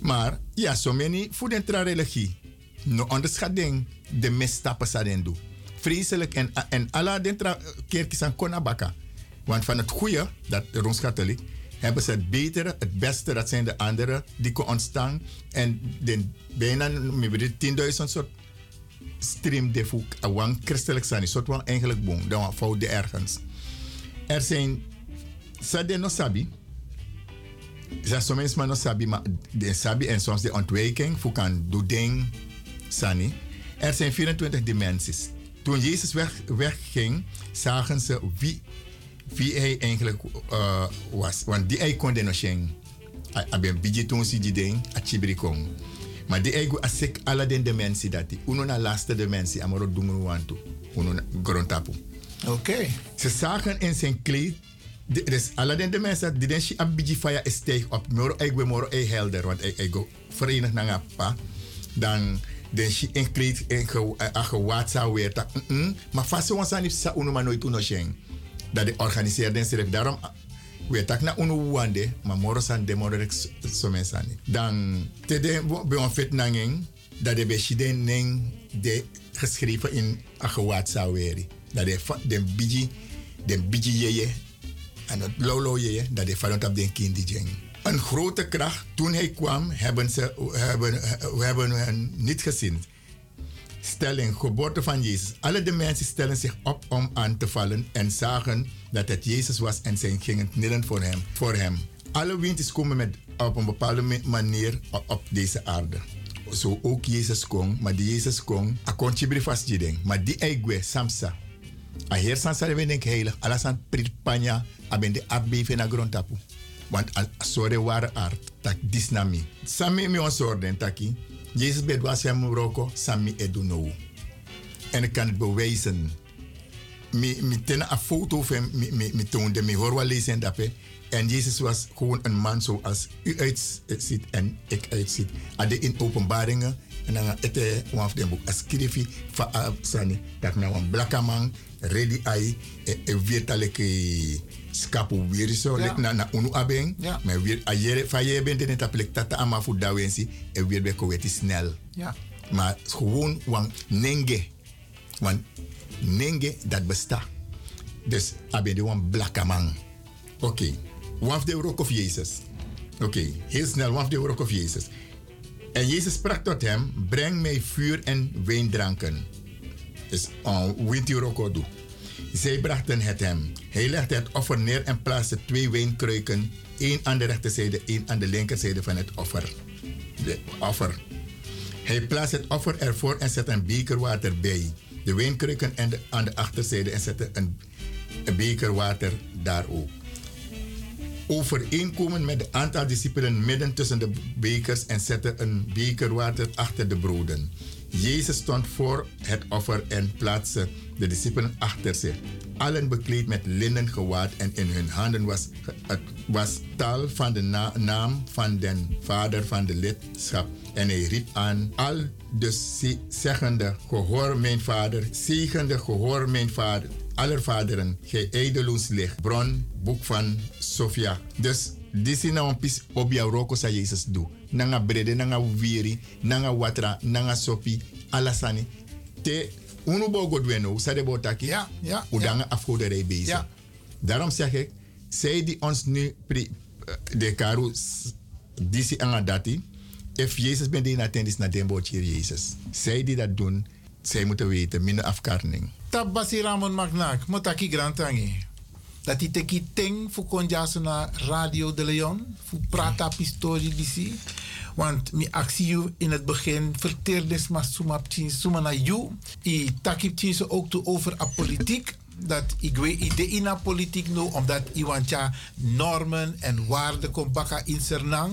maar ja so many food en tra religie no onderschat ding de misstappen sa den doen vreselijk en, en alla den tra kerkjes aan kona baka want van het goede dat rooms-katholiek hebben ze het betere, het beste, dat zijn de anderen die kunnen ontstaan. En de, bijna meer 10.000 soort stream de voek, een christelijk zijn, soort van eigenlijk boom, dan fout de ergens. Er zijn, sade no sabi, zijn soms mensen no sabi, maar de sabi en soms de ontwijking, voor kan doen ding, sani. Er zijn 24 dimensies. Toen Jezus weg, wegging, zagen ze wie, wie hij eigenlijk uh, was. Want die hij kon de no schengen. Hij ben si die ding, a chibri kon. Maar die ego asek alle den dimensie dat die. Uno na laatste dimensie, amoro dungu wantu. Uno na grontapu. Oké. Ze zagen in zijn kleed de, dus alle den mensen die den shi abiji fire is steeg op. Moro ego moro e helder, want ego verenigd na ngapa. Dan den shi in kleed in gewatsa weer tak. Maar vast ons aan sa uno maar nooit uno sheng. Dat de organiseerde zich daarom we tak na unu wande ma moro san de moro rek so sani. Dan te de be on fit nanging dat de be shiden neng de geschreven in a gewaad saweri. Dat de de biji de biji yeye en het lolo yeye dat de valent op den kindi jeng. Een grote kracht toen hij kwam hebben ze hebben hebben hen niet gezien stelling, geboorte van Jezus. Alle de mensen stellen zich op om aan te vallen en zagen dat het Jezus was en zij gingen knielen voor hem. Voor hem. Alle winters komen met, op een bepaalde manier op, deze aarde. Zo ook Jezus kon, maar die Jezus kon, a kon chibri vast jideng. Maar die eigwe, samsa. A heer san sare denk heilig, alasan pritpanya, aben de aardbeving na grond. Want a sore ware aard, tak disnami. Sami mi on sorden taki, Jezus bed was hem roko sami eduno. En ik kan het bewijzen. Mi, mi ten een foto van mi, mi, mi toonde, mi hoor wel lezen dat En Jezus was gewoon een man zoals u uitziet en ik uitziet. Ade in openbaringen. En dan een van de boek. Als skrifi van Sani. Dat nou een blakke man. Ready. En weer taleke skapu weer zo. Ja. Na, na unu abeng. Ja. Maar weer. Ayere. Van je bent in het plek. Tata ama voor dawensi. En weer bij koweti snel. Ja. Maar gewoon wan nenge. Want nenge dat bestaat. Dus aben de wan blakke man. Oké. Okay. Of the rock of Jezus. Oké, okay, heel snel, of the rock of Jezus. En Jezus sprak tot hem: Breng mij vuur en wijndranken. Dus on wint die rock doen. Zij brachten het hem. Hij legde het offer neer en plaatste twee wijnkruiken, één aan de rechterzijde, één aan de linkerzijde van het offer. De offer. Hij plaatste het offer ervoor en zette een beker water bij. De wijnkruiken en de, aan de achterzijde en zette een, een beker water daar ook overeenkomen met het aantal discipelen midden tussen de bekers en zetten een beker water achter de broden. Jezus stond voor het offer en plaatste de discipelen achter zich. Allen bekleed met linnen gewaad en in hun handen was, het was taal van de naam van den vader van de lidschap. En hij riep aan al de zeggende, gehoor mijn vader, zegende, gehoor mijn vader allervaderen, gij edeloos licht, bron, boek van Sofia. Dus disi na een pis obia roko sa Jezus do. Nanga brede, nanga wiri, nanga watra, nanga sopi, alasani. Te unu bo godweno, sa de botaki, ja, ja, udanga ja. afgoderij bezig. Ja. Daarom zeg ik, zij die ons nu pri, de karu disi anga dati, if Jezus ben die na tendis na den Jezus. Zij die dat doen, zij moeten weten, minder afkarning tap basi Ramon Magnak, motaki grantangi. Dat die teki ting fu konjaso na Radio de Leon, fu prata pistori disi. Want mi actie in het begin verteerdes maar sumap suma na you. I takip so ook toe over a politiek. Dat ik weet idee in a politiek nu, omdat iwantja normen en waarden kon baka in Sernang.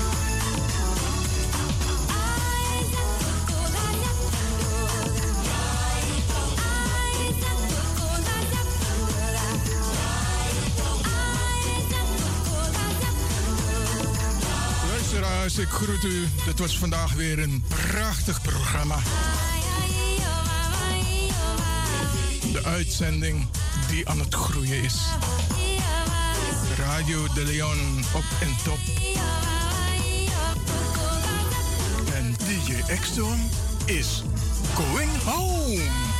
Ik groet u. Dit was vandaag weer een prachtig programma. De uitzending die aan het groeien is. Radio de Leon op en top. En DJ X-Don is going home.